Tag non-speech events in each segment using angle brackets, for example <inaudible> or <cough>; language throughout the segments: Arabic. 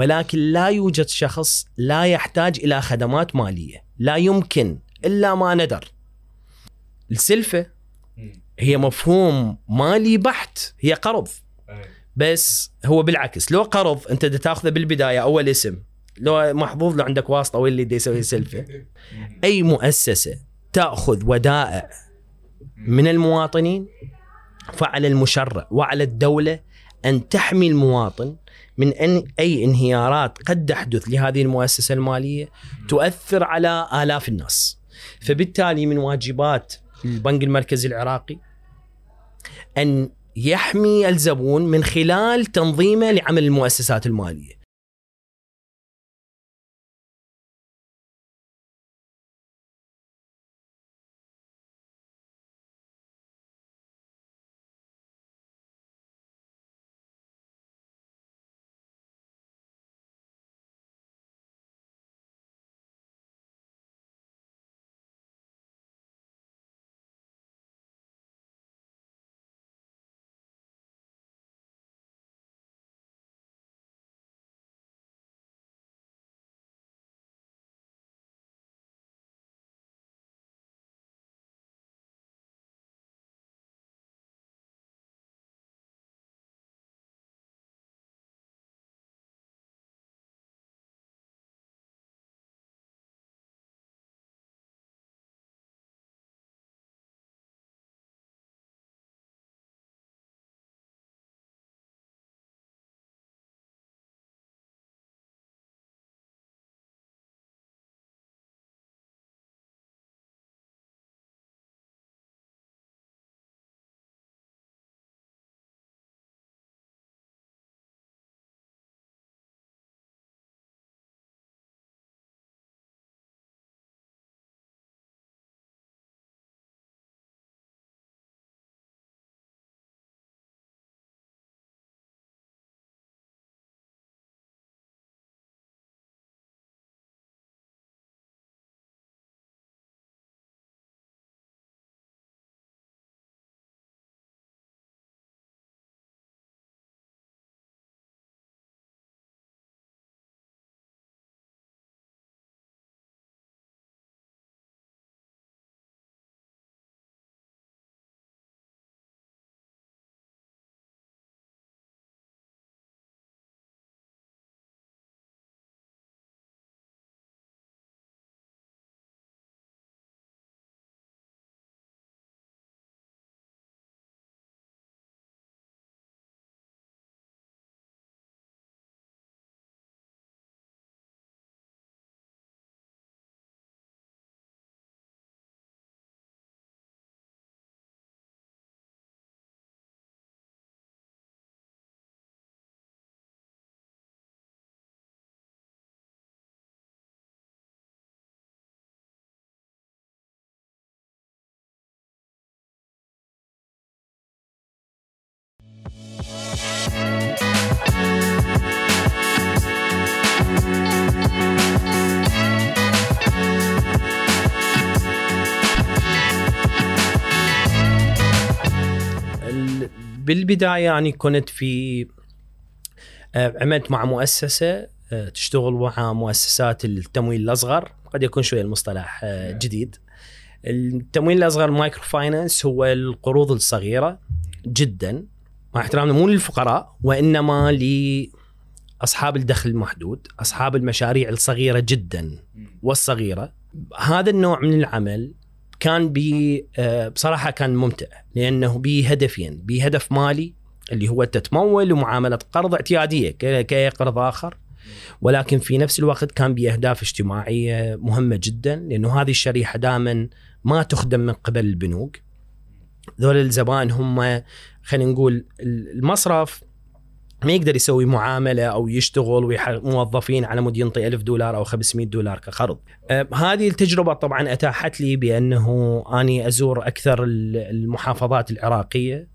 ولكن لا يوجد شخص لا يحتاج إلى خدمات مالية لا يمكن إلا ما ندر. السلفة هي مفهوم مالي بحت هي قرض. بس هو بالعكس لو قرض أنت تأخذه بالبداية أول اسم. لو محظوظ لو عندك واسطة واللي دا يسوي سلفة؟ <laughs> أي مؤسسة تأخذ ودائع من المواطنين فعلى المشرع وعلى الدولة أن تحمي المواطن من أن أي انهيارات قد تحدث لهذه المؤسسة المالية تؤثر على آلاف الناس. فبالتالي من واجبات البنك المركزي العراقي أن يحمي الزبون من خلال تنظيمه لعمل المؤسسات المالية. بالبداية يعني كنت في آه، عملت مع مؤسسة آه، تشتغل مع مؤسسات التمويل الأصغر. قد يكون شوية المصطلح آه، جديد. التمويل الأصغر microfinance هو القروض الصغيرة جدا. مع احترامنا مو للفقراء وإنما لأصحاب الدخل المحدود أصحاب المشاريع الصغيرة جدا والصغيرة. هذا النوع من العمل كان بي آه، بصراحة كان ممتع لأنه بهدفين بهدف مالي اللي هو تتمول ومعامله قرض اعتيادية كأي قرض آخر. ولكن في نفس الوقت كان باهداف اجتماعية مهمة جدا لأنه هذه الشريحة دائما ما تخدم من قبل البنوك. ذول الزبائن هم خلينا نقول المصرف ما يقدر يسوي معاملة أو يشتغل ويح- موظفين على مود ينطي 1000 دولار أو 500 دولار كقرض. أه، هذه التجربة طبعا أتاحت لي بأنه أني أزور أكثر ال- المحافظات العراقية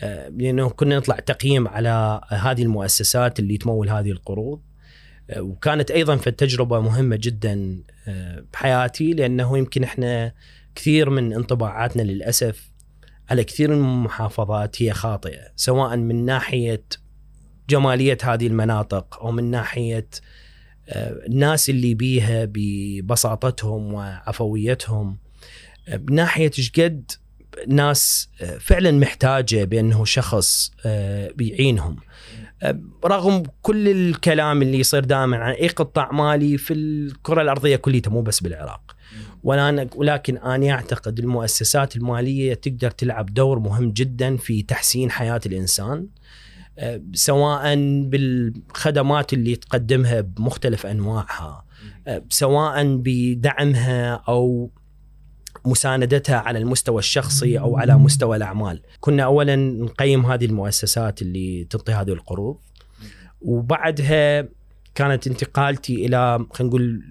أه، لأنه كنا نطلع تقييم على هذه المؤسسات اللي تمول هذه القروض أه، وكانت أيضا في التجربة مهمة جدا بحياتي لأنه يمكن إحنا كثير من انطباعاتنا للأسف على كثير من المحافظات هي خاطئة سواء من ناحية جمالية هذه المناطق أو من ناحية آه، الناس اللي بيها ببساطتهم وعفويتهم. آه، بناحيه إيش قد ناس آه، فعلا محتاجة بأنه شخص بيعينهم. رغم كل الكلام اللي يصير دائما عن اي قطاع مالي في الكرة الأرضية كلها مو بس بالعراق. ولكن أنا أعتقد المؤسسات المالية تقدر تلعب دور مهم جدا في تحسين حياة الإنسان. سواء بالخدمات اللي تقدمها بمختلف أنواعها سواء بدعمها أو مساندتها على المستوى الشخصي أو على مستوى الأعمال. كنا اولا نقيم هذه المؤسسات اللي تعطي هذه القروض وبعدها كانت انتقالتي إلى خلينا نقول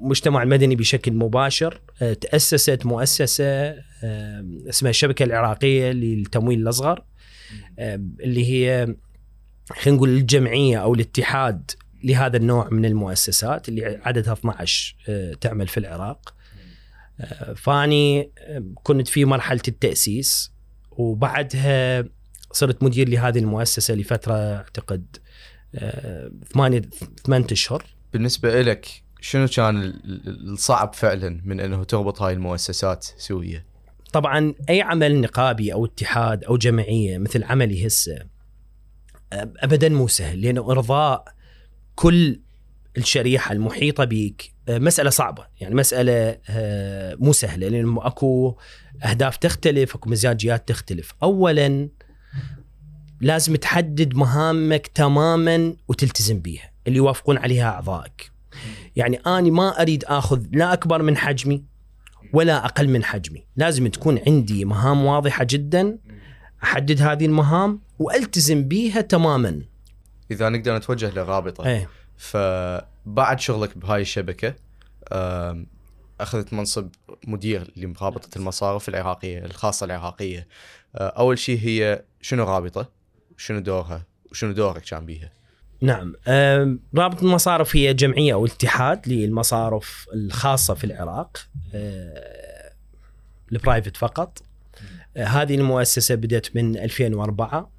مجتمع المدني بشكل مباشر تأسست مؤسسة اسمها الشبكة العراقية للتمويل الأصغر اللي هي خلينا نقول الجمعية أو الاتحاد لهذا النوع من المؤسسات اللي عددها 12 آه، تعمل في العراق آه، فاني كنت في مرحلة التأسيس وبعدها صرت مدير لهذه المؤسسة لفترة أعتقد آه، ثمانية ثمانية أشهر بالنسبة لك شنو كان الصعب فعلا من إنه تربط هاي المؤسسات سوية؟ طبعا أي عمل نقابي أو اتحاد أو جمعية مثل عملي هسه ابدا مو سهل لأنه إرضاء كل الشريحة المحيطة بك مسألة صعبة. يعني مسألة آه، مو سهلة لأنه أكو أهداف تختلف أكو مزاجيات تختلف. اولا لازم تحدد مهامك تماما وتلتزم بيها اللي يوافقون عليها أعضائك. يعني اني ما أريد آخذ لا أكبر من حجمي ولا أقل من حجمي. لازم تكون عندي مهام واضحة جدا أحدد هذه المهام وألتزم بيها تماما. إذا نقدر نتوجه لرابطة إيه. فبعد شغلك بهاي الشبكة أخذت منصب مدير لرابطة المصارف العراقية الخاصة العراقية. آه، أول شيء هي شنو رابطة؟ شنو دورها؟ وشنو دورك كان بيها؟ نعم. رابطة المصارف هي جمعية أو اتحاد للمصارف الخاصة في العراق آه، البرايفت فقط. آه، هذه المؤسسة بدأت من 2004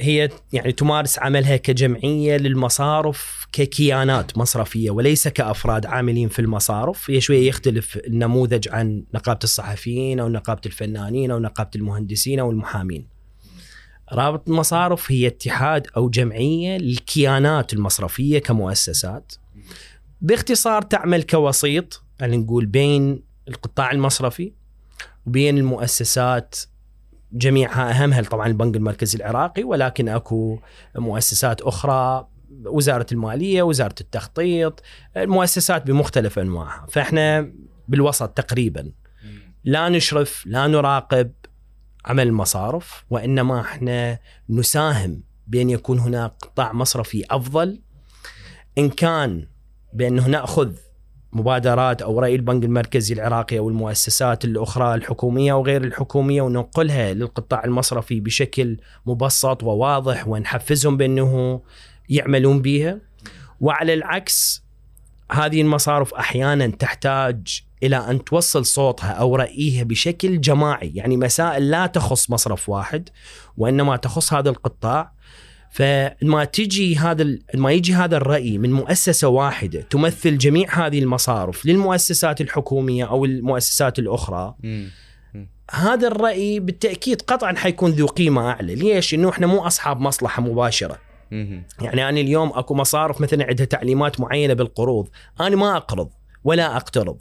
هي يعني تمارس عملها كجمعية للمصارف ككيانات مصرفية وليس كأفراد عاملين في المصارف. هي شوية يختلف النموذج عن نقابة الصحفيين أو نقابة الفنانين أو نقابة المهندسين أو المحامين. رابط المصارف هي اتحاد أو جمعية للكيانات المصرفية كمؤسسات. باختصار تعمل كوسيط يعني نقول بين القطاع المصرفي وبين المؤسسات جميعها أهمها طبعا البنك المركزي العراقي ولكن أكو مؤسسات أخرى وزارة المالية، وزارة التخطيط، المؤسسات بمختلف أنواعها، فإحنا بالوسط تقريبا. لا نشرف لا نراقب عمل المصارف وإنما إحنا نساهم بأن يكون هناك قطاع مصرفي أفضل. إن كان بانه ناخذ مبادرات أو رأي البنك المركزي العراقي أو المؤسسات الأخرى الحكومية وغير الحكومية وننقلها للقطاع المصرفي بشكل مبسط وواضح ونحفزهم بأنه يعملون بها وعلى العكس هذه المصارف أحيانا تحتاج إلى أن توصل صوتها أو رأيها بشكل جماعي، يعني مسائل لا تخص مصرف واحد وإنما تخص هذا القطاع. فما تجي هذا ما يجي هذا الرأي من مؤسسة واحدة تمثل جميع هذه المصارف للمؤسسات الحكومية أو المؤسسات الأخرى هذا الرأي بالتأكيد قطعا حيكون ذو قيمة أعلى. ليش؟ إنه إحنا مو أصحاب مصلحة مباشرة. يعني أنا اليوم أكو مصارف مثلا عندها تعليمات معينة بالقروض أنا ما أقرض ولا أقترض.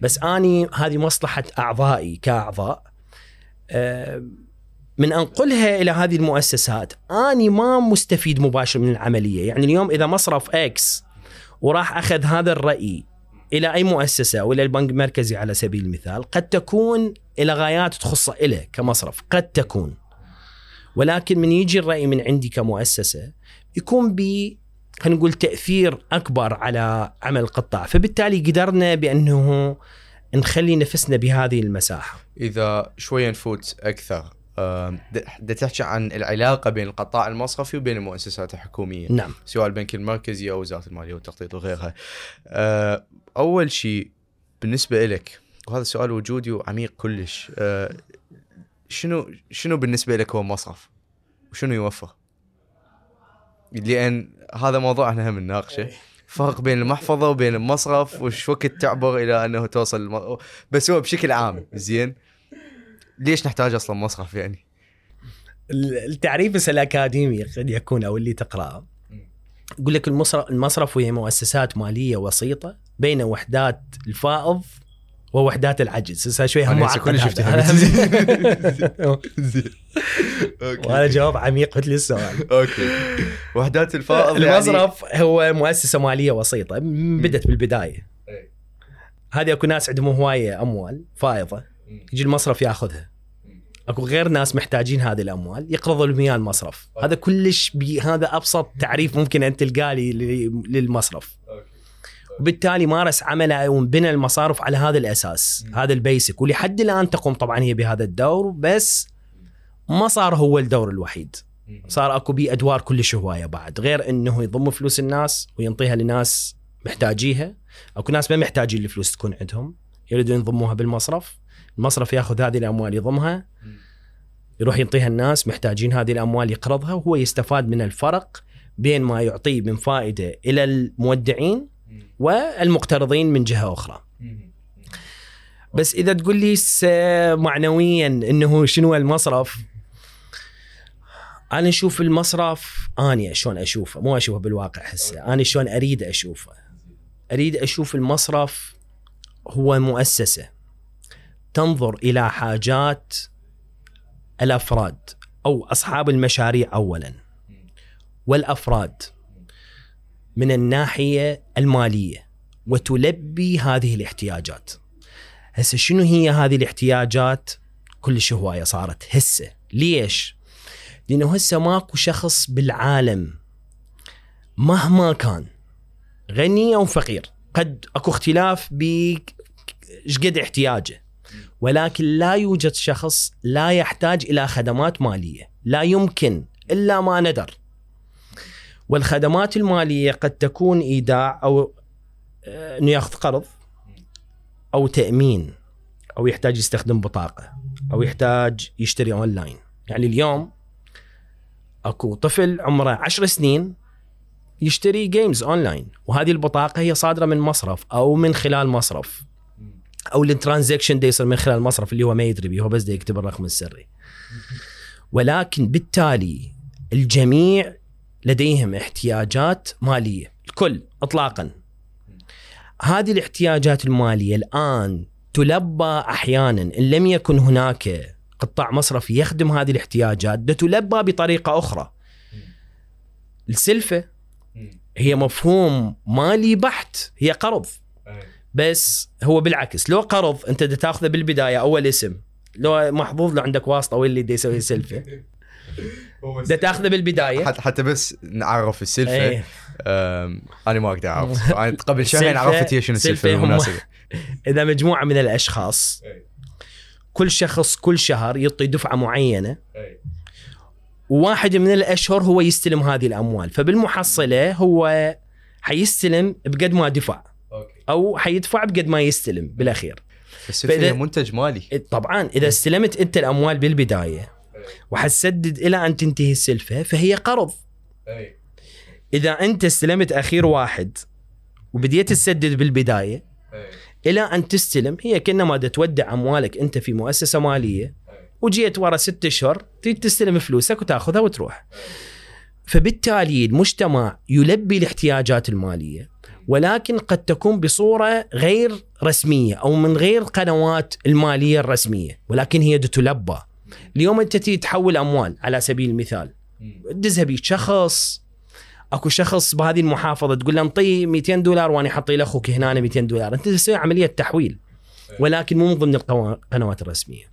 بس آني هذه مصلحة أعضائي كأعضاء أه من أنقلها إلى هذه المؤسسات آني ما مستفيد مباشر من العملية. يعني اليوم إذا مصرف إكس وراح أخذ هذا الرأي إلى أي مؤسسة أو إلى البنك المركزي على سبيل المثال قد تكون إلى غايات تخص له كمصرف قد تكون. ولكن من يجي الرأي من عندي كمؤسسة يكون ب خلينا نقول تأثير أكبر على عمل القطاع. فبالتالي قدرنا بأنه نخلي نفسنا بهذه المساحة. إذا شوية نفوت أكثر بدك تحكي عن العلاقة بين القطاع المصرفي وبين المؤسسات الحكومية. نعم. سواء البنك المركزي أو وزارة المالية والتخطيط وغيرها. أه، أول شيء بالنسبة لك وهذا سؤال وجودي وعميق كلش أه، شنو شنو بالنسبة لك هو مصرف؟ وشنو يوفر؟ لأن هذا موضوع إحنا هم نناقشه. فرق بين المحفظة وبين المصرف وش وقت تعبر إلى أنه توصل الم... بس هو بشكل عام زين. ليش نحتاج أصلا مصرف يعني؟ التعريف بس الأكاديمي قد يكون أو اللي تقرأه. يقول لك المصرف المصرف هي مؤسسات مالية وسيطة بين وحدات الفائض ووحدات العجز. هسه شوي هم معقد كل شفت هذا. <laughs> زين. أوكي وهذا جواب عميق مثل السؤال؟ أوكي. وحدات الفائض يعني المصرف هو مؤسسة مالية وسيطة بدت بالبداية. هذه أكو ناس عندهم هواية أموال فائضة يجي المصرف ياخذها. أكو غير ناس محتاجين هذه الأموال يقرضوا إياه المصرف. هذا كلش بي هذا أبسط تعريف ممكن أن تلقاه لي- للمصرف. وبالتالي مارس عمله وبنى المصارف على هذا الأساس مم. هذا البيسك. ولحد الآن تقوم طبعا هي بهذا الدور بس ما صار هو الدور الوحيد. صار أكو بيه أدوار كلش هواية بعد غير إنه يضم فلوس الناس وينطيها لناس محتاجيها. أكو ناس ما محتاجين الفلوس تكون عندهم يريدون يضموها بالمصرف. المصرف ياخذ هذه الأموال يضمها يروح يعطيها الناس محتاجين هذه الأموال يقرضها وهو يستفاد من الفرق بين ما يعطيه من فائدة إلى المودعين والمقترضين من جهة أخرى. بس إذا تقول لي معنويا إنه شنو المصرف؟ أنا أشوف المصرف أني شلون أشوفه؟ مو أشوفه بالواقع هسه أنا شلون أريد أشوفه؟ أريد أشوف المصرف هو مؤسسة تنظر إلى حاجات الأفراد أو أصحاب المشاريع اولا. والأفراد. من الناحية المالية وتلبي هذه الاحتياجات. هسه شنو هي هذه الاحتياجات؟ كلش هواية صارت هسه. ليش؟ لأنه هسه ماكو شخص بالعالم مهما كان غني أو فقير قد أكو اختلاف ب احتياجه. ولكن لا يوجد شخص لا يحتاج إلى خدمات مالية لا يمكن إلا ما ندر. والخدمات المالية قد تكون إيداع أو آه، إنه ياخذ قرض أو تأمين أو يحتاج يستخدم بطاقة أو يحتاج يشتري أونلاين. يعني اليوم أكو طفل عمره عشر سنين يشتري games online وهذه البطاقة هي صادرة من مصرف أو من خلال مصرف أو الترانزكشن دي يصير من خلال المصرف اللي هو ما يدري بيه هو بس دي يكتب الرقم السري. ولكن بالتالي الجميع لديهم احتياجات مالية. الكل اطلاقا. هذه الاحتياجات المالية الآن تلبى أحيانا. إن لم يكن هناك قطاع مصرفي يخدم هذه الاحتياجات تلبى بطريقة أخرى. السلفة هي مفهوم مالي بحت هي قرض. بس هو بالعكس لو قرض أنت تأخذه بالبداية أول اسم. لو محظوظ لو عندك واسطة ولا اللي يسوي سلفه <laughs> دا تاخذه بالبداية. حتى حتى بس نعرف السلفة. إيه. أنا ما أقدر أعرف. <laughs> أنا قبل شهرين عرفت هي شنو السلفه بالمناسبة. <laughs> إذا مجموعة من الأشخاص كل شخص كل شهر يعطي دفعة معينة. وواحد من الأشهر هو يستلم هذه الأموال. فبالمحصلة هو حيستلم بقد ما دفع. أو حيدفع بقد ما يستلم بالأخير. السلفه فإذا- هي منتج مالي. طبعا إذا استلمت أنت الأموال بالبداية وحتسدد إلى أن تنتهي السلفه فهي قرض. إذا أنت استلمت أخير واحد وبديت تسدد بالبداية إلى أن تستلم هي كأنما تودع أموالك أنت في مؤسسة مالية وجيت ورا ست أشهر تريد تستلم فلوسك وتاخذها وتروح. فبالتالي المجتمع يلبي الاحتياجات المالية ولكن قد تكون بصورة غير رسمية أو من غير قنوات المالية الرسمية ولكن هي تلبى. اليوم أنت تيجي تحول أموال على سبيل المثال. تدزها بيك شخص أكو شخص بهذه المحافظة تقول له انطيه 200 دولار وأنا حطي لاخوك هنا 200 دولار. أنت تسوي عملية تحويل ولكن مو من ضمن القنوات الرسمية.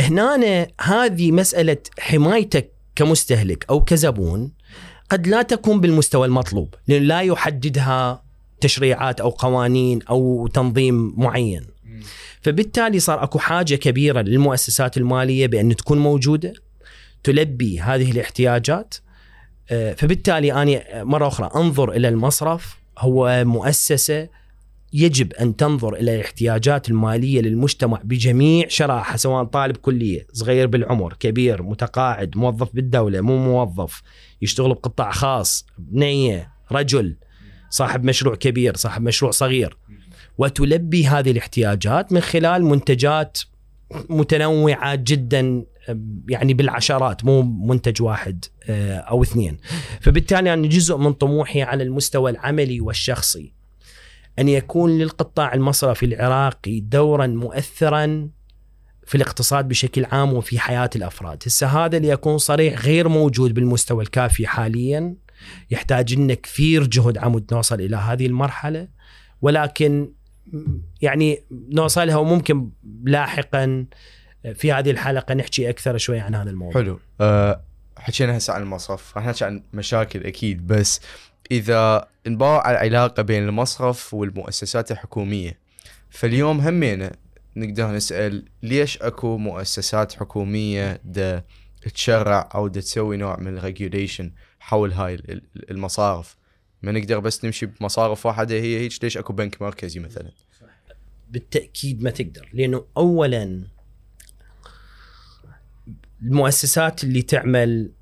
هنا هذه مسألة حمايتك كمستهلك أو كزبون قد لا تكون بالمستوى المطلوب لأن لا يحددها تشريعات أو قوانين أو تنظيم معين. فبالتالي صار أكو حاجة كبيرة للمؤسسات المالية بأن تكون موجودة تلبي هذه الاحتياجات آه، فبالتالي أنا مرة أخرى أنظر إلى المصرف هو مؤسسة يجب أن تنظر إلى الاحتياجات المالية للمجتمع بجميع شرائحه سواء طالب كلية، صغير بالعمر، كبير، متقاعد، موظف بالدولة، مو موظف، يشتغل بقطاع خاص، بنية، رجل، صاحب مشروع كبير، صاحب مشروع صغير. وتلبي هذه الاحتياجات من خلال منتجات متنوعة جدا يعني بالعشرات مو منتج واحد آه، أو اثنين. فبالتالي أنا جزء من طموحي على المستوى العملي والشخصي أن يكون للقطاع المصرفي العراقي دورا مؤثرا في الاقتصاد بشكل عام وفي حياة الأفراد، هسه هذا ليكون صريح غير موجود بالمستوى الكافي حاليا. يحتاج لنا كثير جهد عمود نوصل إلى هذه المرحلة ولكن يعني نوصلها وممكن لاحقا في هذه الحلقة نحكي أكثر شوي عن هذا الموضوع. حلو. أه حكينا هسه عن المصرف. راح نحكي عن مشاكل أكيد بس إذا على العلاقة بين المصرف والمؤسسات الحكومية فاليوم همينا نقدر نسأل ليش أكو مؤسسات حكومية دا تشرع أو دا تسوي نوع من الريجوليشن حول هاي المصارف؟ ما نقدر بس نمشي بمصارف واحدة هي هيك ليش أكو بنك مركزي مثلا؟ بالتأكيد ما تقدر لأنه اولا المؤسسات اللي تعمل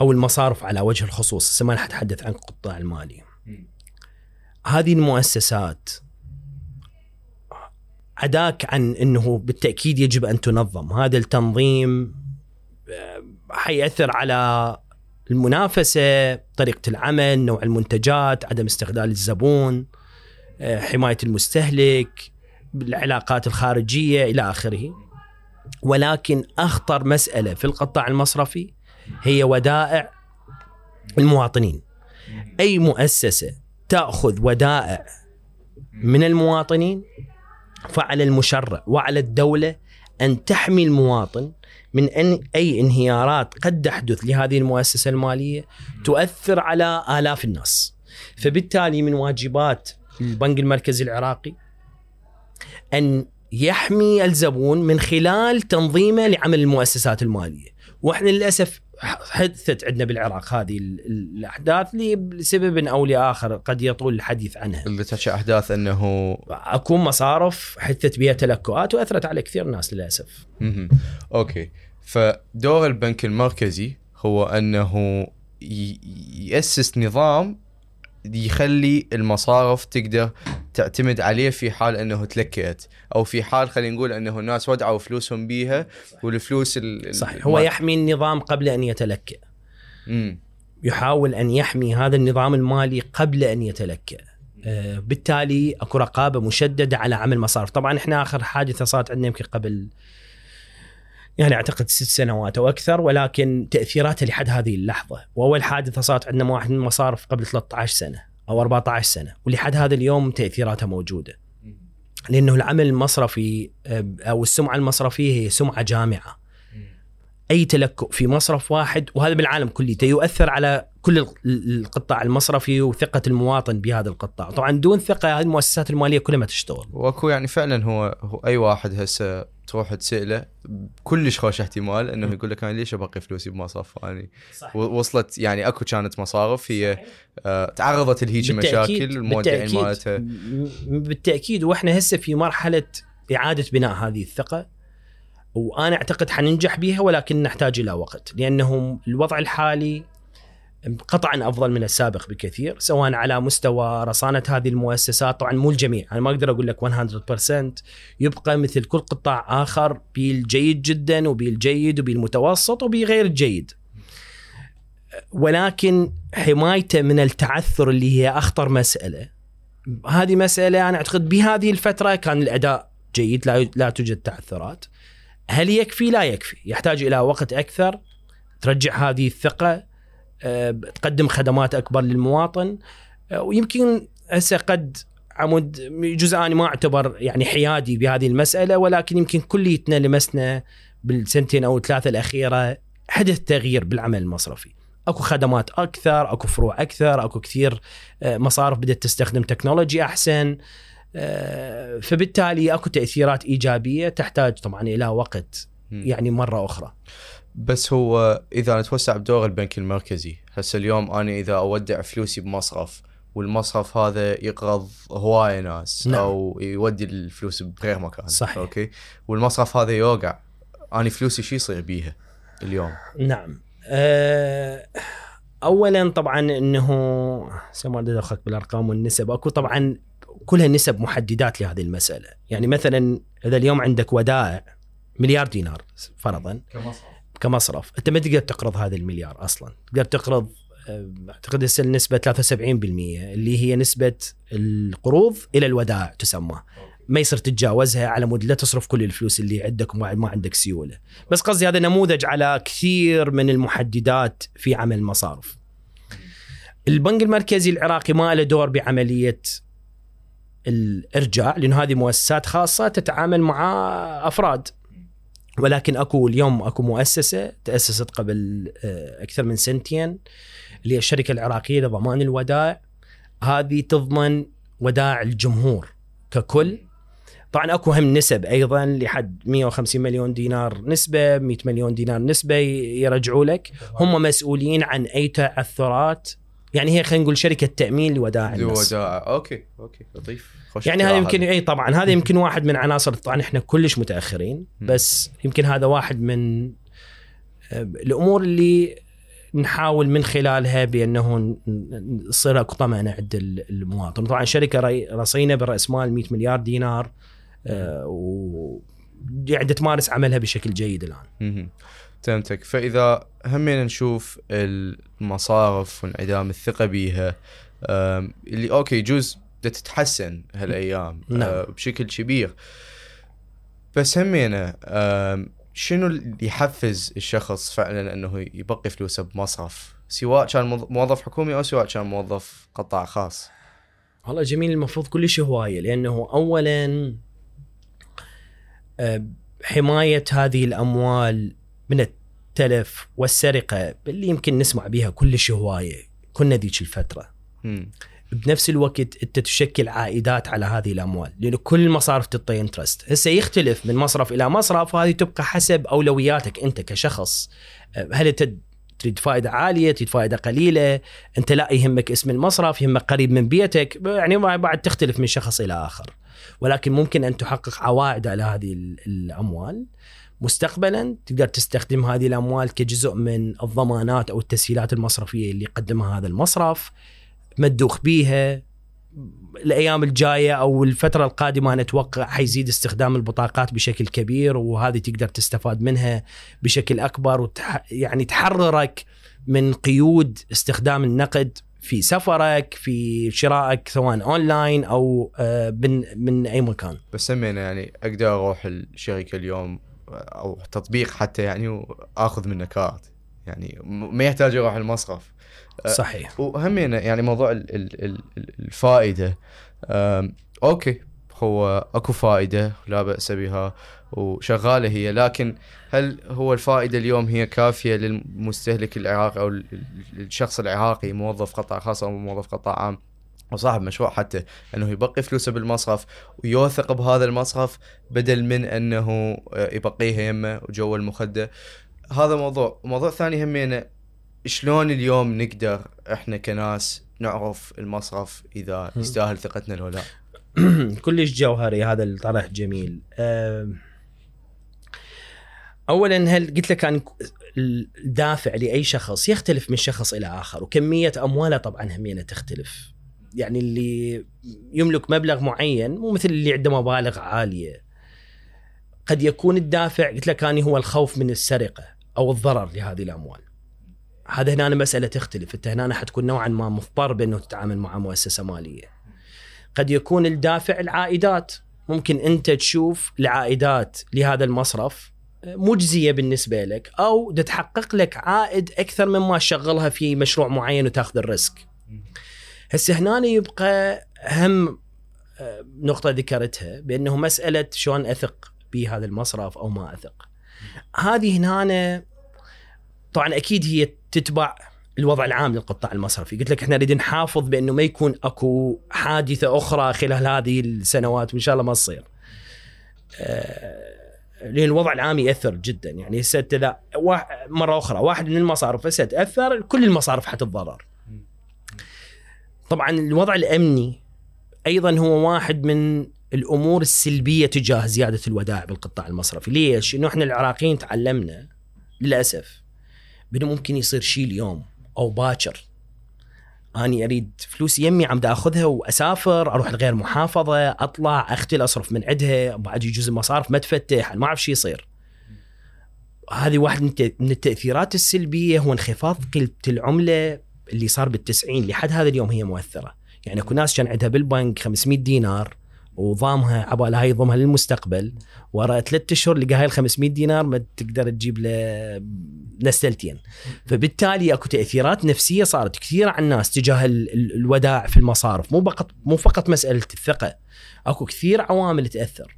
أو المصارف على وجه الخصوص ما راح أتحدث عن القطاع المالي. هذه المؤسسات عداك عن إنه بالتأكيد يجب أن تنظم. هذا التنظيم آه، حيأثر على المنافسة طريقة العمل نوع المنتجات عدم استغلال الزبون آه، حماية المستهلك العلاقات الخارجية إلى آخره. ولكن أخطر مسألة في القطاع المصرفي هي ودائع المواطنين. أي مؤسسة تأخذ ودائع من المواطنين فعلى المشرع وعلى الدولة أن تحمي المواطن من أن أي انهيارات قد تحدث لهذه المؤسسة المالية تؤثر على آلاف الناس. فبالتالي من واجبات البنك المركزي العراقي أن يحمي الزبون من خلال تنظيمه لعمل المؤسسات المالية، وإحنا للأسف حدثت عندنا بالعراق هذه الأحداث لسبب أو لآخر قد يطول الحديث عنها. اللي أحداث إنه أكو مصارف حدثت بها تلكؤات وأثرت على كثير ناس للأسف. أوكي فدور البنك المركزي هو أنه يأسس نظام يخلي المصارف تقدر تعتمد عليه في حال إنه تلكأت أو في حال خلينا نقول إنه الناس ودعوا فلوسهم بيها والفلوس صحيح. هو يحمي النظام قبل أن يتلكأ يحاول أن يحمي هذا النظام المالي قبل أن يتلكأ آه، بالتالي أكو رقابة مشددة على عمل مصارف. طبعا إحنا آخر حادثة صارت عندنا يمكن قبل يعني أعتقد ست سنوات أو أكثر ولكن تاثيراتها لحد هذه اللحظة. واول حادثه صارت عندنا واحد من المصارف قبل 13 سنة أو 14 سنة ولحد هذا اليوم تاثيراتها موجودة. لأنه العمل المصرفي أو السمعة المصرفية هي سمعة جامعة. أي تلكؤ في مصرف واحد وهذا بالعالم كله. يؤثر على كل القطاع المصرفي وثقة المواطن بهذا القطاع، طبعا دون ثقة هذه المؤسسات المالية كلها ما تشتغل. وأكو يعني فعلا هو, هو أي واحد هسه تروح تسأله كلش خوش احتمال إنه يقول لك أنا ليش أبقي فلوسي بمصرف فلاني صحيح. وصلت يعني أكو كانت مصارف هي آه تعرضت لهيجي مشاكل المودعين مالتها. بالتأكيد. وإحنا هسه في مرحلة إعادة بناء هذه الثقة. وأنا أعتقد حننجح بها ولكن نحتاج إلى وقت لأنه الوضع الحالي قطعا أفضل من السابق بكثير سواء على مستوى رصانة هذه المؤسسات. طبعا مو الجميع أنا ما أقدر أقول لك 100% يبقى مثل كل قطاع آخر بالجيد جدا وبالجيد وبالمتوسط وبغير الجيد ولكن حمايته من التعثر اللي هي أخطر مسألة. هذه مسألة أنا أعتقد بهذه الفترة كان الأداء جيد لا لا توجد تعثرات. هل يكفي؟ لا يكفي. يحتاج إلى وقت أكثر. ترجع هذه الثقة. آه، تقدم خدمات أكبر للمواطن. آه، ويمكن هسه قد عمود جزء أنا ما اعتبر يعني حيادي بهذه المسألة ولكن يمكن كليتنا لمسنا بالسنتين أو الثلاثة الأخيرة حدث تغيير بالعمل المصرفي. أكو خدمات أكثر، أكو فروع أكثر، أكو كثير آه، مصارف بدأت تستخدم تكنولوجي أحسن. فبالتالي أكو تأثيرات إيجابية تحتاج طبعا إلى وقت يعني مرة أخرى. بس هو إذا نتوسع بدور البنك المركزي هسه اليوم أنا إذا أودع فلوسي بمصرف والمصرف هذا يقرض هواية ناس نعم. أو يودي الفلوس بغير مكان صحيح. أوكي والمصرف هذا يوقع اني فلوسي شو يصير بيها اليوم نعم أه اولا طبعا إنه ما ادخلك بالأرقام والنسب أكو طبعا كلها نسب محددات لهذه المسألة. يعني مثلا إذا اليوم عندك ودائع مليار دينار فرضا كمصرف. كمصرف أنت ما تقدر تقرض هذا المليار أصلا. تقدر تقرض آه، أعتقد هسه النسبة 73% اللي هي نسبة القروض إلى الودائع تسمى. ما يصير تتجاوزها على مود لا تصرف كل الفلوس اللي عندك وما ما عندك سيولة. بس قصدي هذا نموذج على كثير من المحددات في عمل المصارف. البنك المركزي العراقي ما له دور بعملية الإرجاع لأنه هذه مؤسسات خاصة تتعامل مع أفراد. ولكن أكو اليوم أكو مؤسسة تأسست قبل آه، أكثر من سنتين اللي هي الشركة العراقية لضمان الودائع. هذه تضمن ودائع الجمهور ككل. طبعا أكو هم نسب أيضا لحد 150 مليون دينار نسبة 100 مليون دينار نسبة يرجعوا لك. هم مسؤولين عن أي تعثرات يعني هي خلينا نقول شركة تأمين لودائع الناس. الودائع okay okay لطيف. يعني هذا يمكن إي طبعا هذا <laughs> يمكن واحد من عناصر طبعا إحنا كلش متأخرين. بس يمكن هذا واحد من آه، الأمور اللي نحاول من خلالها بأنه ن- ن- تصير أكو طمأنة عند ال- المواطن طبعا شركة رصينة برأس مال 100 مليار دينار آه، و قاعدة تمارس عملها بشكل جيد الآن. فهمتك فإذا همين نشوف المصارف وانعدام الثقة بيها اللي أوكي يجوز تتحسن هالايام نعم. أه، بشكل كبير بس همينة أم، شنو اللي يحفز الشخص فعلا إنه يبقي فلوسه بمصرف سواء كان موظ- موظف حكومي أو سواء كان موظف قطاع خاص والله جميل المفروض كل شيء هواية لأنه اولا آه، حماية هذه الأموال من التلف والسرقة اللي يمكن نسمع بها كل شيء هواية كنا ذيك الفترة مم. بنفس الوقت أنت تشكل عائدات على هذه الأموال. لأنه كل المصارف تعطي انترست هسه يختلف من مصرف إلى مصرف وهذه تبقى حسب أولوياتك أنت كشخص. أه، هل أنت تريد فائدة عالية تريد فائدة قليلة؟ أنت لا يهمك اسم المصرف يهمك قريب من بيتك. يعني بعد تختلف من شخص إلى آخر. ولكن ممكن أن تحقق عوائد على هذه ال- الأموال. مستقبلا تقدر تستخدم هذه الأموال كجزء من الضمانات أو التسهيلات المصرفية اللي يقدمها هذا المصرف. مدوخ بيها الأيام الجاية أو الفترة القادمة أنا أتوقع حيزيد استخدام البطاقات بشكل كبير وهذه تقدر تستفاد منها بشكل أكبر وتح يعني تحررك من قيود استخدام النقد في سفرك في شرائك سواء أونلاين أو آه، من من أي مكان. بس همينه يعني أقدر أروح الشركة اليوم أو تطبيق حتى يعني وأخذ منه card. يعني ما يحتاج أروح المصرف. صحيح. وهمينه يعني موضوع ال- ال- الفائدة. okay هو أكو فائدة لا بأس بها وشغالة هي. لكن هل هو الفائدة اليوم هي كافية للمستهلك العراقي أو ال- ال- الشخص العراقي موظف قطاع خاص أو موظف قطاع عام أو صاحب مشروع حتى أنه يبقي فلوسه بالمصرف ويوثق بهذا المصرف بدل من أنه آه، يبقيها يمه وجوا المخدة؟ هذا موضوع. موضوع ثاني همينه شلون اليوم نقدر إحنا كناس نعرف المصرف إذا. يستاهل ثقتنا ولا لا؟ <clears throat> كلش جوهري هذا الطرح جميل. اولا هل قلت لك كان الدافع لأي شخص؟ يختلف من شخص إلى آخر وكمية أمواله طبعا همينة تختلف. يعني اللي يملك مبلغ معين مو مثل اللي عنده مبالغ عالية. قد يكون الدافع قلت لك هو الخوف من السرقة أو الضرر لهذه الأموال. هذا هنا مسألة تختلف انت هنا حتكون نوعا ما مضطر بأنه تتعامل مع مؤسسة مالية قد يكون الدافع العائدات ممكن انت تشوف العائدات لهذا المصرف مجزية بالنسبة لك أو تحقق لك عائد أكثر مما تشغلها في مشروع معين وتأخذ الريسك. هسه هنا يبقى هم آه، نقطة ذكرتها بأنه مسألة شلون أثق بهذا المصرف أو ما أثق. هذه هنا طبعا أكيد هي تتبع الوضع العام للقطاع المصرفي. قلت لك إحنا نريد نحافظ بأنه ما يكون أكو حادثة أخرى خلال هذه السنوات وإن شاء الله ما تصير. آه، لأن الوضع العام يأثر جدا. يعني هسه وا- مرة أخرى واحد من المصارف هسه تأثر كل المصارف حتتضرر طبعا الوضع الأمني أيضا هو واحد من الأمور السلبية تجاه زيادة الودائع بالقطاع المصرفي، ليش؟ إنه إحنا العراقيين تعلمنا للأسف بانه ممكن يصير شيء اليوم أو باكر؟ أني أريد فلوس يمي عم آخذها وأسافر أروح لغير محافظة أطلع اختل اصرف من عندها بعد يجوز المصارف ما تفتح ما أعرف شو يصير. هذه واحد من الت- من التأثيرات السلبية هو انخفاض قيمه العملة اللي صار بالتسعين لحد هذا اليوم هي مؤثرة. يعني أكو ناس كان عندها بالبنك 500 دينار وضامها عبالها هاي يضمها للمستقبل ورا ثلاثة أشهر لقى هاي ال 500 دينار ما تقدر تجيب له نستلتين. فبالتالي أكو تأثيرات نفسية صارت كثيرة على الناس تجاه ال- ال- الودائع في المصارف. مو فقط مو فقط مسألة الثقة أكو كثير عوامل تأثر.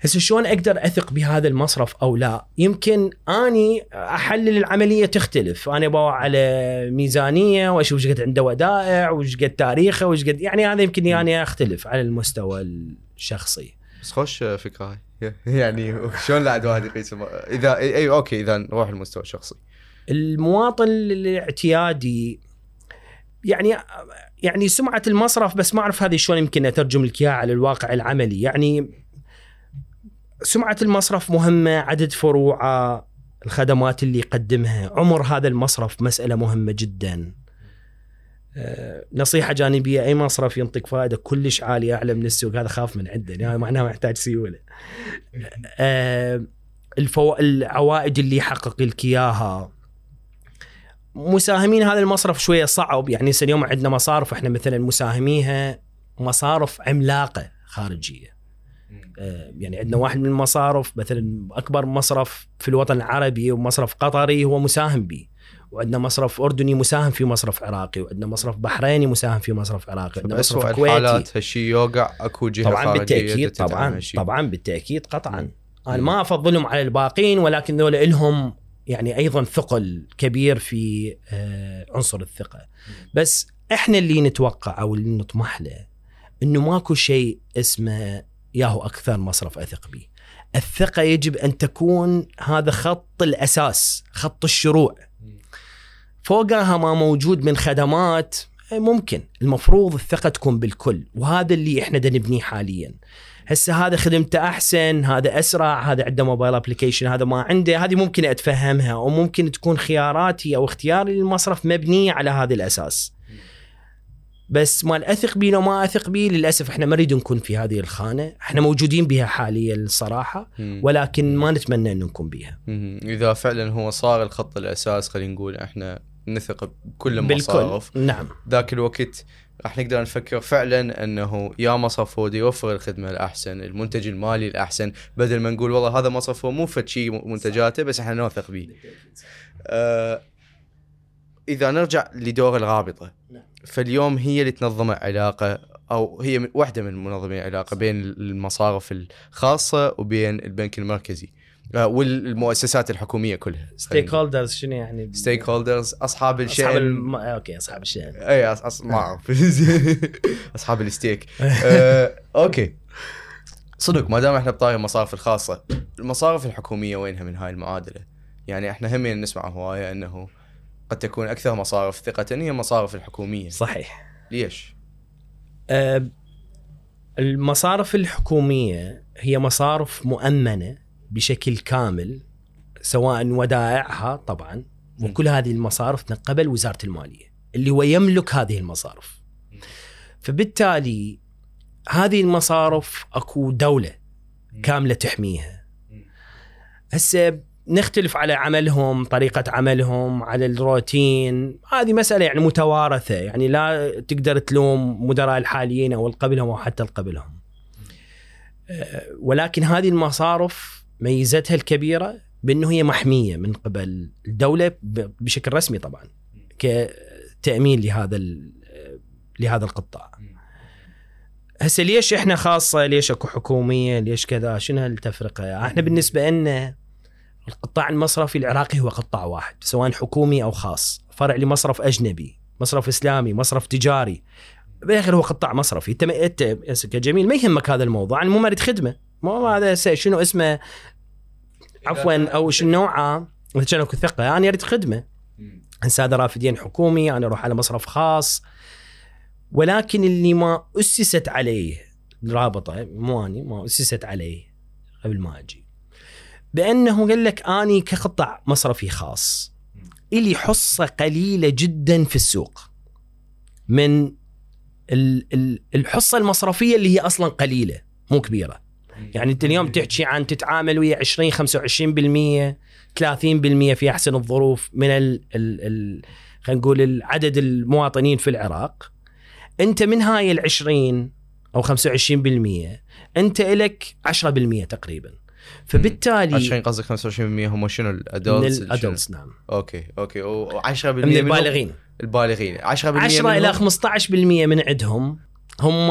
هسه شلون أقدر أثق بهذا المصرف أو لا؟ يمكن أني أحلل العملية تختلف، أنا بدور على ميزانية وأشوف إيش قد عنده ودائع وإيش قد تاريخه وإيش قد يعني هذا يمكن يعني أختلف على المستوى الشخصي. بس خوش فكرة هاي. <laughs> يعني شلون لا واحد يقيس اذا اي أوكي إذا نروح المستوى الشخصي المواطن الاعتيادي يعني يعني سمعة المصرف بس ما أعرف هذه شلون يمكن أترجم لك إياها على الواقع العملي. يعني سمعة المصرف مهمة عدد فروعه الخدمات اللي يقدمها عمر هذا المصرف مسألة مهمة جدا. نصيحة جانبية أي مصرف ينطق فائدة كلش عالية اعلى من السوق هذا خاف من عنده يعني معناه ما يحتاج سيولة. آه، الفو... العوائد اللي يحقق لك اياها مساهمين هذا المصرف شوية صعب يعني هسه اليوم عندنا مصارف إحنا مثلا مساهميها مصارف عملاقة خارجية. آه، يعني عندنا واحد من المصارف مثلا أكبر مصرف في الوطن العربي ومصرف قطري هو مساهم به وعندنا مصرف أردني مساهم في مصرف عراقي وعندنا مصرف بحريني مساهم في مصرف عراقي وعندنا مصرف كويتي الحالات؟ هالشيء يوقع أكو جهة طبعا بالتأكيد طبعا. طبعا بالتأكيد قطعا. أنا ما أفضلهم على الباقين ولكن ذولا لهم يعني أيضا ثقل كبير في آه، عنصر الثقة. بس إحنا اللي نتوقع أو اللي نطمح له إنه ماكو شيء اسمه ياهو أكثر مصرف أثق به. الثقة يجب أن تكون هذا خط الأساس خط الشروع. فوقها ما موجود من خدمات إيه ممكن. المفروض الثقة تكون بالكل وهذا اللي إحنا دا نبنيه حاليا. هسه هذا خدمته أحسن هذا أسرع هذا عنده موبايل ابلكيشن هذا ما عنده هذه ممكن أتفهمها وممكن تكون خياراتي أو اختياري للمصرف مبنيه على هذا الأساس. بس مال أثق بيه لو ما أثق بيه للأسف إحنا ما نريد نكون في هذه الخانة. إحنا موجودين بها حاليا الصراحه. ولكن ما نتمنى انه نكون بها. إذا فعلا هو صار الخط الأساس خلينا نقول إحنا نثق بكل المصارف. بالكل نعم. ذاك الوقت راح نقدر نفكر فعلا أنه يا مصرف هو يوفر الخدمة الأحسن، المنتج المالي الأحسن، بدل ما نقول والله هذا مصرف هو مو فد شيء منتجاته بس إحنا نوثق به. آه إذا نرجع لدور الرابطه نعم. فاليوم هي اللي تنظم علاقه أو هي واحدة من منظمي العلاقة بين المصارف الخاصة وبين البنك المركزي. والمؤسسات الحكومية كلها. stakeholders شنو يعني؟ stakeholders أصحاب الشأن أصحاب الم... okay أصحاب الشأن إي أص... أص... ما أعرف. <laughs> أصحاب ال stake. آه، okay. صدق ما دام إحنا بطاري المصارف الخاصة المصارف الحكومية وينها من هاي المعادلة؟ يعني إحنا هم نسمع هواية إنه قد تكون أكثر مصارف ثقة هي المصارف الحكومية. صحيح. ليش؟ أه المصارف الحكومية هي مصارف مؤمنة بشكل كامل سواء ودائعها طبعا وكل هذه المصارف من قبل وزارة المالية اللي هو يملك هذه المصارف. فبالتالي هذه المصارف أكو دولة كاملة تحميها. هسه نختلف على عملهم طريقة عملهم على الروتين. هذه مسألة يعني متوارثة يعني لا تقدر تلوم مدراء الحاليين أو القبلهم أو حتى القبلهم أه، ولكن هذه المصارف ميزتها الكبيرة بأنه هي محمية من قبل الدولة ب- بشكل رسمي طبعا كتأمين لهذا لهذا القطاع. هسه ليش إحنا خاصة ليش أكو حكومية ليش كذا؟ شنو هالتفرقة؟ إحنا بالنسبة لنا القطاع المصرفي العراقي هو قطاع واحد سواء حكومي أو خاص. فرع لمصرف أجنبي مصرف إسلامي مصرف تجاري. بالاخر هو قطاع مصرفي. انت انت كجميل ما يهمك هذا الموضوع أنا ممارد خدمة. مو هذا شنو اسمه؟ عفوا أو شنو نوعه؟ أكو ثقة. أنا أريد خدمة. انسان رافدين حكومي أنا أروح على مصرف خاص. ولكن اللي ما أسست عليه رابطة مو أني ما أسست عليه قبل ما أجي. بأنه قال لك أني كقطاع مصرفي خاص. إلي حصة قليلة جدا في السوق. من ال- ال- الحصة المصرفية اللي هي أصلا قليلة مو كبيرة. يعني انت اليوم تحكي عن تتعامل ويا 20 25% 30% في أحسن الظروف من ال ال ال خلينا نقول العدد المواطنين في العراق. أنت من هاي ال 20 أو 25% أنت لك 10% تقريبا. فبالتالي 20 قصدك 25% هم شنو من الادولتس الادلتس نعم. أوكي أوكي و10% من البالغين. البالغين. 10% 10 إلى منهم؟ 15% من عندهم هم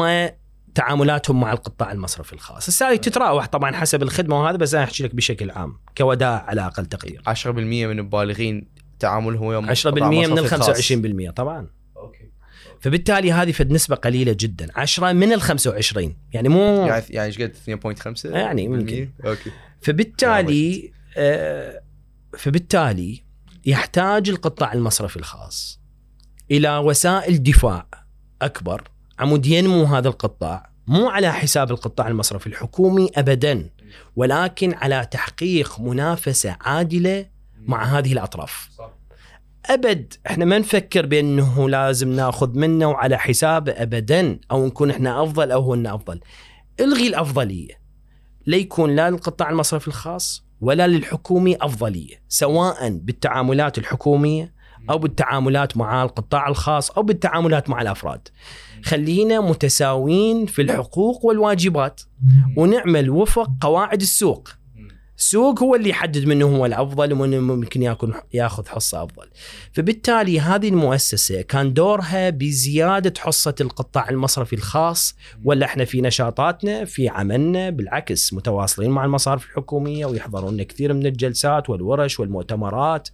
تعاملاتهم مع القطاع المصرفي الخاص، السالي تتراوح طبعا حسب الخدمة وهذا بس أنا أحكي لك بشكل عام كوداع على أقل تقدير. 10% من البالغين تعاملهم ويا 10% قطاع من ال مصرفي خاص. 25% طبعا. أوكي فبالتالي هذه فد نسبة قليلة جدا، 10 من ال 25 يعني مو يعني يعني إيش قد 2.5 يعني ممكن. أوكي فبالتالي آه فبالتالي يحتاج القطاع المصرفي الخاص إلى وسائل دفاع أكبر عمود ينمو هذا القطاع مو على حساب القطاع المصرفي الحكومي ابدا ولكن على تحقيق منافسة عادلة مع هذه الأطراف. أبد إحنا ما نفكر بأنه لازم ناخذ منه وعلى حسابه ابدا أو نكون إحنا أفضل أو هو أفضل. إلغي الأفضلية. لا يكون لا للقطاع المصرفي الخاص ولا للحكومي أفضلية، سواء بالتعاملات الحكومية أو بالتعاملات مع القطاع الخاص أو بالتعاملات مع الأفراد. خلينا متساويين في الحقوق والواجبات ونعمل وفق قواعد السوق. السوق هو اللي يحدد منه هو الأفضل ومن ممكن يأخذ حصة أفضل. فبالتالي هذه المؤسسة كان دورها بزيادة حصة القطاع المصرفي الخاص ولا إحنا في نشاطاتنا في عملنا بالعكس متواصلين مع المصارف الحكومية ويحضرون كثير من الجلسات والورش والمؤتمرات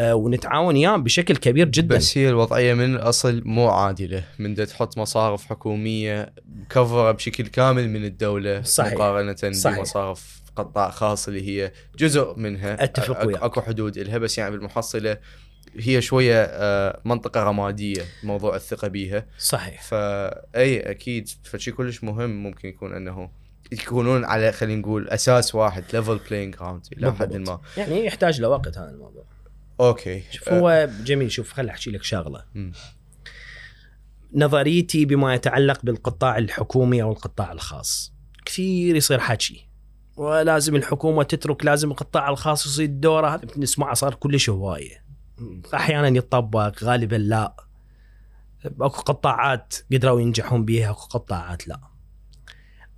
ونتعاون وياهم بشكل كبير جدا. بس هي الوضعية من الأصل مو عادلة من دا تحط مصارف حكومية مكفره بشكل كامل من الدولة صحيح. مقارنة صحيح. بمصارف قطاع خاص اللي هي جزء منها أتفق أك- وياك. أكو حدود لها بس يعني بالمحصلة هي شوية آه، منطقة رمادية موضوع الثقة بيها صحيح فاي أكيد فشي كلش مهم ممكن يكون أنه يكونون على خلينا نقول أساس واحد level playing ground إلى حد. ما يعني يحتاج لوقت هذا الموضوع. okay. شوف هو جميل. شوف خل أحكي لك شغلة. نظريتي بما يتعلق بالقطاع الحكومي أو القطاع الخاص. كثير يصير حكي. ولازم الحكومة تترك لازم القطاع الخاص يصير دوره. هذا نسمعه صار كلش هواية. أحيانا يطبق غالبا لا. أكو قطاعات قدروا ينجحون بها أكو قطاعات لا.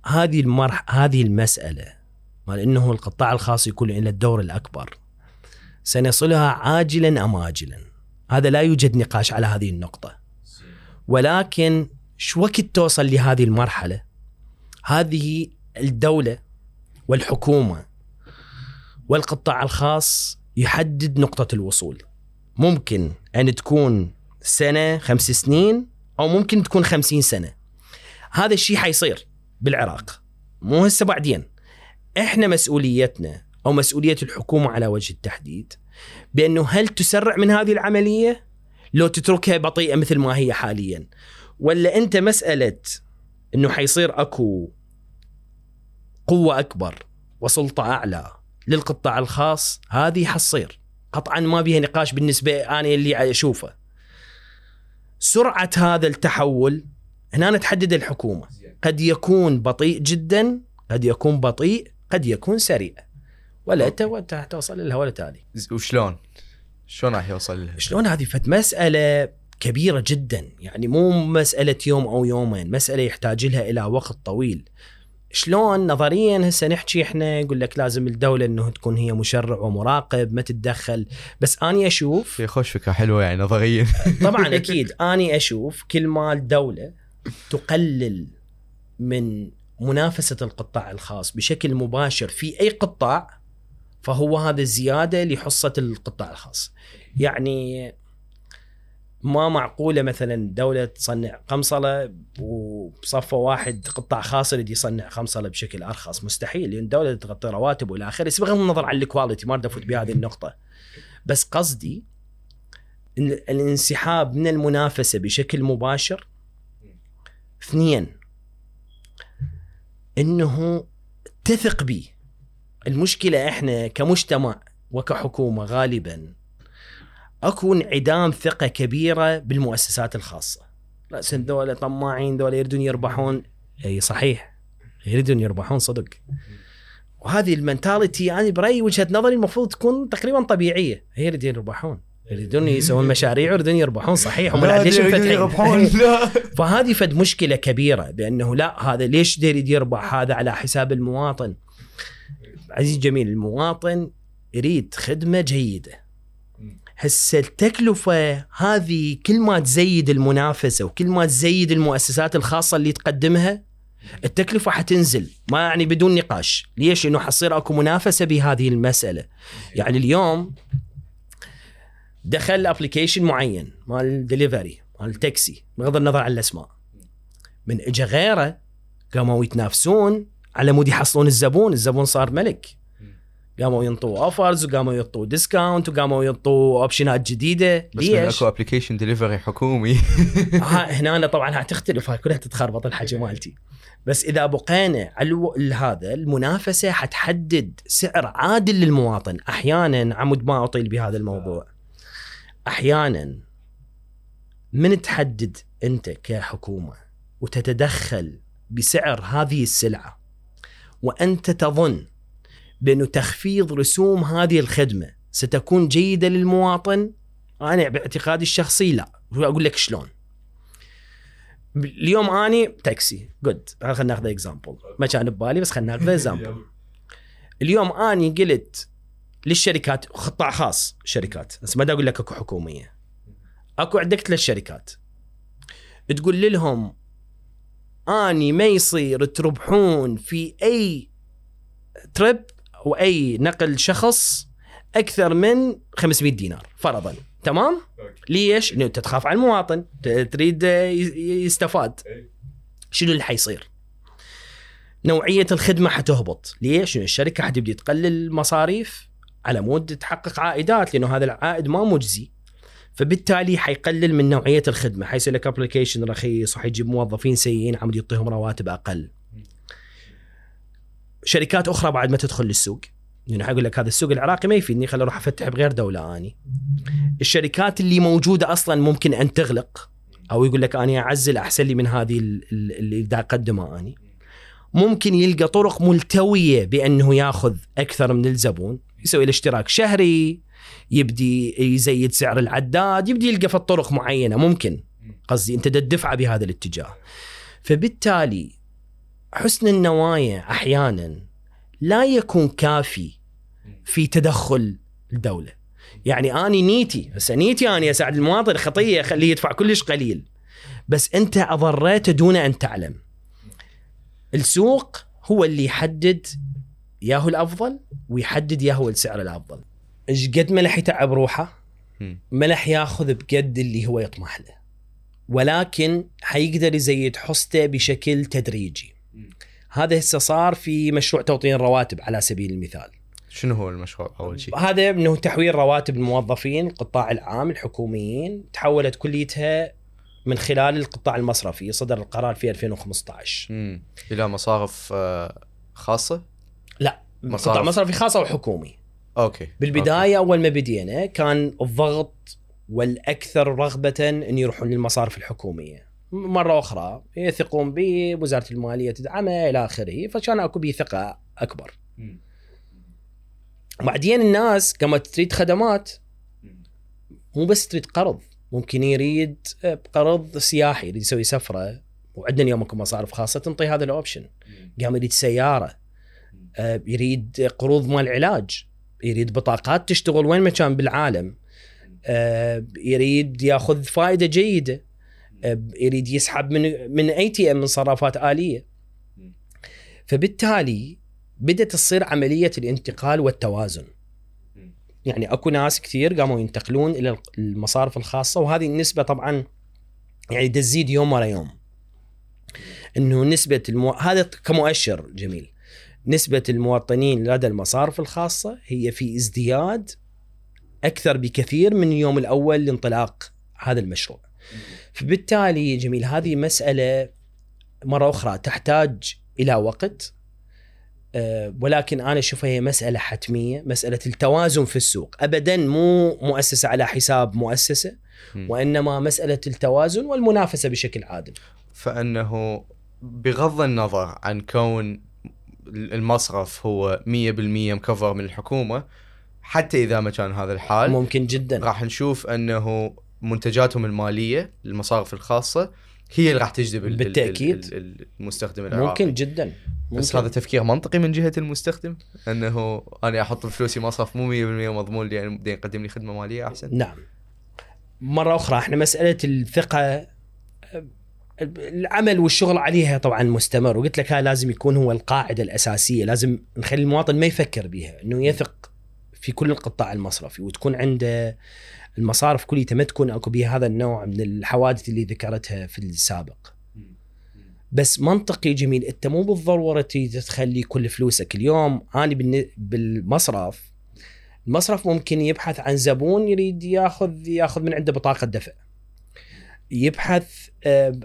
هذه المرح هذه المسألة مال إنه القطاع الخاص يكون له الدور الأكبر. سنصلها عاجلا أم اجلا. هذا لا يوجد نقاش على هذه النقطة. ولكن شو وقت توصل لهذه المرحلة؟ هذه الدولة والحكومة والقطاع الخاص يحدد نقطة الوصول. ممكن أن تكون سنة خمس سنين أو ممكن تكون خمسين سنة. هذا الشيء حيصير بالعراق. مو هسه بعدين. إحنا مسؤوليتنا أو مسؤولية الحكومة على وجه التحديد. بأنه هل تسرع من هذه العملية؟ لو تتركها بطيئة مثل ما هي حاليا. ولا أنت مسألة إنه حيصير أكو قوة أكبر وسلطة أعلى للقطاع الخاص؟ هذه حتصير. قطعا ما بيها نقاش بالنسبة أنا اللي أشوفه. سرعة هذا التحول هنا تحدد الحكومة. قد يكون بطيء جدا قد يكون بطيء قد يكون سريع. ولا أنت وانت توصل لها ولا تالي ز- وشلون؟ شلون راح يوصل لها؟ شلون هذه فت مسألة كبيرة جدا. يعني مو مسألة يوم أو يومين مسألة يحتاج لها إلى وقت طويل. شلون نظريا هسه نحكي إحنا يقول لك لازم الدولة إنه تكون هي مشرع ومراقب ما تتدخل. بس أني أشوف في خوش فكره حلوة يعني نظريا. <laughs> طبعا <laughs> أكيد. أني أشوف كل ما الدولة تقلل من منافسة القطاع الخاص بشكل مباشر في أي قطاع فهو هذا زيادة لحصة القطاع الخاص. يعني ما معقولة مثلا دولة تصنع قمصلة وبصفة واحد قطاع خاص اللي يصنع قمصلة بشكل أرخص. مستحيل لأن الدولة تغطي رواتب وإلى آخره بس بغض النظر عن الكواليتي ما أفوت بهذه النقطة. بس قصدي إن الانسحاب من المنافسة بشكل مباشر اثنين إنه تثق بي. المشكلة إحنا كمجتمع وكحكومة غالبا اكو انعدام ثقة كبيرة بالمؤسسات الخاصة. راس ذولا طماعين ذولا يريدون يربحون. أي صحيح. يريدون يربحون صدق. وهذه المنتاليتي أنا برأيي وجهة نظري المفروض تكون تقريبا طبيعية. هي يريدون يربحون. يريدون يسوون مشاريع ويريدون يربحون صحيح. هم ليش يريدون يربحون. <laughs> فهذه فد مشكلة كبيرة بأنه لا هذا ليش يريد يربح؟ هذا على حساب المواطن. عزيز جميل المواطن يريد خدمة جيدة. هسه التكلفة هذه كل ما تزيد المنافسة وكل ما تزيد المؤسسات الخاصة اللي تقدمها التكلفة حتنزل. ما يعني بدون نقاش. ليش؟ انه حيصير أكو منافسة بهذه المسألة. يعني اليوم دخل application معين مال دليفري مال تاكسي بغض النظر عن الأسماء. من اجى غيره قاموا يتنافسون على مود يحصلون الزبون الزبون صار ملك. قاموا ينطوا offers وقاموا ينطوا discount وقاموا ينطوا option ات جديدة. بس ليش؟ أكو application delivery حكومي. <laughs> ها <laughs> هنا أنا طبعا هتختلف هاي كلها تتخربط الحكي مالتي. بس إذا بقينا على هذا المنافسة حتحدد سعر عادل للمواطن. أحيانا عمود ما أطيل بهذا الموضوع. أحيانا من تحدد أنت كحكومة وتتدخل بسعر هذه السلعة؟ وأنت تظن بأنه تخفيض رسوم هذه الخدمة ستكون جيدة للمواطن؟ أنا باعتقادي الشخصي لا. واقول لك شلون. اليوم أني تاكسي. good خلينا ناخذ example ما كان ببالي بس خلينا ناخذ <laughs> example اليوم أني قلت للشركات قطاع خاص شركات. بس ما أقول لك أكو حكومية. أكو عندك ثلاث شركات. تقول لهم آني ما يصير تربحون في أي trip أو أي نقل شخص أكثر من 500 دينار فرضا تمام ليش؟ لأنه أنت تخاف على المواطن تريد يستفاد شنو اللي حيصير؟ نوعية الخدمة حتهبط ليش؟ الشركة حتبدي تقلل المصاريف على مود تحقق عائدات لأنه هذا العائد ما مجزي فبالتالي حيقلل من نوعية الخدمة حيصير لك application رخيص وحيجيب موظفين سيئين عم يعطيهم رواتب أقل. شركات أخرى بعد ما تدخل للسوق يعني حيقول لك هذا السوق العراقي ما يفيدني خليني أروح أفتح بغير دولة أني. الشركات اللي موجودة أصلا ممكن أن تغلق أو يقول لك أنا أعزل أحسن لي من هذه ال- ال- اللي دا اقدمها أني. ممكن يلقى طرق ملتوية بأنه ياخذ أكثر من الزبون يسوي له اشتراك شهري يبدي يزيد سعر العداد يبدي يلقى في الطرق معينة ممكن. قصدي أنت دا تدفع بهذا الاتجاه. فبالتالي حسن النوايا أحيانا لا يكون كافي في تدخل الدولة. يعني أني نيتي هسه نيتي أني اساعد المواطن خطية اخليه يدفع كلش قليل. بس أنت أضريته دون أن تعلم. السوق هو اللي يحدد ياهو الأفضل ويحدد ياهو السعر الأفضل. إيش قد ما لح يتعب روحه. ما لح ياخذ بقد اللي هو يطمح له ولكن حيقدر يزيد حصته بشكل تدريجي هذا هسه صار في مشروع توطين الرواتب على سبيل المثال شنو هو المشروع أول شيء؟ هذا إنه تحويل رواتب الموظفين القطاع العام الحكوميين تحولت كليتها من خلال القطاع المصرفي صدر القرار في 2015 مم. إلى مصارف آه، خاصة؟ لا مصارف. قطاع مصرفي خاص وحكومي أوكي. بالبداية أول ما بدينا كان الضغط والأكثر رغبة إن يروحون للمصارف الحكومية. مرة أخرى يثقون به وزاره المالية تدعمه إلى آخره فكان أكو به ثقة أكبر. بعدين الناس قامت تريد خدمات. مو بس تريد قرض ممكن يريد قرض سياحي يريد يسوي سفرة. وعندنا اليوم أكو مصارف خاصة تنطي هذا الاوبشن قام يريد سيارة. آه، يريد قروض مال علاج. يريد بطاقات تشتغل وين ما كان بالعالم. آه، يريد ياخذ فائده جيدة. آه، يريد يسحب من من اي تي ام من صرافات آلية. فبالتالي بدأت تصير عملية الانتقال والتوازن. يعني أكو ناس كثير قاموا ينتقلون إلى المصارف الخاصة وهذه النسبة طبعا يعني تزيد يوم ورا يوم. إنه نسبة المو... هذا كمؤشر جميل. نسبة المواطنين لدى المصارف الخاصة هي في ازدياد أكثر بكثير من اليوم الأول لانطلاق هذا المشروع. فبالتالي جميل هذه مسألة مرة أخرى تحتاج إلى وقت أه ولكن أنا أشوفها هي مسألة حتمية، مسألة التوازن في السوق، ابدا مو مؤسسة على حساب مؤسسة. وإنما مسألة التوازن والمنافسة بشكل عادل. فإنه بغض النظر عن كون المصرف هو 100% مكفر من الحكومة. حتى إذا ما كان هذا الحال ممكن جدا. راح نشوف أنه منتجاتهم المالية المصارف الخاصة هي اللي راح تجذب ال- المستخدم العراقي. ممكن جدا. ممكن. بس هذا تفكير منطقي من جهة المستخدم أنه أنا أحط فلوسي مصرف مو 100% مضمون بده يقدم لي خدمة مالية أحسن. نعم. مرة أخرى إحنا مسألة الثقة العمل والشغل عليها طبعا مستمر. وقلت لك هذا لازم يكون هو القاعدة الأساسية. لازم نخلي المواطن ما يفكر بها أنه يثق في كل القطاع المصرفي وتكون عنده المصارف كلها. ما تكون أكو بها هذا النوع من الحوادث اللي ذكرتها في السابق. بس منطقي جميل. أنت مو بالضرورة تخلي كل فلوسك اليوم. أنا بالمصرف المصرف ممكن يبحث عن زبون يريد ياخذ ياخذ من عنده بطاقة دفع. يبحث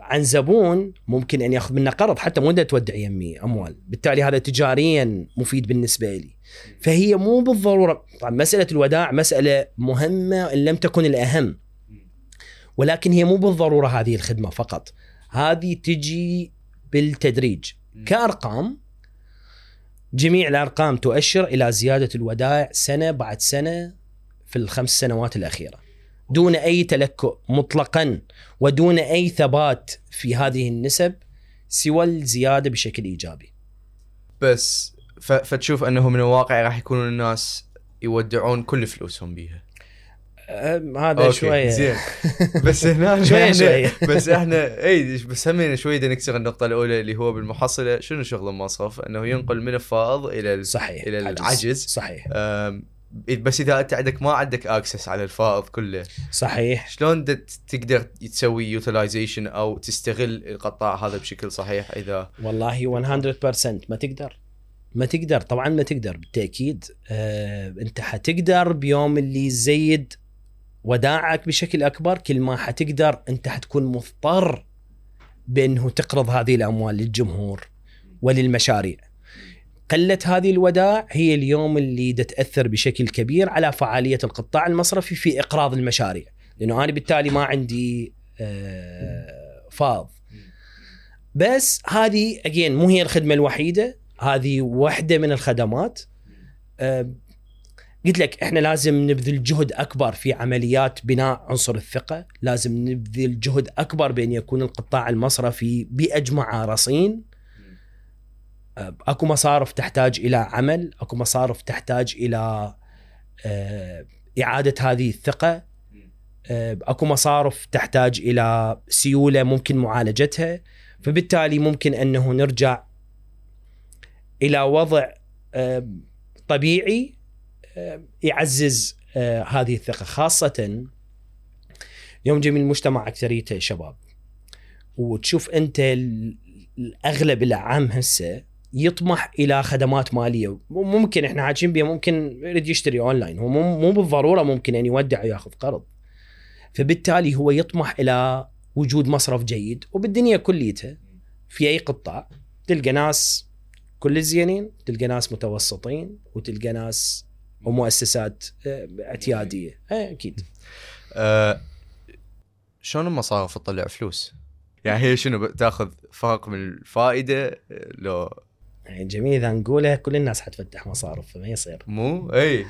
عن زبون ممكن أن يأخذ منه قرض حتى مو تودع يمي أموال. بالتالي هذا تجاريا مفيد بالنسبة لي. فهي مو بالضرورة. طبعا مسألة الوداع مسألة مهمة إن لم تكن الأهم. ولكن هي مو بالضرورة هذه الخدمة فقط. هذه تجي بالتدريج. كأرقام جميع الأرقام تؤشر إلى زيادة الودائع سنة بعد سنة في الخمس سنوات الأخيرة. دون أي تلكؤ مطلقا ودون أي ثبات في هذه النسب سوى الزيادة بشكل إيجابي. بس. فتشوف أنه من الواقع راح يكونون الناس يودعون كل فلوسهم بيها هذا شوية زين <laughs> بس هنا شوية إحنا- شوية. <laughs> بس إحنا إي بس همين شوي بدنا نكسر النقطة الأولى اللي هو بالمحصلة شنو شغل المصرف أنه ينقل من الفائض إلى ال- صحيح إلى عجز. العجز صحيح بس إذا أنت عندك ما عندك access على الفائض كله. صحيح. شلون تقدر تسوي utilization أو تستغل القطاع هذا بشكل صحيح اذا والله 100% ما تقدر. ما تقدر. طبعا ما تقدر. بالتأكيد آه، أنت حتقدر بيوم اللي يزيد ودائعك بشكل أكبر كل ما حتقدر أنت حتكون مضطر بأنه تقرض هذه الأموال للجمهور وللمشاريع. قلة هذه الودائع هي اليوم اللي دا تأثر بشكل كبير على فعالية القطاع المصرفي في إقراض المشاريع. لأنه أنا بالتالي ما عندي آه، فاض. بس هذه اجين مو هي الخدمة الوحيدة هذه واحدة من الخدمات. أه قلت لك إحنا لازم نبذل جهد أكبر في عمليات بناء عنصر الثقة. لازم نبذل جهد أكبر بأن يكون القطاع المصرفي بأجمع رصين اكو مصارف تحتاج إلى عمل اكو مصارف تحتاج إلى أه، اعادة هذه الثقة. أه، اكو مصارف تحتاج إلى سيولة ممكن معالجتها. فبالتالي ممكن انه نرجع إلى وضع آه، طبيعي آه، يعزز آه، هذه الثقة خاصة يوم جميل المجتمع أكثريته شباب. وتشوف أنت ال- الاغلب العام هسه يطمح إلى خدمات مالية. ممكن إحنا حاكين بها ممكن يريد يشتري أونلاين. هو مو بالضرورة ممكن ان يودع ويأخذ قرض. فبالتالي هو يطمح إلى وجود مصرف جيد وبالدنيا كليتها. في أي قطاع تلقى ناس كل الزينين تلقى ناس متوسطين وتلقى ناس ومؤسسات آه، اعتيادية. آه، أكيد. أه شلون المصارف تطلع فلوس؟ يعني هي شنو تاخذ فرق من الفائدة لو يعني جميل إذا نقولها كل الناس حتفتح مصارف فما يصير. مو؟ إي.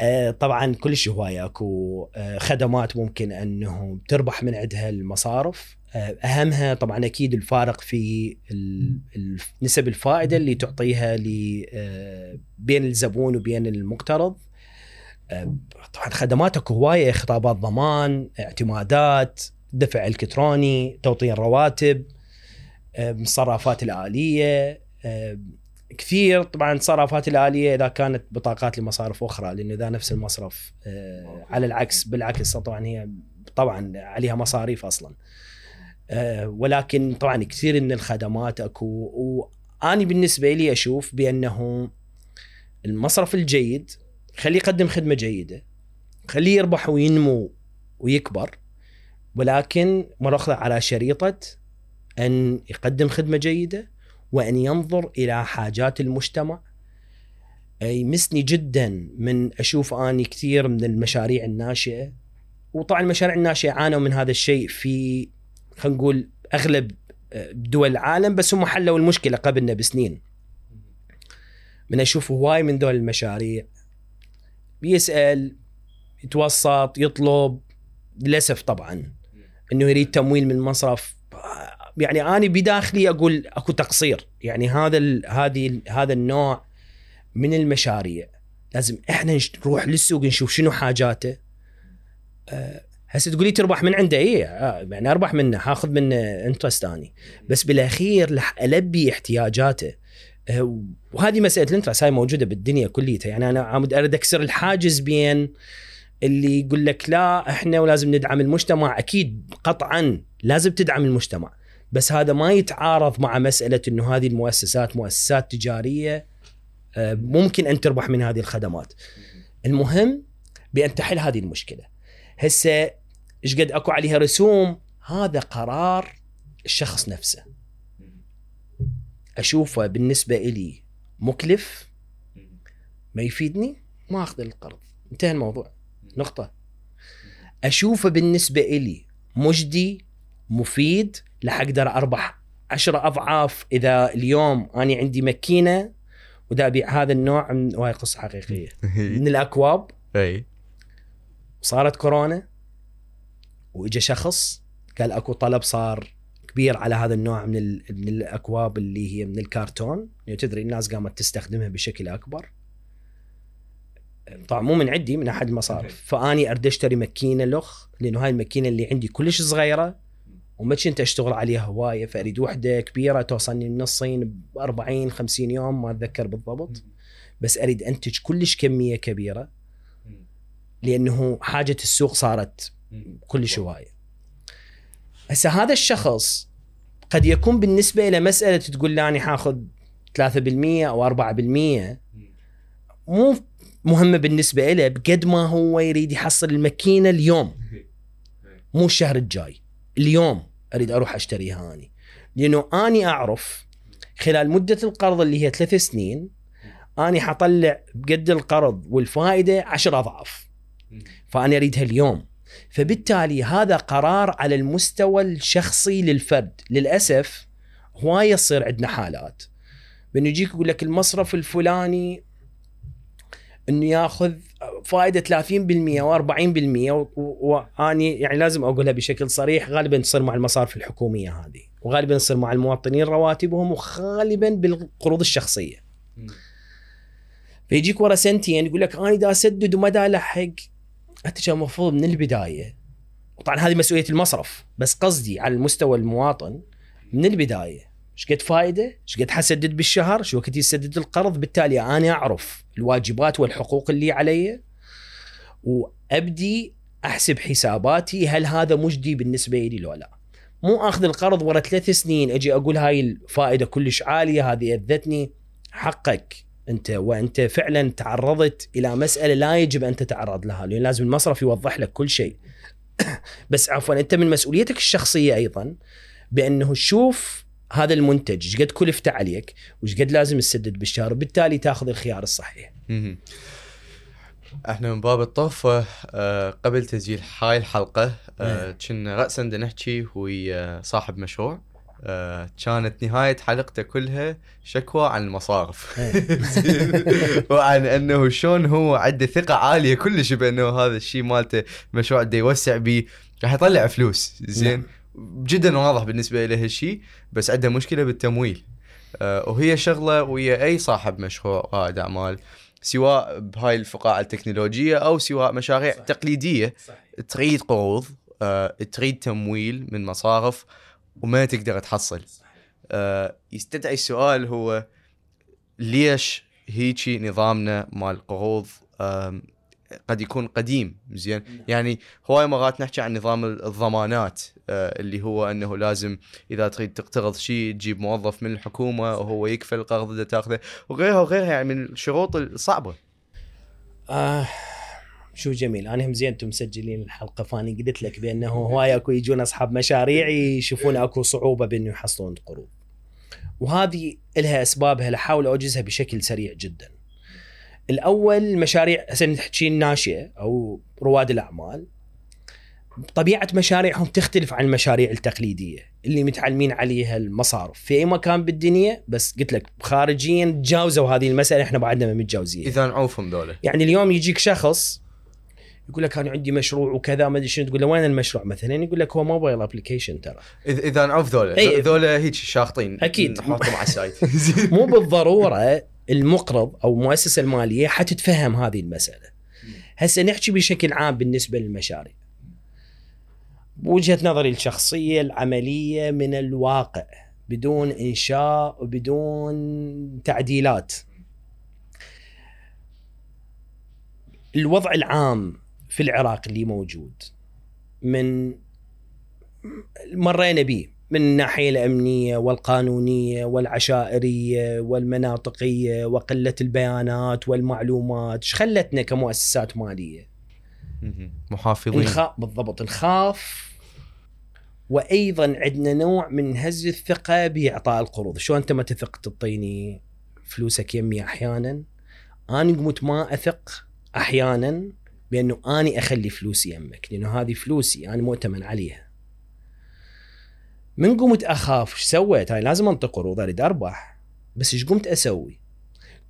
آه، طبعا كل شيء هواية. أكو آه، خدمات ممكن انه تربح من عندها المصارف. آه، أهمها طبعا أكيد الفارق في نسب الفائدة اللي تعطيها بين الزبون وبين المقترض. طبعا خدمات أكو هواية خطابات ضمان اعتمادات دفع إلكتروني توطين رواتب الصرافات الآلية كثير طبعا الصرافات الآلية إذا كانت بطاقات لمصارف أخرى لأنه إذا نفس المصرف آه، على العكس بالعكس طبعا هي طبعا عليها مصاريف أصلا. آه، ولكن طبعا كثير من الخدمات أكو وأني بالنسبة لي أشوف بأنه المصرف الجيد خليه يقدم خدمة جيدة خليه يربح وينمو ويكبر ولكن مرة أخرى على شريطة أن يقدم خدمة جيدة وأن ينظر إلى حاجات المجتمع. يمسني جدا من أشوف أني كثير من المشاريع الناشئة. وطبعا المشاريع الناشئة عانوا من هذا الشيء في خلينا نقول أغلب دول العالم بس هم حلوا المشكلة قبلنا بسنين. من أشوف هواي من دول المشاريع. بيسأل يتوسط يطلب للأسف طبعا إنه يريد تمويل من المصرف يعني أنا بداخلي أقول أكو تقصير. يعني هذا هذه هذا النوع من المشاريع. لازم إحنا نروح للسوق نشوف شنو حاجاته. أه هسه تقولي تربح من عنده. اي آه يعني أربح منه هاخذ منه interest اني بس بالأخير رح ألبي احتياجاته. أه وهذه مسألة الانترست هاي موجودة بالدنيا كليتها. يعني أنا أريد أكسر الحاجز بين اللي يقول لك لا إحنا ولازم ندعم المجتمع. أكيد قطعا لازم تدعم المجتمع. بس هذا ما يتعارض مع مسألة إنه هذه المؤسسات مؤسسات تجارية آه، ممكن أن تربح من هذه الخدمات. المهم بأن تحل هذه المشكلة. هسه إيش قد أكو عليها رسوم هذا قرار الشخص نفسه. أشوفه بالنسبة لي مكلف ما يفيدني ما أخذ القرض انتهى الموضوع نقطة أشوفه بالنسبة إلي مجدي مفيد لح أقدر أربح عشرة أضعاف إذا اليوم أنا عندي ماكينة ودا أبيع هذا النوع من وهي قصة حقيقية. <laughs> من الأكواب أي. صارت كورونا واجى شخص قال أكو طلب صار كبير على هذا النوع من من الأكواب اللي هي من الكرتون يعني تدري الناس قامت تستخدمها بشكل أكبر. طبعا مو من عندي من أحد المصارف. فأني اريد أشتري ماكينة لخ لأنه هاي الماكينة اللي عندي كلش صغيرة. وما كنت أشتغل عليها هواية فأريد وحدة كبيرة توصلني من الصين ب 40 50 يوم ما أتذكر بالضبط. بس أريد أنتج كلش كمية كبيرة. لأنه حاجة السوق صارت كلش هواية. هسه هذا الشخص قد يكون بالنسبة إلى مسألة تقول لي أنا حاخذ 3% أو 4% مو مهمة بالنسبة له بقد ما هو يريد يحصل الماكينة اليوم. <laughs> مو الشهر الجاي اليوم. أريد أروح اشتريها اني لأنه أني أعرف خلال مدة القرض اللي هي ثلاث سنين أني حطلع بقد القرض والفائدة عشر أضعاف. فانا أريدها اليوم. فبالتالي هذا قرار على المستوى الشخصي للفرد. للأسف هوايه يصير عندنا حالات. بانه يجيك يقول لك المصرف الفلاني إنه ياخذ فائدة 30% و40% واني يعني لازم أقولها بشكل صريح غالبا تصير مع المصارف الحكومية هذه وغالبا تصير مع المواطنين رواتبهم وغالبا بالقروض الشخصية. فيجيك ورا سنتين يقول لك أنا دا أسدد وما دا ألحق أنت كان المفروض من البداية طبعا هذه مسؤولية المصرف بس قصدي على المستوى المواطن من البداية إيش قد فائدة؟ إيش قد حسدد بالشهر؟ شو وقت يسدد القرض؟ بالتالي أنا أعرف الواجبات والحقوق اللي علي وأبدي أحسب حساباتي هل هذا مجدي بالنسبة لي لو لا. مو آخذ القرض ورا ثلاث سنين أجي أقول هاي الفائدة كلش عالية هذه أذتني حقك أنت وأنت فعلا تعرضت إلى مسألة لا يجب أن تتعرض لها لأن لازم المصرف يوضح لك كل شيء. <coughs> بس عفوا أنت من مسؤوليتك الشخصية أيضا بأنه شوف هذا المنتج إيش قد كلفته عليك وإيش قد لازم تسدد بالشهر وبالتالي تأخذ الخيار الصحيح. إحنا من باب الطرفه آه، قبل تسجيل هاي الحلقة آه، كنا راسا نحكي ويا صاحب مشروع آه، كانت نهاية حلقته كلها شكوى عن المصارف. <laughs> وعن إنه شلون هو عنده ثقة عالية كلش بإنه هذا الشيء مالته مشروع بده يوسع به راح يطلع فلوس. زين. نعم. جدا واضح بالنسبة له هالشيء بس عنده مشكلة بالتمويل. وهي شغلة ويا أي صاحب مشروع رائد اعمال سواء بهاي الفقاعة التكنولوجية أو سواء مشاريع صحيح. تقليدية صحيح. تريد قروض آه تريد تمويل من مصارف وما تقدر تحصل آه يستدعي السؤال هو ليش هيجي نظامنا مال قروض قد يكون قديم. زين؟ يعني هواي مرات نحكي عن نظام الضمانات آه اللي هو إنه لازم إذا تريد تقترض شيء تجيب موظف من الحكومة وهو يكفل القرض اللي تأخذه وغيرها وغيرها يعني من الشروط الصعبة. آه شو جميل. أنا هم زين أنتم مسجلين الحلقة فاني قلت لك بأنه هواي أكو يجون أصحاب مشاريع يشوفون أكو صعوبة بأنه يحصلون قروض. وهذه لها أسبابها احاول أوجزها بشكل سريع جدا. الأول مشاريع هسه نحكي الناشئة أو رواد الأعمال. طبيعة مشاريعهم تختلف عن المشاريع التقليدية. اللي متعلمين عليها المصارف. في أي مكان بالدنيا بس قلت لك خارجيا تجاوزوا هذه المسألة إحنا بعدنا ما متجاوزين. إذا نعوفهم ذولا. يعني اليوم يجيك شخص يقول لك أنا عندي مشروع وكذا ما أدري شنو تقول له وين المشروع؟ مثلا يقول لك هو mobile application ترى. إذا نعوف ذولا. إي. ذولا هيك شاخطين أكيد. نحطهم على ال side. <laughs> مو بالضرورة المقرض أو المؤسسه المالية حتتفهم هذه المسألة. هسه نحكي بشكل عام بالنسبة للمشاريع. بوجهه نظري الشخصية العملية من الواقع بدون إنشاء وبدون تعديلات. الوضع العام في العراق اللي موجود من مرينا به من الناحية الأمنية والقانونية والعشائرية والمناطقية وقلة البيانات والمعلومات إيش خلتنا كمؤسسات مالية. محافظين. نخاف بالضبط نخاف وأيضا عندنا نوع من هز الثقة بإعطاء القروض. شو أنت ما تثق تعطيني فلوسك يمي أحيانا؟ أنا قمت ما أثق أحيانا بأنه أني أخلي فلوسي يمك لأنه هذه فلوسي أنا مؤتمن عليها. من قمت أخاف إيش سويت؟ أنا لازم انطي قروض أريد أربح بس إيش قمت أسوي؟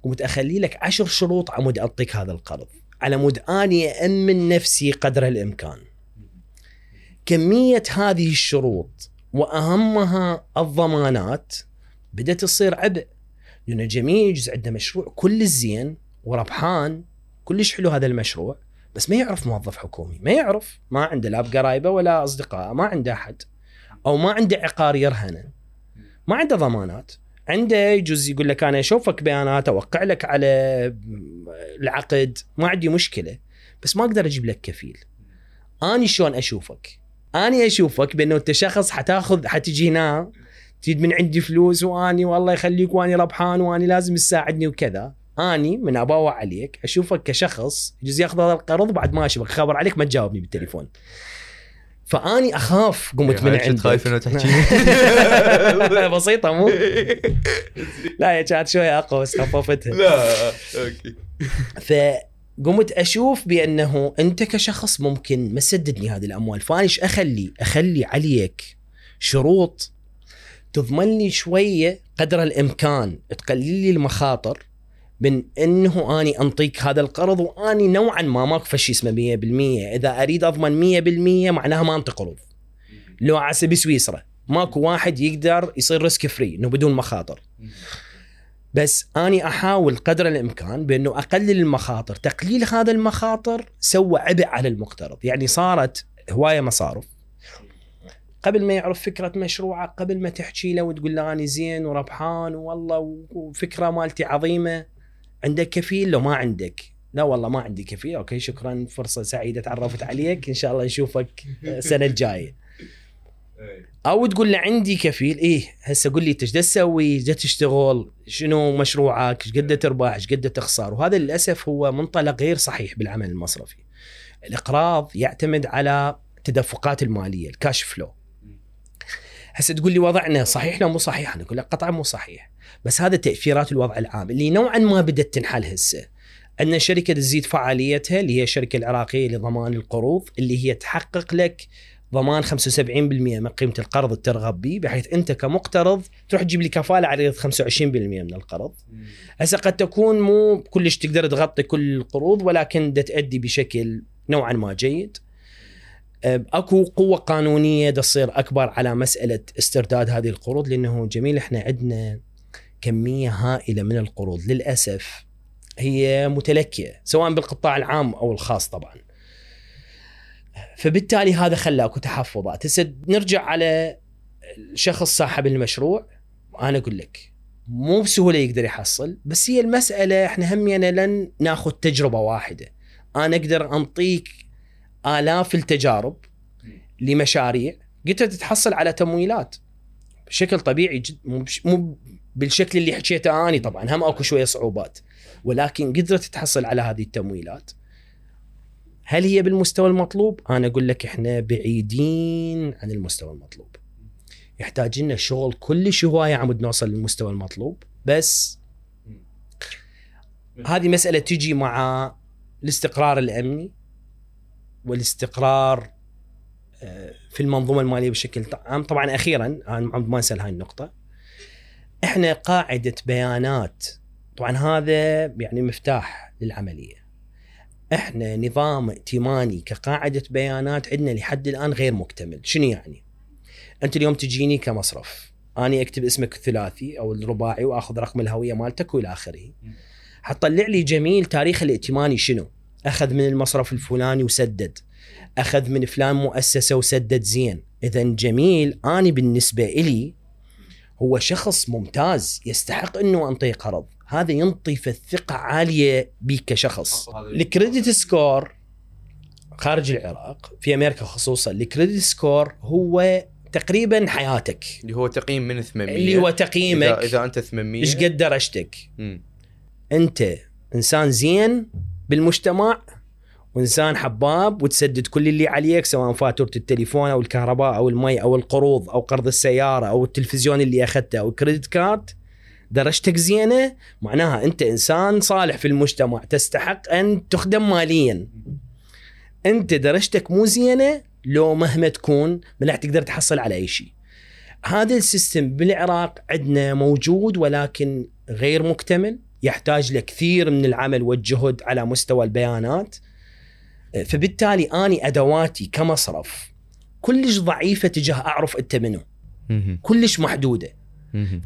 قمت أخلي لك عشر شروط على مود اعطيك هذا القرض على مود أني امن نفسي قدر الإمكان. كمية هذه الشروط وأهمها الضمانات بدأت تصير عبء لأنه جميع يجوز عنده مشروع كل الزين وربحان كلش حلو هذا المشروع بس ما يعرف موظف حكومي ما يعرف ما عنده لا بقرايبه ولا اصدقاء ما عنده أحد أو ما عنده عقار يرهنه. ما عنده ضمانات. عنده يجوز يقول لك أنا أشوفك بيانات أوقع لك على العقد ما عندي مشكلة. بس ما أقدر أجيب لك كفيل. أني شلون أشوفك؟ أني أشوفك بأنه أنت شخص حتاخذ حتجي هنا تريد من عندي فلوس وأني والله يخليك وأني ربحان وأني لازم تساعدني وكذا. أني من اباوع عليك أشوفك كشخص يجوز ياخذ هذا القرض بعد ما أشوفك. خبر عليك ما تجاوبني بالتليفون. فأني أخاف قمت من عندك. خايف إنه تحكي. <laughs> بسيطة مو؟ لا هي كانت شوية أقوى بس خففتها. لا أوكي. فقمت أشوف بأنه أنت كشخص ممكن ما تسددني هذه الأموال فأنا إيش أخلي؟ أخلي عليك شروط تضمن لي شوية قدر الإمكان تقلل لي المخاطر من إنه آني أنطيك هذا القرض وآني نوعا ما ماكو شيء اسمه 100% إذا أريد أضمن 100% معناها ما انطي قروض. لو على سبيل سويسرا ماكو واحد يقدر يصير risk free إنه بدون مخاطر. بس آني أحاول قدر الإمكان بأنه أقلل المخاطر. تقليل هذا المخاطر سوى عبء على المقترض. يعني صارت هواية مصارف. قبل ما يعرف فكرة مشروعه قبل ما تحكي له وتقول له آني زين وربحان والله وفكرة مالتي عظيمة. عندك كفيل لو ما عندك لا والله ما عندي كفيل أوكي شكرا فرصة سعيدة تعرفت عليك إن شاء الله نشوفك السنة الجاية أو تقول له عندي كفيل إيه هسه قول لي إنت إيش تسوي؟ إيش تشتغل؟ شنو مشروعك؟ إيش قد تربح؟ إيش قد تخسر؟ وهذا للأسف هو منطلق غير صحيح بالعمل المصرفي. الإقراض يعتمد على التدفقات المالية الكاش فلو. هسه تقول لي وضعنا صحيح لو مو صحيح؟ أنا أقول لك قطعا مو صحيح. بس هذا تأثيرات الوضع العام اللي نوعا ما بدأت تنحل هسه. أن شركة تزيد فعاليتها اللي هي الشركة العراقية لضمان القروض اللي هي تحقق لك ضمان 75% من قيمة القرض اللي ترغب به بحيث أنت كمقترض تروح تجيب لي كفالة على 25% من القرض. هسه قد تكون مو كلش تقدر تغطي كل القروض ولكن دا تأدي بشكل نوعا ما جيد. أكو قوة قانونية تصير أكبر على مسألة استرداد هذه القروض لأنه جميل إحنا عندنا كمية هائلة من القروض للأسف هي متلكية سواء بالقطاع العام أو الخاص طبعا. فبالتالي هذا خلاكو تحفظات. نرجع على الشخص صاحب المشروع. أنا أقول لك مو بسهولة يقدر يحصل بس هي المسألة إحنا همينا لن نأخذ تجربة واحدة. أنا أقدر أنطيك آلاف التجارب لمشاريع قدرت تتحصل على تمويلات. بشكل طبيعي جد مو مو بالشكل اللي حكيته اني طبعا هم أكو شوية صعوبات ولكن قدرت تحصل على هذه التمويلات. هل هي بالمستوى المطلوب؟ أنا أقول لك إحنا بعيدين عن المستوى المطلوب. يحتاج لنا شغل كلش هواية عمود نوصل للمستوى المطلوب بس هذه مسألة تجي مع الاستقرار الأمني والاستقرار آه، في المنظومة المالية بشكل عام. طبعا أخيرا أنا ما أنسى هاي النقطة. إحنا قاعدة بيانات. طبعا هذا يعني مفتاح للعملية. إحنا نظام ائتماني كقاعدة بيانات عندنا لحد الآن غير مكتمل. شنو يعني؟ أنت اليوم تجيني كمصرف. اني أكتب اسمك الثلاثي أو الرباعي وأخذ رقم الهوية مالتك وإلى آخره. حتطلع لي جميل تاريخ الائتماني شنو؟ أخذ من المصرف الفلاني وسدد. أخذ من فلان مؤسسة وسدد. زين. اذا جميل. اني بالنسبة إلي هو شخص ممتاز يستحق إنه أنطيه قرض. هذا ينطي في الثقة عالية بك كشخص. ال credit score خارج العراق في أمريكا خصوصا ال credit score هو تقريبا حياتك. اللي هو تقييم من 800 اللي هو تقييمك. اذا, إذا أنت 800 إيش قد درجتك. أنت إنسان زين بالمجتمع؟ وإنسان حباب وتسدد كل اللي عليك سواء فاتورة التليفون أو الكهرباء أو المي أو القروض أو قرض السيارة أو التلفزيون اللي أخذته أو الكريدت كارد درجتك زينة معناها أنت إنسان صالح في المجتمع تستحق أن تخدم ماليا. أنت درجتك مو زينة لو مهما تكون ما راح تقدر تحصل على أي شيء. هذا السيستم بالعراق عندنا موجود ولكن غير مكتمل يحتاج لكثير من العمل والجهد على مستوى البيانات. فبالتالي آني أدواتي كمصرف كلش ضعيفة تجاه أعرف أنت منو. كلش محدودة.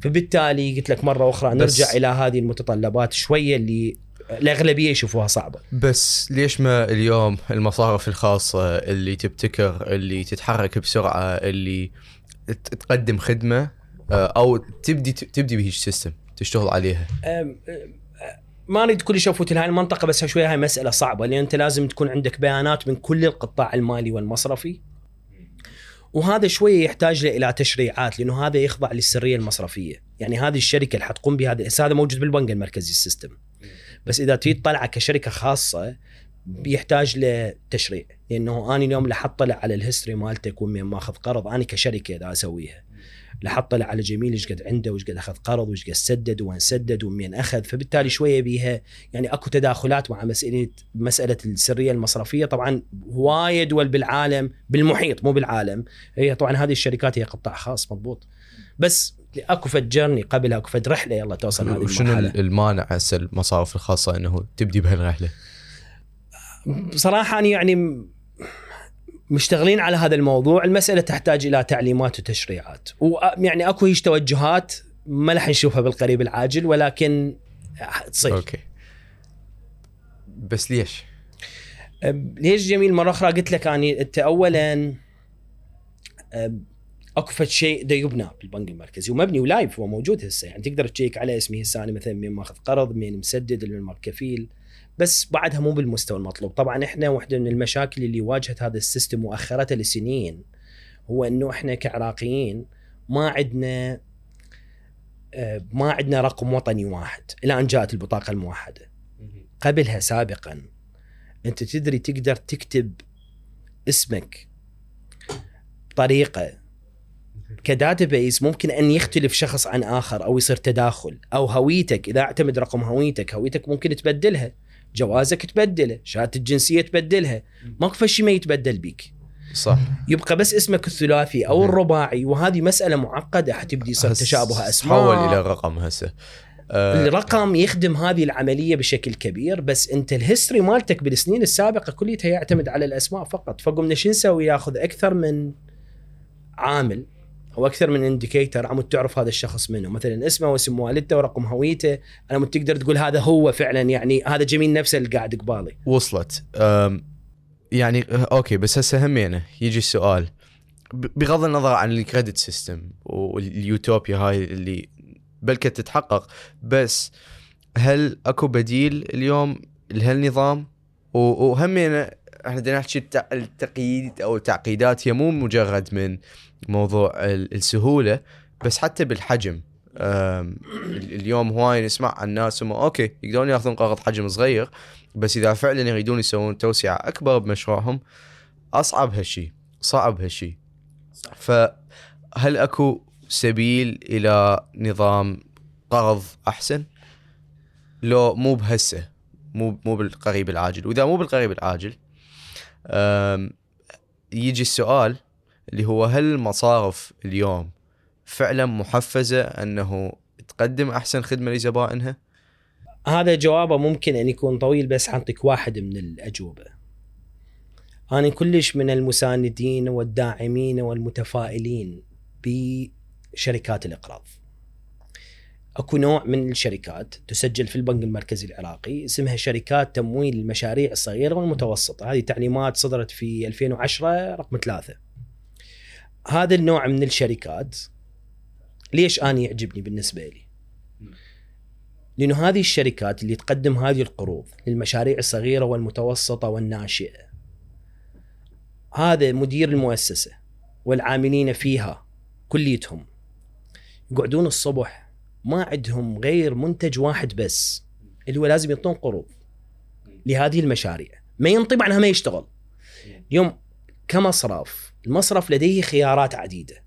فبالتالي قلت لك مرة أخرى نرجع إلى هذه المتطلبات شوية اللي الأغلبية يشوفوها صعبة بس ليش ما اليوم المصارف الخاصة اللي تبتكر اللي تتحرك بسرعة اللي تقدم خدمة آه، أو تبدي تبدي بهيج system تشتغل عليها ما اريد كل افوت لهاي المنطقة بس شوية هاي مسألة صعبة لأن أنت لازم تكون عندك بيانات من كل القطاع المالي والمصرفي. وهذا شوية يحتاج إلى تشريعات لأنه هذا يخضع للسرية المصرفية. يعني هذه الشركة اللي حتقوم بهذا هذا موجود بالبنك المركزي ال system. بس إذا تريد تطلعه كشركة خاصة بيحتاج لتشريع. لأنه أنا اليوم اللي حطلع على ال history مالتك وين ماخذ قرض أنا كشركة إذا أسويها. لحط له على جميل إيش قد عنده وإيش قد أخذ قرض وإيش قد سدد وين سدد ومين أخذ. فبالتالي شوية بيها يعني أكو تداخلات مع مسألة مسألة السرية المصرفية. طبعا هوايه دول بالعالم بالمحيط مو بالعالم. هي طبعا هذه الشركات هي قطاع خاص مضبوط. بس أكو فد جرني قبلها أكو فد رحلة يلا توصل هذه شنو المانع هسه المصارف الخاصة أنه تبدي بهالرحلة؟ بصراحه أنا يعني مشتغلين على هذا الموضوع المسألة تحتاج إلى تعليمات وتشريعات. ويعني أكو هيج توجهات ما راح نشوفها بالقريب العاجل ولكن تصير. أوكي. بس ليش؟ ليش جميل؟ مرة أخرى قلت لك أني أنت أولا أكو فد شيء دا يبنى بالبنك المركزي ومبني و live هو موجود هسه. يعني تقدر تcheck على اسمي هسه أنا مثلا مين ماخذ قرض مين مسدد مين كفيل بس بعدها مو بالمستوى المطلوب. طبعا إحنا واحدة من المشاكل اللي واجهت هذا ال system واخرته لسنين هو إنه إحنا كعراقيين ما عندنا آه، ما عندنا رقم وطني واحد. إلى ان جاءت البطاقة الموحدة. قبلها سابقا أنت تدري تقدر تكتب اسمك بطريقة ك database ممكن أن يختلف شخص عن آخر أو يصير تداخل أو هويتك إذا اعتمد رقم هويتك هويتك ممكن تبدلها. جوازك تبدله شهادة الجنسية تبدلها. ماكو شيء ما يتبدل بيك. صح. يبقى بس اسمك الثلاثي أو الرباعي وهذه مسألة معقدة حتبدي يصير تشابه أسماء. تحول إلى رقم هسه. آه، الرقم يخدم هذه العملية بشكل كبير بس أنت ال history مالتك بالسنين السابقة كلها يعتمد على الأسماء فقط. فقمنا شو نسوي؟ ياخذ أكثر من عامل. أو أكثر من indicator عم تعرف هذا الشخص منه. مثلا اسمه واسم والدته ورقم هويته أنا تقدر تقول هذا هو فعلا يعني هذا جميل نفسه اللي قاعد قبالي. وصلت. يعني أوكي بس هسه همينه يجي السؤال. بغض النظر عن ال credit system واليوتوبيا هاي اللي بلكت تتحقق بس هل أكو بديل اليوم لهالنظام؟ وهمينه إحنا بدنا نحكي التقييد أو التعقيدات هي مو مجرد من موضوع ال- السهولة بس حتى بالحجم. اليوم هواي نسمع عن ناس هم أوكي يقدرون يأخذون قرض حجم صغير بس إذا فعلا يريدون يسوون توسعة أكبر بمشروعهم أصعب هالشيء صعب هالشيء فهل أكو سبيل إلى نظام قرض أحسن؟ لو مو بهسه مو مو بالقريب العاجل. وإذا مو بالقريب العاجل يجي السؤال اللي هو هل المصارف اليوم فعلا محفزة أنه تقدم أحسن خدمة لزبائنها؟ هذا جوابه ممكن أن يكون طويل بس حنطيك واحد من الأجوبة. أنا كلش من المساندين والداعمين والمتفائلين بشركات الإقراض. اكو نوع من الشركات تسجل في البنك المركزي العراقي اسمها شركات تمويل المشاريع الصغيرة والمتوسطة، هذه تعليمات صدرت في 2010 رقم ثلاثة. هذا النوع من الشركات ليش آني يعجبني بالنسبة لي؟ لأنه هذه الشركات اللي تقدم هذه القروض للمشاريع الصغيرة والمتوسطة والناشئة هذا مدير المؤسسة والعاملين فيها كليتهم يقعدون الصبح ما عندهم غير منتج واحد بس اللي هو لازم يعطون قروض لهذه المشاريع. ما ينطي معناها ما يشتغل. اليوم كمصرف المصرف لديه خيارات عديدة.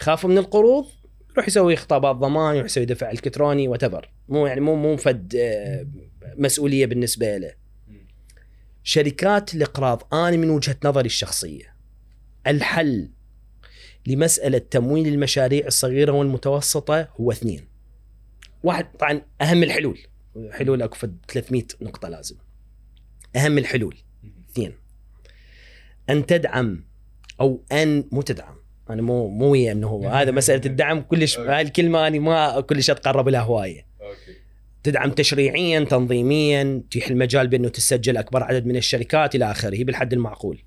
يخاف من القروض؟ يروح يسوي خطابات ضمان يروح يسوي دفع إلكتروني وتبر مو يعني مو مو فد آه، مسؤولية بالنسبة له. شركات الإقراض أنا من وجهة نظري الشخصية الحل لمسألة تمويل المشاريع الصغيرة والمتوسطة هو اثنين. واحد طبعا أهم الحلول. حلول أكو فد 300 نقطة لازم. أهم الحلول. اثنين أن تدعم أو أن مو تدعم. أنا مو مو ويا إنه هو. هذا مسألة الدعم. كلش هاي الكلمة أنا ما كلش أتقرب لها هواية. تدعم تشريعيا تنظيميا تتيح المجال بأنه تسجل أكبر عدد من الشركات إلى آخره. بالحد المعقول.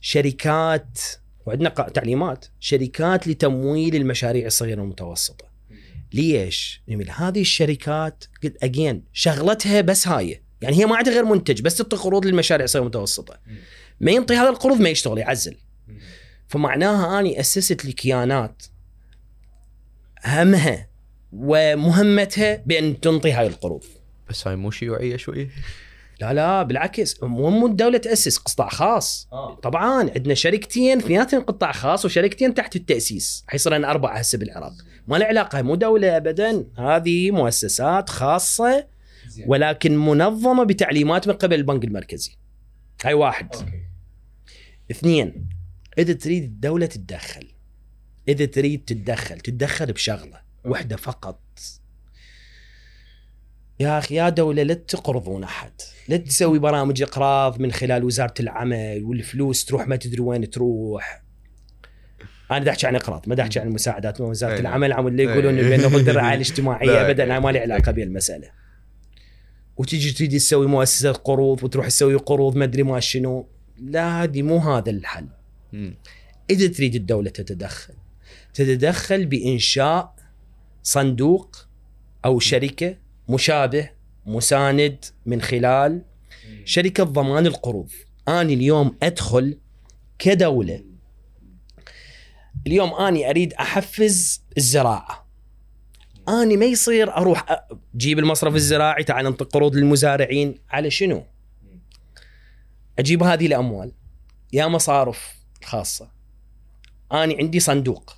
شركات وعندنا تعليمات. شركات لتمويل المشاريع الصغيرة والمتوسطة. ليش؟ يعني هذه الشركات قد اجين شغلتها بس هاي. يعني هي ما عندها غير منتج بس تعطي قروض للمشاريع الصغيرة والمتوسطة. ما ينطي هذا القروض ما يشتغل يعزل. فمعناها أني أسست لي كيانات همها ومهمتها بأن تنطي هاي القروض. بس هاي مو شيوعية شوي؟ لا لا بالعكس. مو مو الدولة تأسس قطاع خاص. آه. طبعا عندنا شركتين اثنيناتهم قطاع خاص وشركتين تحت التأسيس. حيصير لنا أربعة هسه بالعراق ما له علاقة مو دولة ابدا. هذه مؤسسات خاصة. ولكن منظمة بتعليمات من قبل البنك المركزي. هاي واحد. أوكي. اثنين إذا تريد الدولة تتدخل إذا تريد تتدخل تتدخل بشغلة. وحدة فقط. يا أخي يا دولة لا تقرضون أحد لا تسوي برامج إقراض من خلال وزارة العمل والفلوس تروح ما تدري وين تروح أنا احكي عن إقراض ما احكي عن المساعدات من وزارة أي. العمل عم اللي يقولون أي. بأنه ضد الرعاية <laughs> الاجتماعية لا. ابدا أنا ما لي علاقة بالمسألة وتجي تريد تسوي مؤسسة قروض وتروح تسوي قروض ما أدري ما شنو لا هذه مو هذا الحل. إذا تريد الدولة تتدخل تتدخل بإنشاء صندوق أو شركة مشابه مساند من خلال شركة ضمان القروض. أنا اليوم أدخل كدولة. اليوم أني أريد أحفز الزراعة. أني ما يصير أروح أ- جيب المصرف الزراعي تعال ننطي قروض للمزارعين. على شنو؟ أجيب هذه الأموال. يا مصارف خاصه أني عندي صندوق.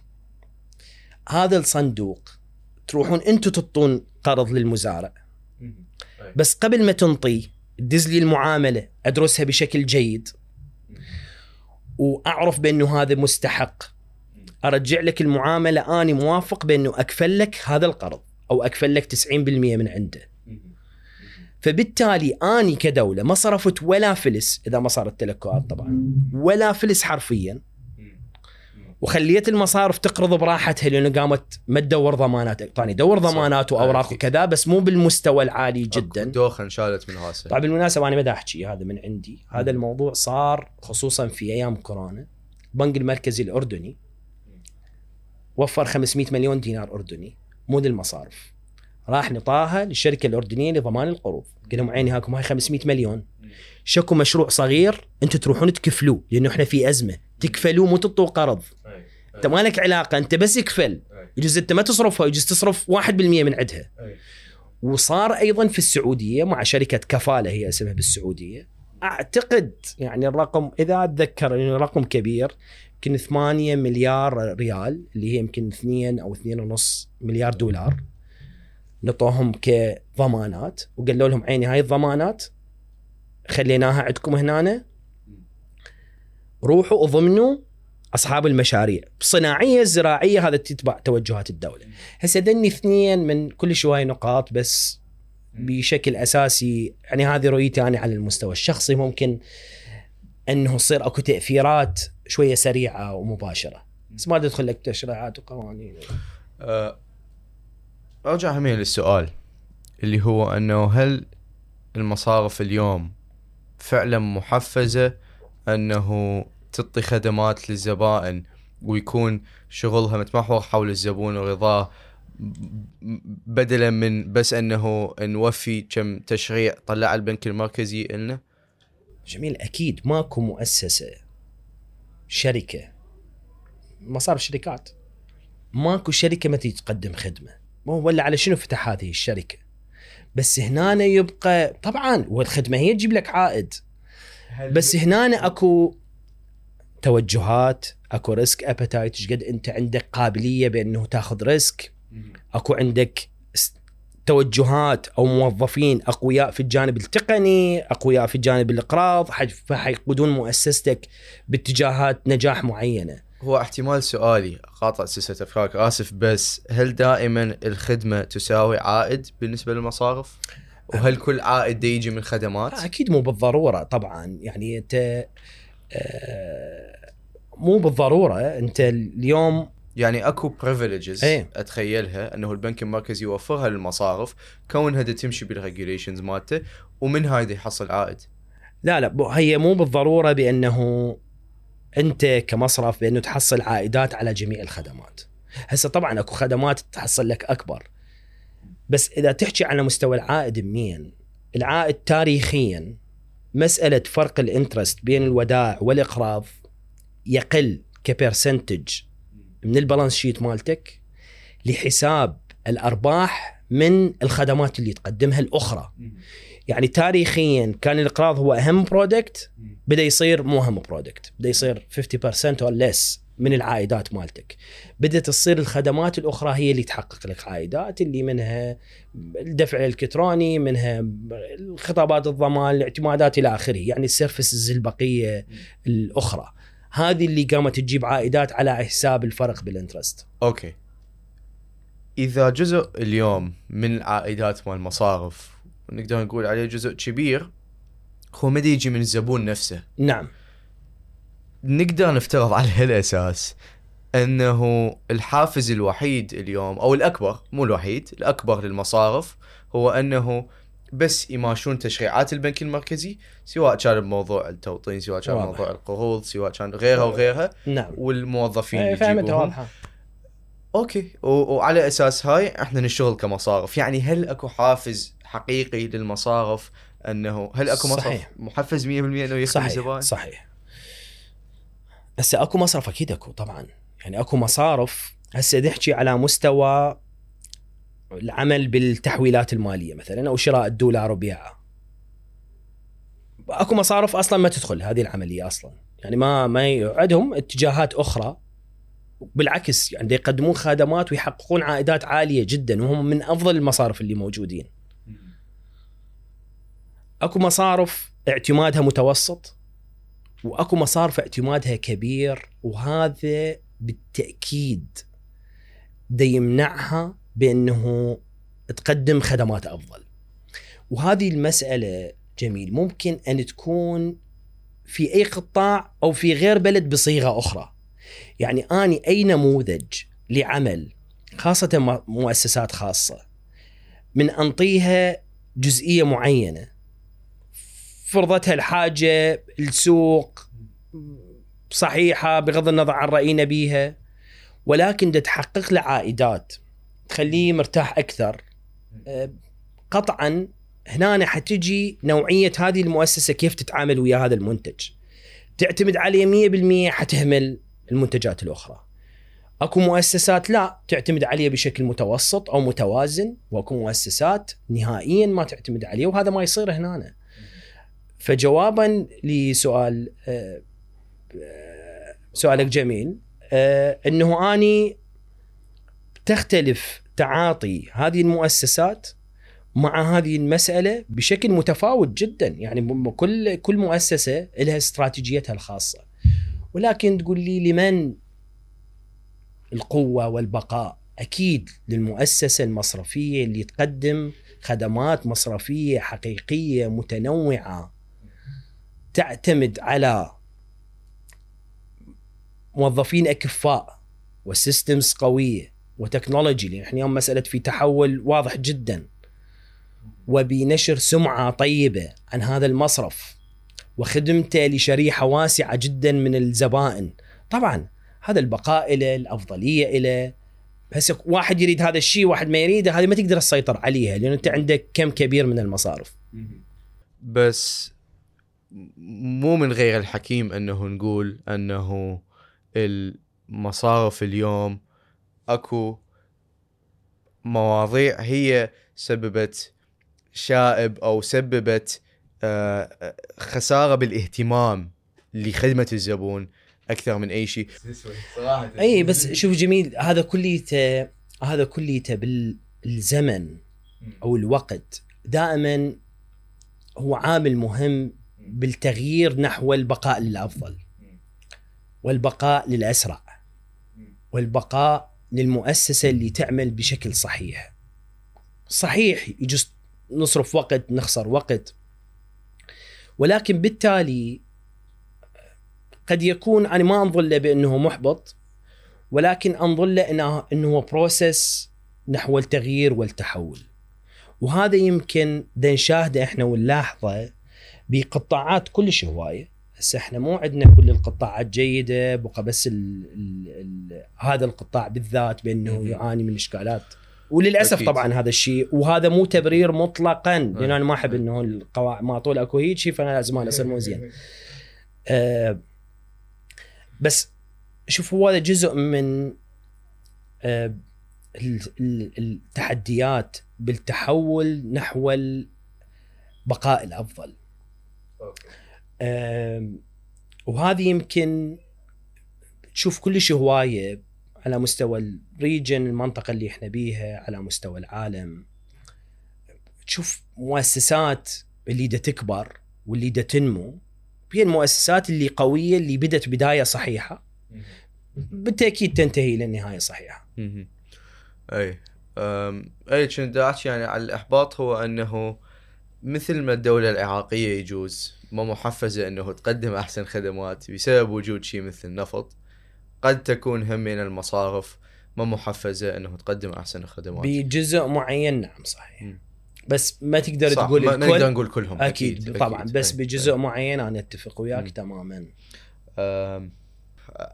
هذا الصندوق تروحون أنتم تعطون قرض للمزارع. بس قبل ما تنطي تدز لي المعاملة أدرسها بشكل جيد. وأعرف بأنه هذا مستحق. أرجع لك المعاملة اني موافق بأنه أكفل لك هذا القرض أو أكفل لك 90% من عنده. فبالتالي أني كدولة ما صرفت ولا فلس إذا ما صارت تلكؤات طبعا ولا فلس حرفيا. وخليت المصارف تقرض براحتها لأنه قامت ما تدور ضمانات طبعا يدور صح. ضمانات وأوراق. وكذا بس مو بالمستوى العالي جدا. دوخة انشالت من راسه طبعا بالمناسبة أنا ما احكي هذا من عندي. هذا الموضوع صار خصوصا في أيام كورونا. البنك المركزي الأردني وفر 500 مليون دينار أردني مو للمصارف. راح نطاها للشركة الأردنية لضمان القروض. قال لهم عيني هاكم هاي 500 مليون. شكو مشروع صغير أنتم تروحون تكفلوه لأنه إحنا في أزمة. تكفلوه مو تعطوه قرض. أنت ما لك علاقة أنت بس اكفل يجوز أنت ما تصرفها يجوز تصرف 1% من عندها. وصار أيضا في السعودية مع شركة كفالة هي اسمها بالسعودية. أعتقد يعني الرقم إذا أتذكر انه رقم كبير يمكن 8 مليار ريال اللي هي يمكن 2 أو 2.5 مليار دولار. نطوهم كضمانات وقالوا لهم عيني هاي الضمانات خليناها عندكم هنا. روحوا وضمنوا أصحاب المشاريع. صناعية زراعية هذا تتبع توجهات الدولة. هسه ذني اثنين من كل شوي نقاط بس بشكل أساسي يعني هذه رؤيتي أنا على المستوى الشخصي ممكن إنه يصير أكو تأثيرات شوية سريعة ومباشرة. بس ما تدخل لك تشريعات وقوانين. أه، أرجع همين للسؤال اللي هو إنه هل المصارف اليوم فعلا محفزة؟ إنه تعطي خدمات للزبائن ويكون شغلها متمحور حول الزبون ورضاه بدلا من بس أنه نوفي كم تشريع طلع البنك المركزي لنا جميل أكيد. ماكو مؤسسة شركة مصارف شركات ماكو شركة ما تيجي تقدم خدمة. مو ولا على شنو فتح هذه الشركة. بس هنا يبقى طبعا والخدمة هي تجيب لك عائد. بس هنا أكو توجهات اكو risk appetite إيش قد انت عندك قابلية بانه تاخذ risk اكو عندك توجهات أو موظفين اقوياء في الجانب التقني، اقوياء في الجانب الاقراض، حي- فحيقودون مؤسستك باتجاهات نجاح معينة. هو احتمال سؤالي قاطع سلسلة أفكارك آسف بس هل دائما الخدمة تساوي عائد بالنسبة للمصارف؟ وهل كل عائد يجي من خدمات؟ أكيد مو بالضرورة طبعا يعني أنت آه، مو بالضرورة انت اليوم يعني اكو privileges إيه. اتخيلها انه البنك المركزي يوفرها للمصارف كونها تمشي بال regulations مالته ومن هاي يحصل عائد لا لا هي مو بالضرورة بأنه انت كمصرف بأنه تحصل عائدات على جميع الخدمات. هسه طبعا اكو خدمات تحصل لك أكبر. بس إذا تحكي على مستوى العائد منين؟ العائد تاريخيا مسألة فرق ال interest بين الودائع والإقراض يقل ك percentage من ال balance sheet مالتك لحساب الأرباح من الخدمات اللي تقدمها الأخرى. يعني تاريخيا كان الإقراض هو أهم product بدأ يصير مو أهم product بدأ يصير 50% or less من العائدات مالتك. بدأت تصير الخدمات الأخرى هي اللي تحقق لك عائدات اللي منها الدفع الإلكتروني منها الخطابات الضمان الاعتمادات إلى آخره يعني ال services البقية الأخرى. هذه اللي قامت تجيب عائدات على حساب الفرق بال interest okay. إذا جزء اليوم من العائدات مال المصارف نقدر نقول عليه جزء كبير هو ما يجي من الزبون نفسه؟ نعم. نقدر نفترض على هالأساس أنه الحافز الوحيد اليوم أو الأكبر مو الوحيد الأكبر للمصارف هو أنه بس يماشون تشريعات البنك المركزي سواء كان بموضوع التوطين سواء كان واضح. بموضوع القروض سواء كان غيرها وغيرها نعم والموظفين اللي فهمتها واضحة أوكي و- وعلى أساس هاي إحنا نشتغل كمصارف يعني هل أكو حافز حقيقي للمصارف أنه هل أكو مصرف صحيح. محفز 100% إنه يخدم صحيح الزبائن؟ صحيح هسه اكو مصرف أكيد اكو طبعا. يعني اكو مصارف هسه نحكي على مستوى العمل بالتحويلات المالية مثلا أو شراء الدولار وبيعه. اكو مصارف أصلا ما تدخل هذه العملية أصلا. يعني ما ما عندهم اتجاهات أخرى. بالعكس يعني يقدمون خدمات ويحققون عائدات عالية جدا وهم من أفضل المصارف اللي موجودين. اكو مصارف اعتمادها متوسط. وأكو مصارف اعتمادها كبير وهذا بالتأكيد دا يمنعها بأنه تقدم خدمات أفضل. وهذه المسألة جميل ممكن أن تكون في أي قطاع أو في غير بلد بصيغة أخرى. يعني أني أي نموذج لعمل خاصة مؤسسات خاصة من أنطيها جزئية معينة فرضتها الحاجة السوق صحيحة بغض النظر عن راينا بيها ولكن دا تحقق له عائدات تخليه مرتاح أكثر. أه، قطعا هنا حتجي نوعية هذه المؤسسة كيف تتعامل ويا هذا المنتج. تعتمد عليه 100% حتهمل المنتجات الأخرى. أكو مؤسسات لا تعتمد عليه بشكل متوسط أو متوازن وأكو مؤسسات نهائيا ما تعتمد عليه وهذا ما يصير هنا. فجوابا لسؤال آه، آه، سؤالك جميل آه، إنه آني تختلف تعاطي هذه المؤسسات مع هذه المسألة بشكل متفاوت جدا. يعني كل كل مؤسسة لها استراتيجيتها الخاصة. ولكن تقول لي لمن؟ القوة والبقاء. أكيد للمؤسسة المصرفية اللي تقدم خدمات مصرفية حقيقية متنوعة. تعتمد على موظفين أكفاء و systems قوية و technology لأن إحنا اليوم مسألة في تحول واضح جدا. وبنشر سمعة طيبة عن هذا المصرف وخدمته لشريحة واسعة جدا من الزبائن. طبعا هذا البقاء له الأفضلية له هسه واحد يريد هذا الشيء واحد ما يريده هذه ما تقدر تسيطر عليها لأن أنت عندك كم كبير من المصارف. بس مو من غير الحكيم أنه نقول أنه المصارف اليوم أكو مواضيع هي سببت شائب أو سببت آه، خسارة بالاهتمام لخدمة الزبون أكثر من أي شيء. صراحة. أي بس شوف جميل هذا كليته هذا كليته بالزمن أو الوقت. دائما هو عامل مهم بالتغيير نحو البقاء للأفضل والبقاء للأسرع والبقاء للمؤسسة اللي تعمل بشكل صحيح. صحيح يجوز نصرف وقت نخسر وقت. ولكن بالتالي قد يكون أنا ما أنظر له بأنه محبط ولكن أنظر له إنه إنه بروسس نحو التغيير والتحول. وهذا يمكن نشاهده إحنا ونلاحظه بقطاعات كلش هواية. هسه إحنا مو عندنا كل القطاعات جيدة. بقى بس ال ال ال هذا القطاع بالذات بأنه يعاني من إشكالات. وللأسف أكيد. طبعا هذا الشيء. وهذا مو تبرير مطلقا. لأن أنا ما أحب إنه القواعد ما طول أكو هيك شيء فأنا لازم أنا أصير مو زين. آه. بس شوف هو هذا جزء من آه التحديات بالتحول نحو البقاء الأفضل. وهذه يمكن تشوف كلش هواية على مستوى الريجن المنطقة اللي إحنا بيها على مستوى العالم. تشوف مؤسسات اللي دا تكبر واللي دا تنمو هي المؤسسات اللي قوية اللي بدت بداية صحيحة. بالتأكيد تنتهي إلى النهاية صحيحة. أي. أي كنت احكي يعني على الإحباط هو أنه مثل ما الدولة العراقية يجوز ما محفزة إنه تقدم أحسن خدمات بسبب وجود شيء مثل النفط قد تكون هم من المصارف ما محفزة إنه تقدم أحسن الخدمات بجزء معين نعم صحيح م. بس ما تقدر صح تقول ما نقدر نقول كلهم أكيد, أكيد طبعا أكيد. بس بجزء معين أنا أتفق وياك م. تماما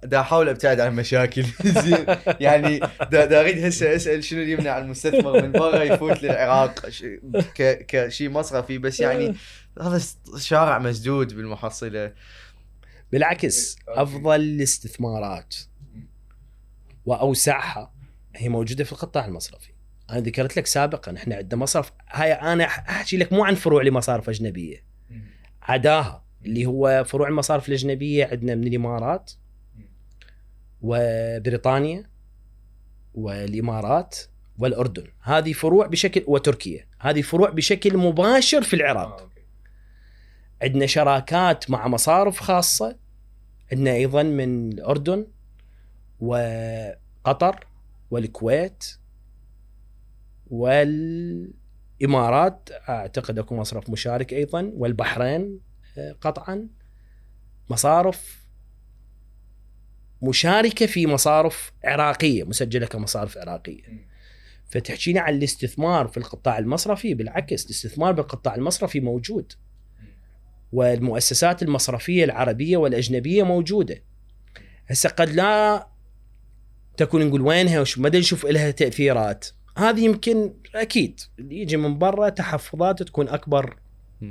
دا احاول ابتعد عن مشاكل. <laughs> زين. يعني دا, دا أريد هسه أسأل شنو اللي يمنع المستثمر من برا يفوت للعراق؟ كشيء مصرفي. بس يعني هذا شارع مسدود بالمحصلة. بالعكس أفضل الاستثمارات. وأوسعها. هي موجودة في القطاع المصرفي. أنا ذكرت لك سابقا إحنا عندنا مصرف. هاي أنا أحكي لك مو عن فروع لمصارف أجنبية. عداها. اللي هو فروع المصارف الأجنبية عندنا من الإمارات. وبريطانيا والإمارات والأردن. هذه فروع بشكل وتركيا. هذه فروع بشكل مباشر في العراق. آه، عندنا شراكات مع مصارف خاصة. عندنا أيضا من الأردن وقطر والكويت والإمارات. أعتقد أكو مصرف مشارك أيضا. والبحرين آه، قطعا. مصارف مشاركة في مصارف عراقية مسجلة كمصارف عراقية. فتحكينا عن الاستثمار في القطاع المصرفي بالعكس الاستثمار بالقطاع المصرفي موجود. والمؤسسات المصرفية العربية والأجنبية موجودة. هسه قد لا تكون نقول وينها وش ما نشوف لها تأثيرات. هذه يمكن أكيد اللي يجي من برا تحفظات تكون أكبر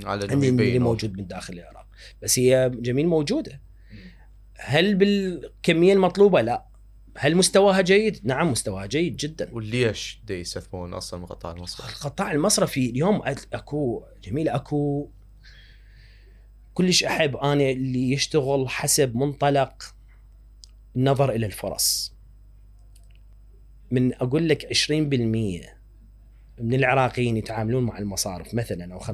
على اللي, اللي موجود من داخل العراق. بس هي جميل موجودة. هل بالكمية المطلوبة؟ لا. هل مستواها جيد؟ نعم مستواها جيد جدا. وليش دي يستثمرون أصلا من قطاع المصرف؟ القطاع المصرفي اليوم أكو جميل أكو كلش أحب أنا اللي يشتغل حسب منطلق النظر إلى الفرص. من أقول لك 20% من العراقيين يتعاملون مع المصارف مثلا أو 25%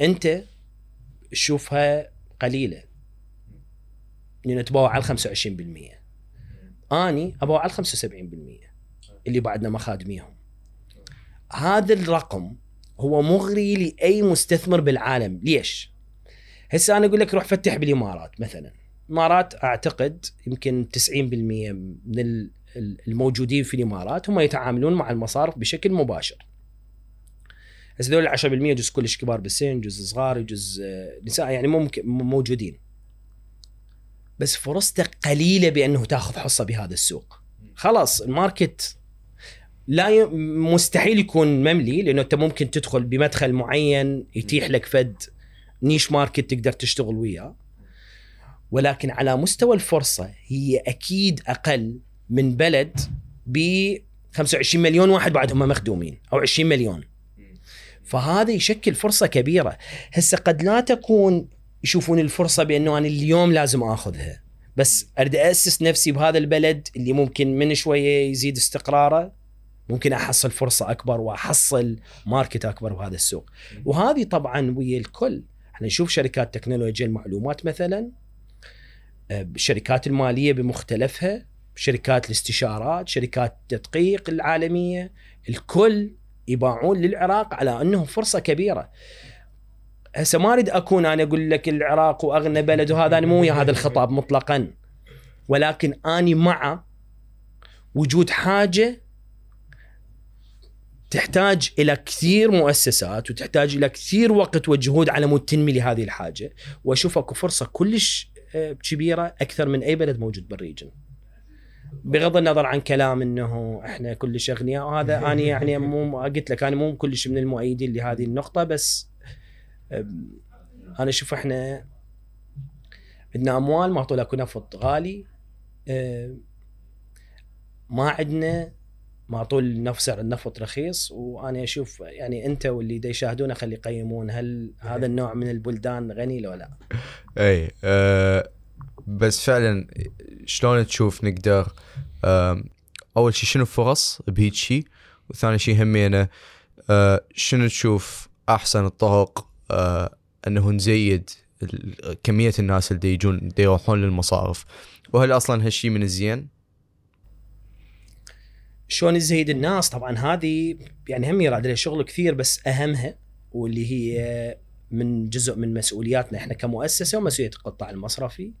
أنت تشوفها قليلة. لأن تباوع على 25% أني أباوع على 75% اللي بعدنا ما خادميهم. هذا الرقم هو مغري لأي مستثمر بالعالم. ليش؟ هسه أنا أقول لك روح فتح بالإمارات مثلا. الامارات أعتقد يمكن 90% من الموجودين في الإمارات هم يتعاملون مع المصارف بشكل مباشر. بس هذول 10% جزء كلش كبار بالسن جزء صغار جزء نساء يعني ممكن موجودين. بس فرصتك قليلة بأنه تاخذ حصة بهذا السوق. خلاص ال market لا ي... مستحيل يكون ملي لأنه أنت ممكن تدخل بمدخل معين يتيح لك فد niche market تقدر تشتغل وياه. ولكن على مستوى الفرصة هي أكيد أقل من بلد ب 25 مليون واحد بعد هم مخدومين أو 20 مليون. فهذا يشكل فرصة كبيرة. هسه قد لا تكون يشوفون الفرصة بأنه أنا اليوم لازم آخذها. بس أريد اسس نفسي بهذا البلد اللي ممكن من شوية يزيد استقراره. ممكن أحصل فرصة أكبر وأحصل ماركت أكبر بهذا السوق. وهذه طبعا ويا الكل. إحنا نشوف شركات تكنولوجيا المعلومات مثلا الشركات المالية بمختلفها شركات الاستشارات شركات التدقيق العالمية الكل يباوعون للعراق على أنه فرصة كبيرة. هسه ما أريد أكون أنا أقول لك العراق وأغنى بلد وهذا أنا مو ويا هذا الخطاب مطلقا. ولكن أني مع وجود حاجة تحتاج إلى كثير مؤسسات وتحتاج إلى كثير وقت وجهود على مود تنمي لهذه الحاجة. وأشوف أكو فرصة كلش آه، كبيرة أكثر من أي بلد موجود بال region. بغض النظر عن كلام إنه إحنا كلش أغنياء وهذا <laughs> أنا يعني مو قلت لك أنا مو كلش من المؤيدين لهذه النقطة بس أنا أشوف إحنا عندنا أموال معطوا اكو نفط غالي ما عندنا معطوا نفس سعر النفط رخيص وأنا أشوف يعني أنت واللي دا يشاهدونا خلي يقيمون هل هذا النوع من البلدان غني لو لا؟ اي أه بس فعلا شلون تشوف نقدر أول شيء شنو فرص بهيج شيء وثاني شيء همينه أه شنو تشوف أحسن الطرق آه إنه نزيد كمية الناس اللي يجون يروحون للمصارف. وهل أصلا هالشيء من الزين؟ شلون نزيد الناس؟ طبعا هذه يعني هم يراد لها شغل كثير بس أهمها واللي هي من جزء من مسؤولياتنا إحنا كمؤسسة ومسؤولية القطاع المصرفي.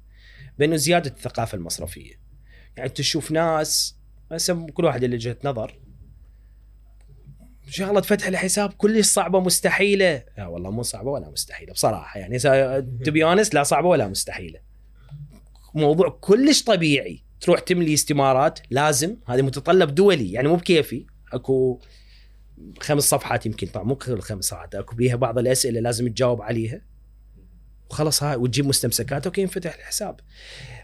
بأنه زيادة الثقافة المصرفية. يعني تشوف ناس هسه كل واحد له وجهه نظر. شغلة فتح الحساب كلش صعبة مستحيلة. لا والله مو صعبة ولا مستحيلة بصراحة. يعني تبي اونست لا صعبة ولا مستحيلة. موضوع كلش طبيعي. تروح تملي استمارات لازم. هذا متطلب دولي يعني مو بكيفي. أكو خمس صفحات يمكن طبعا مو كل خمس صفحات أكو بيها بعض الأسئلة لازم تجاوب عليها. وخلص هاي وتجيب مستمسكات أوكي ينفتح الحساب.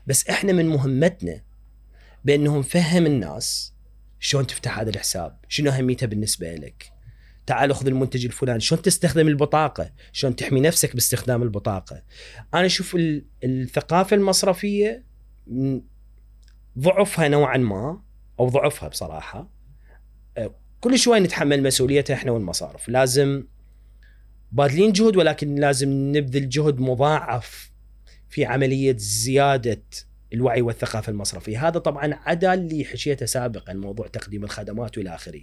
بس إحنا من مهمتنا بأنه نفهم الناس شلون تفتح هذا الحساب شنو أهميته بالنسبة لك. تعال خذ المنتج الفلاني شلون تستخدم البطاقة؟ شلون تحمي نفسك باستخدام البطاقة؟ أنا أشوف الثقافة المصرفية ضعفها نوعا ما أو ضعفها بصراحة. أه، كل شوي نتحمل مسؤوليتها إحنا والمصارف. لازم باذلين جهد ولكن لازم نبذل جهد مضاعف في عملية زيادة الوعي والثقافة المصرفية. هذا طبعا عدا اللي حكيته سابقا موضوع تقديم الخدمات وإلى آخره.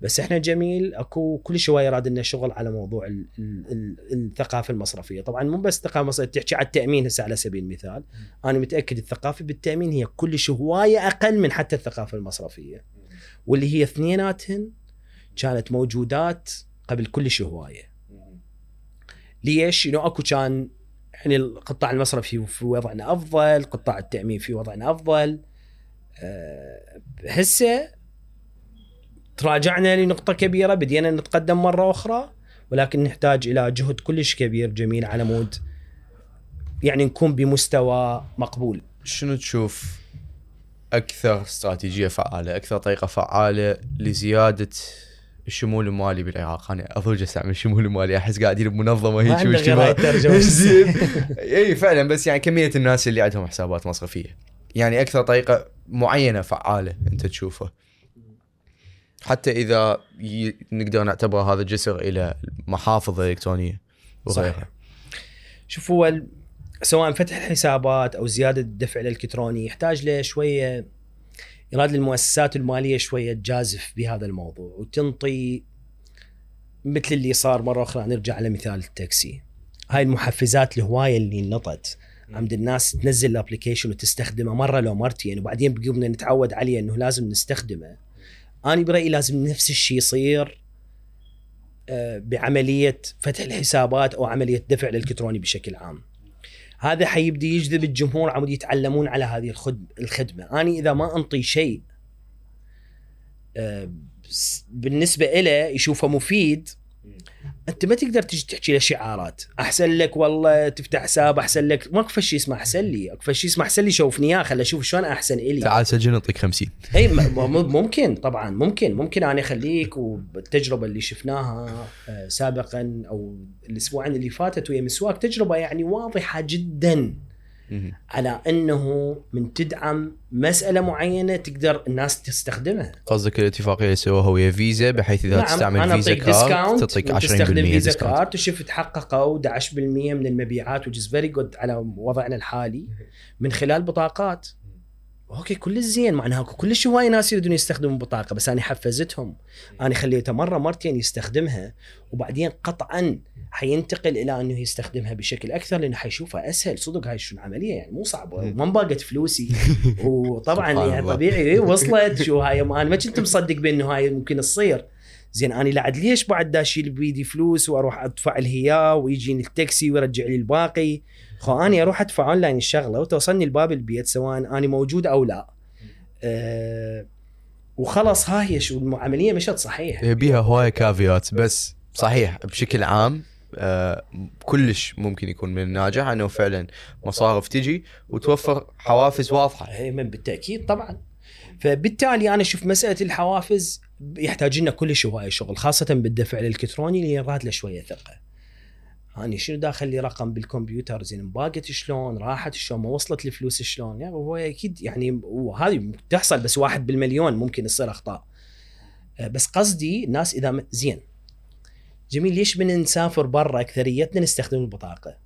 بس إحنا جميل أكو كل شوية راد لنا شغل على موضوع ال ال الثقافة المصرفية. طبعا مو بس الثقافه المصرفيه تحكي على التأمين هسه على سبيل المثال. أنا متأكد الثقافة بالتأمين هي كل هواية أقل من حتى الثقافة المصرفية. واللي هي اثنيناتهن كانت موجودات قبل كل هواية. ليش؟ انه أكو كان يعني القطاع المصرفي في وضعنا أفضل، قطاع التأمين في وضعنا أفضل. أه هسه تراجعنا لنقطة كبيرة بدينا نتقدم مرة أخرى ولكن نحتاج إلى جهد كلش كبير جميل على مود يعني نكون بمستوى مقبول شنو تشوف أكثر استراتيجية فعالة أكثر طريقة فعالة لزيادة الشمول المالي بالعراق. أنا اضوج استعمل الشمول المالي أحس قاعدين بمنظمه هيك الترجمة. <laughs> زين. <laughs> إي فعلا بس يعني كمية الناس اللي عندهم حسابات مصرفية. يعني أكثر طريقة معينة فعالة أنت تشوفه. حتى إذا ي... نقدر نعتبر هذا جسر إلى محافظ إلكترونية وغيرها. شوف هو سواء فتح الحسابات أو زيادة الدفع الالكتروني يحتاج له شوية يراد للمؤسسات المالية شوية تجازف بهذا الموضوع وتنطي مثل اللي صار مرة أخرى. نرجع على مثال التاكسي. هاي المحفزات الهواية اللي انطت عند الناس تنزل ال application وتستخدمه مرة لو مرتين وبعدين بقينا نتعود عليه إنه لازم نستخدمه. أنا برأيي لازم نفس الشيء يصير آه، بعملية فتح الحسابات أو عملية دفع الالكتروني بشكل عام. هذا حيبدي يجذب الجمهور عمود يتعلمون على هذه الخد- الخدمة، أنا إذا ما أنطي شيء آه، بالنسبة له يشوفه مفيد أنت ما تقدر تجي تحكي له شعارات. أحسن لك والله تفتح حساب أحسن لك. ماكو شيء اسمه أحسن لي. أكو شيء اسمه أحسن لي شوفني إياه خل أشوف شلون أحسن إلي. تعال سجل نعطيك 50 إي ممكن طبعا ممكن. ممكن أنا أخليك وبالتجربة اللي شفناها آه، سابقا أو الأسبوعين اللي فاتت ويا مسواك تجربة يعني واضحة جدا. على أنه من تدعم مسألة معينة تقدر الناس تستخدمها. قصدك الاتفاقية اللي سووها ويا فيزا بحيث إذا تستعمل أنا فيزا card تعطيك 20% وتستخدم فيزا card وشفت حققوا 11% من المبيعات which is very good على وضعنا الحالي من خلال بطاقات. okay كل زين معناها كلش هواي ناس يريدون يستخدموا بطاقة بس أنا حفزتهم. أنا خليته مرة مرتين يستخدمها وبعدين قطعا حينتقل إلى أنه يستخدمها بشكل أكثر لأنه حيشوفها أسهل. صدق هاي شو العملية يعني؟ مو صعبة. ما انباقت فلوسي. <laughs> وطبعا يعني. طبيعي إيه، وصلت. شو هاي؟ أنا ما كنت مصدق بأنه هاي ممكن تصير. زين أنا لعد ليش بعد دا اشيل بيدي فلوس وأروح أدفع الهيا ويجيني التاكسي ويرجع لي الباقي؟ خو اني أروح أدفع أونلاين الشغلة وتوصلني لباب البيت سواء أنا موجود أو لا. أه وخلص ها هي شو العملية مشت صحيح. بيها هوايه كافيات بس صحيح بشكل عام كلش ممكن يكون من الناجح انه فعلا مصارف تجي وتوفر حوافز واضحة. هي من بالتأكيد طبعا. فبالتالي أنا أشوف مسألة الحوافز يحتاج لنا كل هواية شغل خاصة بالدفع الإلكتروني اللي يراد له شوية ثقة. أنا شنو داخل لي رقم بالكمبيوتر؟ زين انباقت شلون؟ راحت شلون؟ ما وصلت الفلوس شلون؟ يعني هو أكيد يعني وهذه تحصل بس واحد بالمليون ممكن يصير أخطاء. آه، بس قصدي الناس إذا زين جميل ليش من نسافر برا أكثريتنا نستخدم البطاقة؟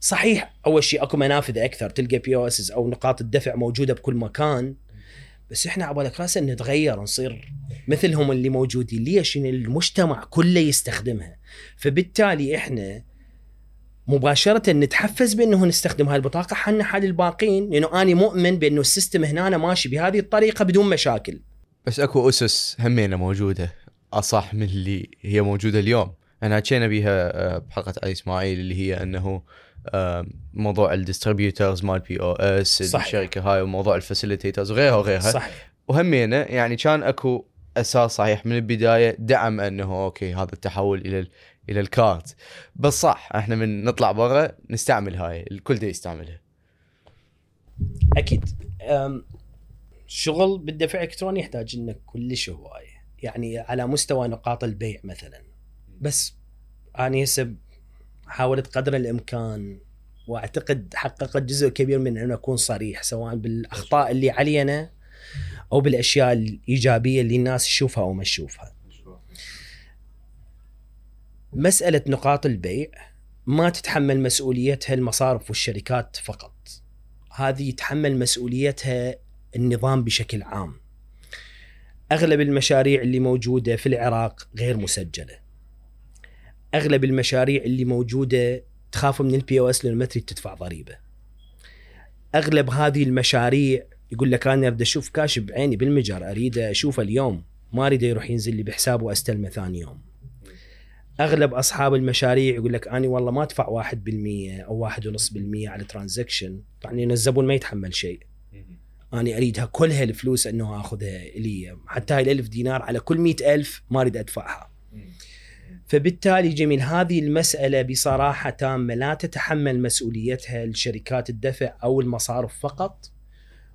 صحيح أول شيء أكو منافذ أكثر تلقى POS أو نقاط الدفع موجودة بكل مكان. بس إحنا عبالك راسا نتغير نصير مثلهم اللي موجودين. ليش؟ ان المجتمع كله يستخدمها. فبالتالي إحنا مباشرة نتحفز بأنه نستخدم هاي البطاقة. حنا حال الباقين لأنه أنا مؤمن بأنه ال system هنا أنا ماشي بهذه الطريقة بدون مشاكل. بس أكو أسس همينة موجودة أصح من اللي هي موجودة اليوم. أنا حكينا بيها آه، بحلقة علي إسماعيل اللي هي أنه آه، موضوع ال distributors مال POS صحيح. الشركة هاي وموضوع ال facilitators وغيرها وغيرها. صحيح. وهمينه يعني كان أكو أساس صحيح من البداية دعم أنه أوكي هذا التحول إلى ال- إلى الكارت. بس صح إحنا من نطلع برا نستعمل هاي الكل دا يستعملها. أكيد. شغل بالدفع الإلكتروني يحتاج لنا كلش هواية. يعني على مستوى نقاط البيع مثلا. بس أنا هسه حاولت قدر الإمكان وأعتقد حققت جزء كبير من ان أكون صريح سواء بالأخطاء اللي علينا أو بالأشياء الإيجابية اللي الناس تشوفها أو ما تشوفها. مسألة نقاط البيع ما تتحمل مسؤوليتها المصارف والشركات فقط. هذه يتحمل مسؤوليتها النظام بشكل عام. أغلب المشاريع اللي موجودة في العراق غير مسجلة. أغلب المشاريع اللي موجودة تخاف من ال POS لأنه ما تريد تدفع ضريبة. أغلب هذه المشاريع يقول لك أنا أريد أشوف كاش بعيني بالمجر أريد أشوفه اليوم ما أريد يروح ينزل لي بحسابه وأستلمه ثاني يوم. أغلب أصحاب المشاريع يقول لك أنا والله ما أدفع 1% أو 1.5% على transaction يعني الزبون ما يتحمل شيء. أنا أريدها كلها الفلوس إنه آخذها لي حتى هاي الألف دينار على كل مئة ألف ما أريد أدفعها. فبالتالي جميل هذه المسألة بصراحة تامة لا تتحمل مسؤوليتها لشركات الدفع أو المصارف فقط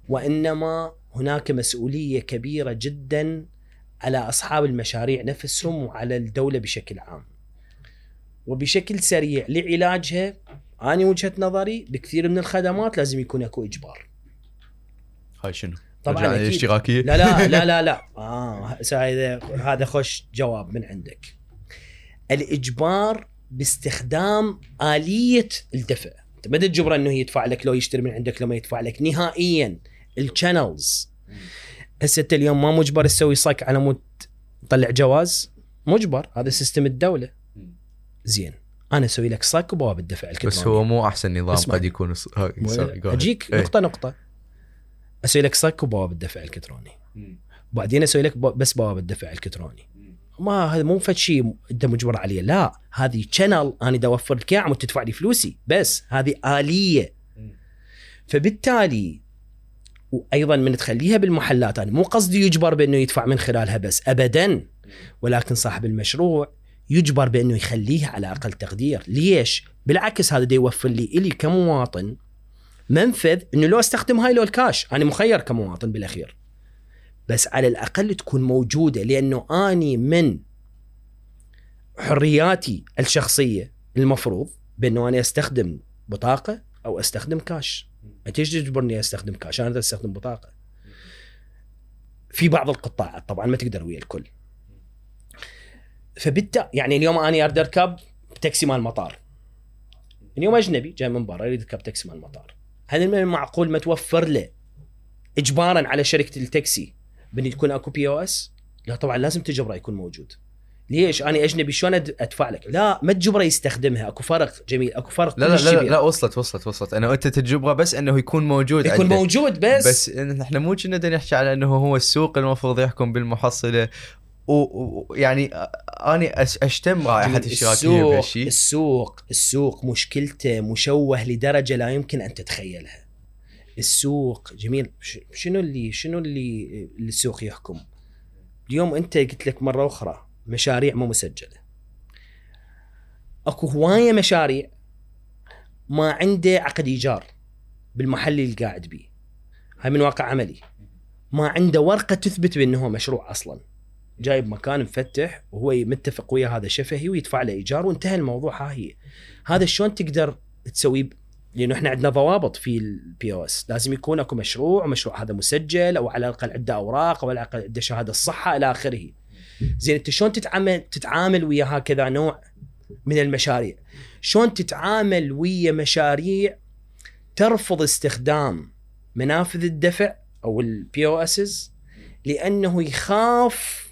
وإنما هناك مسؤولية كبيرة جدا على أصحاب المشاريع نفسهم وعلى الدولة بشكل عام. وبشكل سريع لعلاجها أنا وجهة نظري بكثير من الخدمات لازم يكون أكو إجبار. هاي شنو؟ طبعاً. الاشتراكيه لا لا لا لا لا <laughs> آه هذا خوش جواب من عندك الإجبار باستخدام آلية الدفع. أنت ما تجبره إنه يدفع لك لو يشتري من عندك لو ما يدفع لك. نهائيا ال channels هسه أنت اليوم ما مجبر تسوي صك على مود تطلع جواز؟ مجبر. هذا system الدولة. زين. أنا أسوي لك صك وبواب الدفع الكتروني. بس هو مو أحسن نظام اسمع. قد يكون. أجيك إيه. نقطة نقطة. أسوي لك صك وبواب الدفع الالكتروني وبعدين أسوي لك ب- بس بوابه دفع الكتروني. ما هذا مو فد شيء انت مجبر عليه لا هذه channel أنا دا أوفر لك اياه وتدفع لي فلوسي. بس هذه آلية. فبالتالي وأيضا من تخليها بالمحلات أنا مو قصدي يجبر بأنه يدفع من خلالها بس ابدا. ولكن صاحب المشروع يجبر بأنه يخليها على أقل تقدير. ليش؟ بالعكس هذا دا يوفر لي إلي كمواطن منفذ إنه لو أستخدم هاي لو الكاش. أنا مخير كمواطن بالأخير. بس على الأقل تكون موجودة لأنه أني من حرياتي الشخصية المفروض بأنه أنا أستخدم بطاقة أو أستخدم كاش أنت إيش تجبرني أستخدم كاش أنا أستخدم بطاقة. في بعض القطاعات طبعا ما تقدر ويا الكل. فبالتالي يعني اليوم أنا أريد أركب تاكسي مال المطار اليوم أجنبي جاي من برا يريد يركب تاكسي مال المطار هل من المعقول ما توفر له اجبارا على شركة التاكسي. بان يكون اكو POS؟ لا طبعا لازم تجبره يكون موجود. ليش؟ أنا أجنبي شلون أدفع لك؟ لا ما تجبره يستخدمها، أكو فرق جميل، أكو فرق لا لا لا. لا وصلت وصلت وصلت أنا انت تجبره بس إنه يكون موجود يكون عندك. موجود بس, بس إحنا مو كنا نحكي على إنه هو السوق المفروض يحكم بالمحصلة ويعني أس- أشتم رائحة السوق بهالشيء السوق السوق مشكلته مشوه لدرجة لا يمكن أن تتخيلها. السوق جميل شنو اللي شنو اللي اللي السوق يحكم؟ اليوم أنت قلت لك مرة أخرى مشاريع مو مسجلة. أكو هواية مشاريع ما عنده عقد إيجار بالمحل اللي قاعد بيه. هاي من واقع عملي. ما عنده ورقة تثبت بأنه هو مشروع أصلا. جايب مكان مفتح وهو متفق ويا هذا شفهي ويدفع له إيجار وانتهى الموضوع ها هي. هذا شلون تقدر تسويه لأنه إحنا عندنا ضوابط في ال POS، لازم يكون أكو مشروع ومشروع هذا مسجل أو على الأقل عنده أوراق أو على الأقل عنده شهادة الصحة إلى آخره. زين أنت شلون تتعامل تتعامل ويا هكذا نوع من المشاريع؟ شلون تتعامل ويا مشاريع ترفض استخدام منافذ الدفع أو ال POSs لأنه يخاف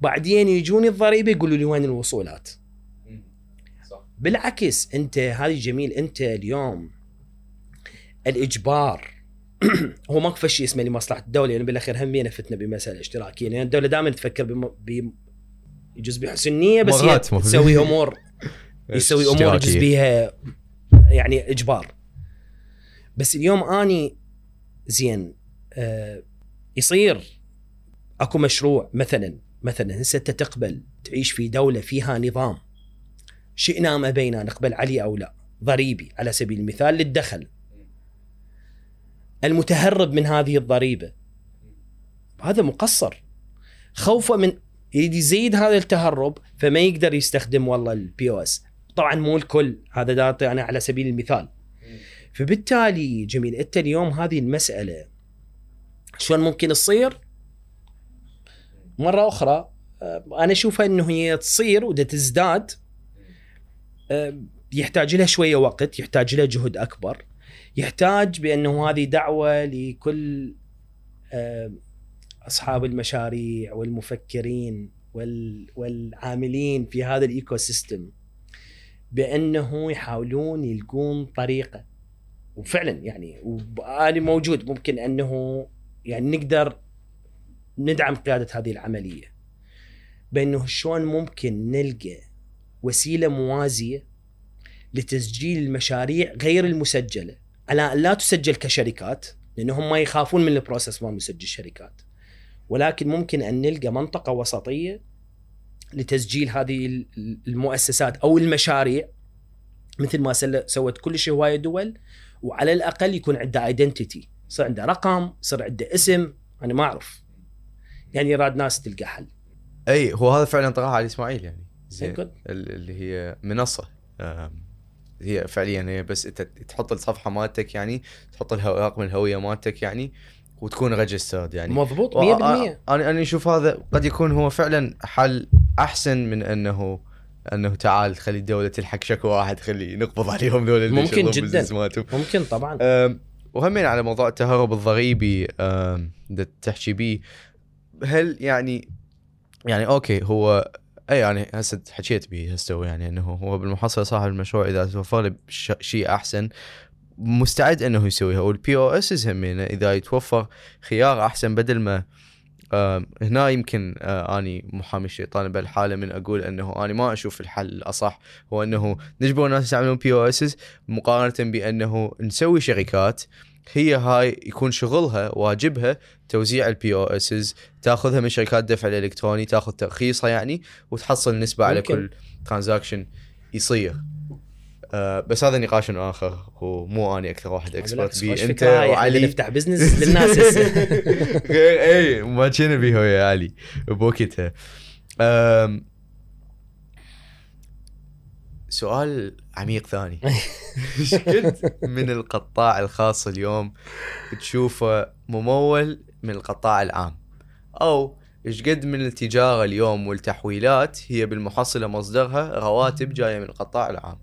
بعدين يجوني الضريبة يقولوا لي وين الوصولات؟ بالعكس أنت هذه جميل أنت اليوم الإجبار <clears throat> هو ماكو شيء اسمه لمصلحة الدولة يعني بالأخير هم فتنا بمسألة اشتراكية يعني الدولة دائما تفكر بم... ب يجوز بحسن نية بس هي تسوي أمور <laughs> يسوي أمور يجوز. بيها يعني إجبار. بس اليوم أني زين آه يصير أكو مشروع مثلا مثلا هسه أنت تقبل تعيش في دولة فيها نظام. شئنا ام ابينا نقبل عليه أو لا. ضريبي على سبيل المثال للدخل. المتهرب من هذه الضريبة. هذا مقصر. خوفه من يريد يزيد هذا التهرب فما يقدر يستخدم والله ال POS طبعا مو الكل هذا data أنا على سبيل المثال. فبالتالي جميل أنت اليوم هذه المسألة شلون ممكن تصير؟ مرة أخرى آه، أنا أشوفها إنه هي تصير ودا تزداد يحتاج لها شوية وقت يحتاج لها جهد أكبر. يحتاج بأنه هذه دعوة لكل أصحاب المشاريع والمفكرين وال- والعاملين في هذا ال ecosystem بأنه يحاولون يلقون طريقة. وفعلا يعني وأنا موجود. ممكن أنه يعني نقدر ندعم قيادة هذه العملية. بأنه شلون ممكن نلقى وسيلة موازية لتسجيل المشاريع غير المسجلة. على ان لا تسجل كشركات لأنهم ما يخافون من ال process ما مسجل شركات. ولكن ممكن أن نلقى منطقة وسطية لتسجيل هذه ال- المؤسسات أو المشاريع مثل ما سوت كل شيء هواية دول وعلى الأقل يكون عنده identity يصير عنده رقم يصير عنده اسم أنا ما أعرف. يعني يراد ناس تلقى حل. أي هو هذا فعلا طرحها علي إسماعيل يعني. زين. اللي هي منصة. هي فعليا هي بس انت تحط الصفحة مالتك يعني تحط رقم الهوية مالتك يعني وتكون ريجسترد يعني. مضبوط 100% وأ- أنا أنا أشوف هذا قد يكون هو فعلا حل أحسن من أنه أنه تعال خلي الدولة تلحق شكوى واحد خلي نقبض عليهم ذول اللي ممكن جداً. ممكن طبعا. وهمين على موضوع التهرب الضريبي دا تحكي بيه. هل يعني يعني okay هو اي يعني هسه حكيت به هسه يعني إنه هو بالمحصله صاحب المشروع إذا توفر ش- شيء أحسن مستعد إنه يسويها. وال POS همينه إذا يتوفر خيار أحسن بدل ما آم، هنا يمكن آه، أني محامي الشيطان بهالحالة من أقول إنه أني ما أشوف الحل الأصح. هو إنه نجبر الناس يستعملون POS مقارنة بإنه نسوي شركات هي هاي يكون شغلها واجبها توزيع ال POS تاخذها من شركات دفع الإلكتروني تاخذ ترخيصها يعني وتحصل نسبة على ممكن. كل transaction يصير. آه بس هذا نقاش آخر ومو أني أكثر واحد expert بيه خوش أنت إحنا وعلي. نفتح business للناس. <laughs> غير اي ما كنا بيه يا علي. بوقتها. سؤال عميق ثاني. <laughs> إيش قد من القطاع الخاص اليوم تشوفه ممول من القطاع العام؟ أو إيش قد من التجارة اليوم والتحويلات هي بالمحصلة مصدرها رواتب جاية من القطاع العام؟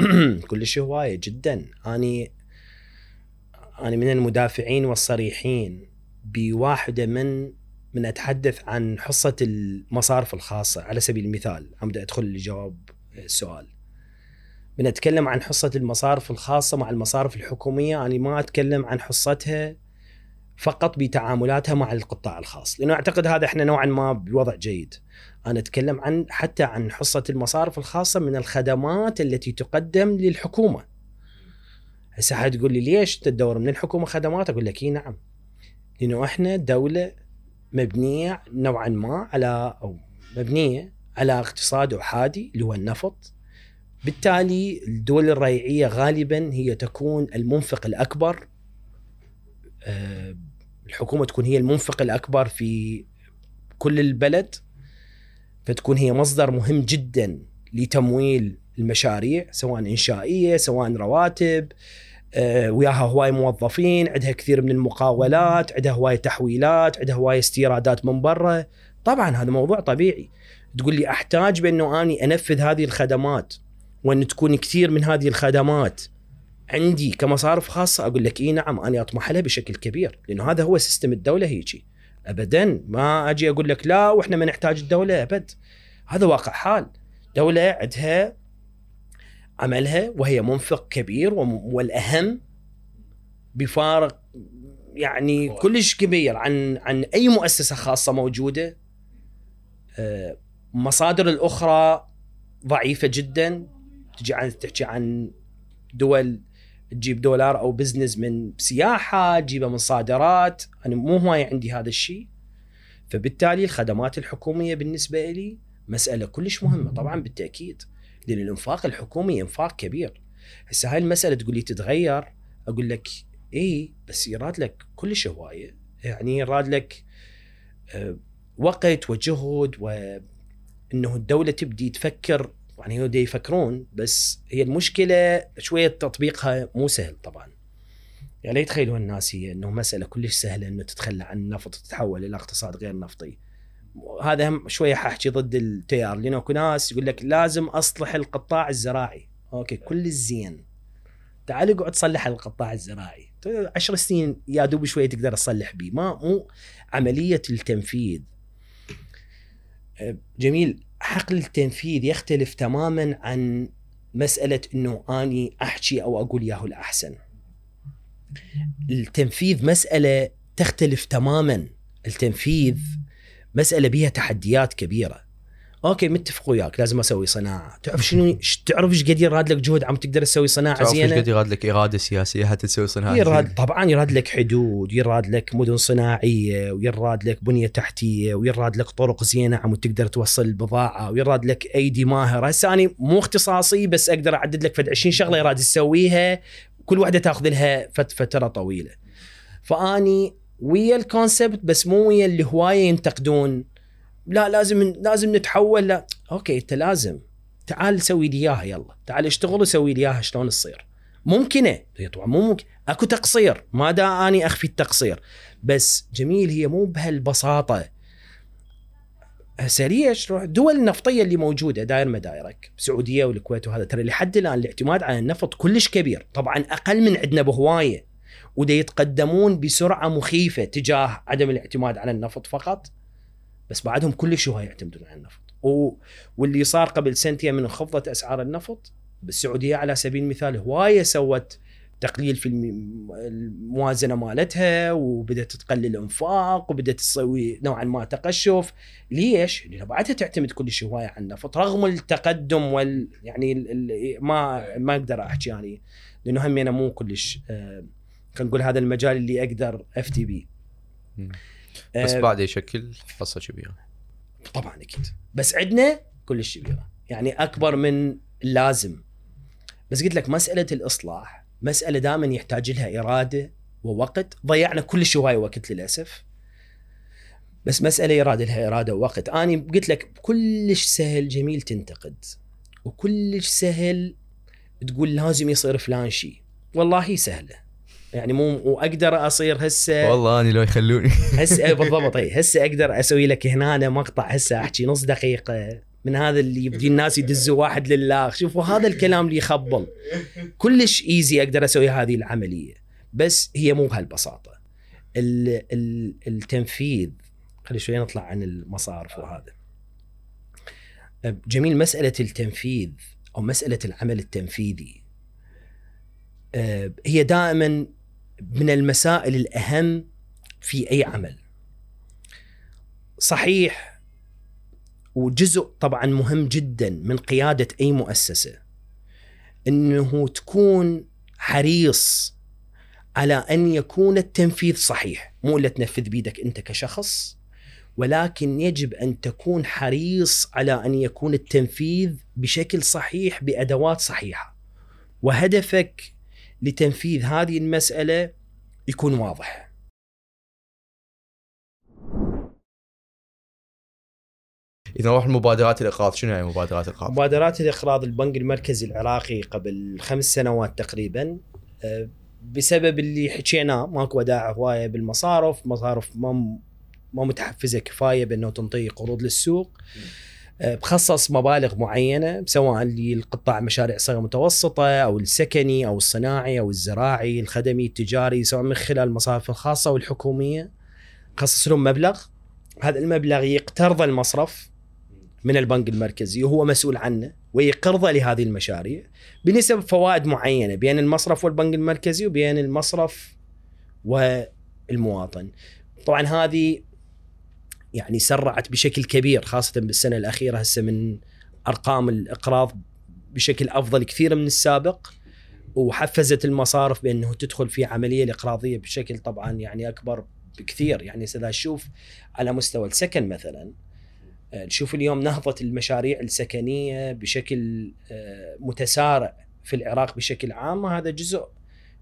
<clears throat> كلش هواية جدا. اني أنا من المدافعين والصريحين بواحدة من من أتحدث عن حصة المصارف الخاصة على سبيل المثال. عم أدخل لجواب السؤال من أتكلم عن حصة المصارف الخاصة مع المصارف الحكومية أنا ما أتكلم عن حصتها فقط بتعاملاتها مع القطاع الخاص لأنه أعتقد هذا إحنا نوعا ما بوضع جيد. أنا أتكلم عن حتى عن حصة المصارف الخاصة من الخدمات التي تقدم للحكومة. هسه حتقول لي ليش تدور من الحكومة خدمات؟ أقول لك نعم. لأنه إحنا دولة مبنية نوعا ما على أو مبنية على اقتصاد احادي اللي هو النفط. بالتالي الدول الريعية غالبا هي تكون المنفق الأكبر. آه، الحكومة تكون هي المنفق الأكبر في كل البلد فتكون هي مصدر مهم جدا لتمويل المشاريع سواء إنشائية سواء رواتب. آه، وياها هواي موظفين عندها كثير من المقاولات عندها هواي تحويلات عندها هواي استيرادات من برا. طبعا هذا موضوع طبيعي. تقول لي أحتاج بأنه أني أنفذ هذه الخدمات وأن تكون كثير من هذه الخدمات عندي كمصارف خاصة؟ أقول لك اي نعم أنا أطمح لها بشكل كبير لأنه هذا هو سيستم الدولة هيجي. ابدا ما أجي أقول لك لا وإحنا ما نحتاج الدولة أبد. هذا واقع حال. دولة عندها عملها وهي منفق كبير والأهم بفارق يعني كلش كبير عن عن أي مؤسسة خاصة موجودة. آه، مصادر الأخرى ضعيفة جدا تجي عن تحكي عن دول تجيب دولار أو بزنس من سياحة تجيبه من صادرات. أنا مو هواي عندي هذا الشيء. فبالتالي الخدمات الحكومية بالنسبة لي مسألة كلش مهمة طبعا بالتأكيد. لأن الإنفاق الحكومي إنفاق كبير. هسه هاي المسألة تقول لي تتغير أقول لك اي بس يراد لك كلش هواية. يعني يراد لك آه، وقت وجهد وانه الدولة تبدي تفكر يعني هو يفكرون بس هي المشكلة شوية تطبيقها مو سهل طبعا. يعني لا يتخيلوا الناس هي إنه مسألة كلش سهلة إنه تتخلى عن النفط وتتحول إلى اقتصاد غير نفطي. هذا هم شوية حاحكي ضد التيار. لأنه أكو ناس يقول لك لازم أصلح القطاع الزراعي. أوكي كل الزين. تعال اقعد صلح القطاع الزراعي. عشر سنين يا دوب شوية تقدر تصلح بيه. ما مو عملية التنفيذ. جميل حقل التنفيذ يختلف تماما عن مسألة إنه أني أحكي أو أقول ياهو الأحسن. التنفيذ مسألة تختلف تماما. التنفيذ مسألة بها تحديات كبيرة. أوكي متفق وياك لازم أسوي صناعة. تعرف شنو؟ تعرف إيش قد يراد لك جهد عم تقدر تسوي صناعة تعرف إيش زينة؟ قد يراد لك إرادة سياسية حتى تسوي صناعة يراد طبعا يراد لك حدود يراد لك مدن صناعية ويراد لك بنية تحتية ويراد لك طرق زينة عم تقدر توصل البضاعه ويراد لك أيدي ماهرة. هسه أنا مو اختصاصي بس أقدر أعدد لك فد 20 شغلة يراد تسويها. كل واحدة تاخذ لها فت فترة طويلة. فأني ويا الكونسبت بس مو ويا اللي هوايه ينتقدون. لا لازم لازم نتحول لا okay أنت لازم. تعال سوي لي إياها يلا. تعال اشتغل وسوي لي إياها شلون تصير. ممكنة. هي طبعا مو ممكن. أكو تقصير. ما دا أني أخفي التقصير. بس جميل هي مو بهالبساطة. هسه ليش روح؟ الدول النفطية اللي موجودة داير مدايرك السعوديه والكويت وهذا. ترى لحد الآن الاعتماد على النفط كلش كبير. طبعا أقل من عندنا بهواية. ودا يتقدمون بسرعة مخيفة تجاه عدم الاعتماد على النفط فقط. بس بعدهم كلش هواية يعتمدون على النفط و... واللي صار قبل سنتين من خفضت أسعار النفط بالسعودية على سبيل المثال هواية سوت تقليل في الم- الموازنة مالتها وبدأت تقلل الأنفاق وبدأت تسوي نوعا ما تقشف ليش؟ لأن بعدها تعتمد كل شيء هواية على النفط رغم التقدم وال يعني ال... ال... ما ما أقدر أحكي يعني لأنه هم أنا مو كلش آه... خلينا نقول هذا المجال اللي أقدر أفتي مم. بس آه، بعد يشكل حصه كبيره طبعا أكيد. بس عندنا كلش كبيره يعني أكبر من اللازم بس قلت لك مسألة الإصلاح مسألة دائما يحتاج لها إرادة ووقت. ضيعنا كل هواي وقت للأسف. بس مسألة إرادة لها إرادة ووقت. أنا قلت لك كلش سهل جميل تنتقد. وكلش سهل تقول لازم يصير فلان شيء. والله هي سهلة. يعني مو واقدر اصير هسه والله اني لو يخلوني. <laughs> هسه إيه بالضبط. اي هسه أقدر أسوي لك هنا أنا مقطع هسه احكي نص دقيقة من هذا اللي يبدي الناس يدزوا واحد لله. شوفوا هذا الكلام اللي يخبل. كلش ايزي أقدر أسوي هذه العملية. بس هي مو بهالبساطة. ال- ال- التنفيذ خلي شوي نطلع عن المصارف وهذا. جميل مسألة التنفيذ أو مسألة العمل التنفيذي. آه، هي دائما من المسائل الأهم في أي عمل. صحيح وجزء طبعا مهم جدا من قيادة أي مؤسسة إنه تكون حريص على أن يكون التنفيذ صحيح. مو إلا تنفذ بيدك أنت كشخص ولكن يجب أن تكون حريص على أن يكون التنفيذ بشكل صحيح بأدوات صحيحة. وهدفك لتنفيذ هذه المسألة يكون واضح. إذا نروح لمبادرات الإقراض شنو هي مبادرات الإقراض؟ مبادرات الإقراض البنك المركزي العراقي قبل خمس سنوات تقريبا آه، بسبب اللي حكيناه ماكو وداع هوايه بالمصارف مصارف ما ما متحفزة كفاية بأنه تنطي قروض للسوق. آه، بخصص مبالغ معينة سواء للقطاع مشاريع صغيرة متوسطة أو السكني أو الصناعي أو الزراعي الخدمي التجاري سواء من خلال المصارف الخاصة والحكوميه خصص لهم مبلغ هذا المبلغ يقترض المصرف من البنك المركزي وهو مسؤول عنه ويقرضه لهذه المشاريع بنسب فوائد معينة بين المصرف والبنك المركزي وبين المصرف والمواطن. طبعا هذه يعني سرعت بشكل كبير خاصة بالسنة الأخيرة هسه من أرقام الإقراض بشكل أفضل كثير من السابق وحفزت المصارف بأنه تدخل في عملية الإقراضية بشكل طبعا يعني أكبر بكثير. يعني إذا نشوف على مستوى السكن مثلا آه، نشوف اليوم نهضة المشاريع السكنية بشكل آه، متسارع في العراق بشكل عام هذا جزء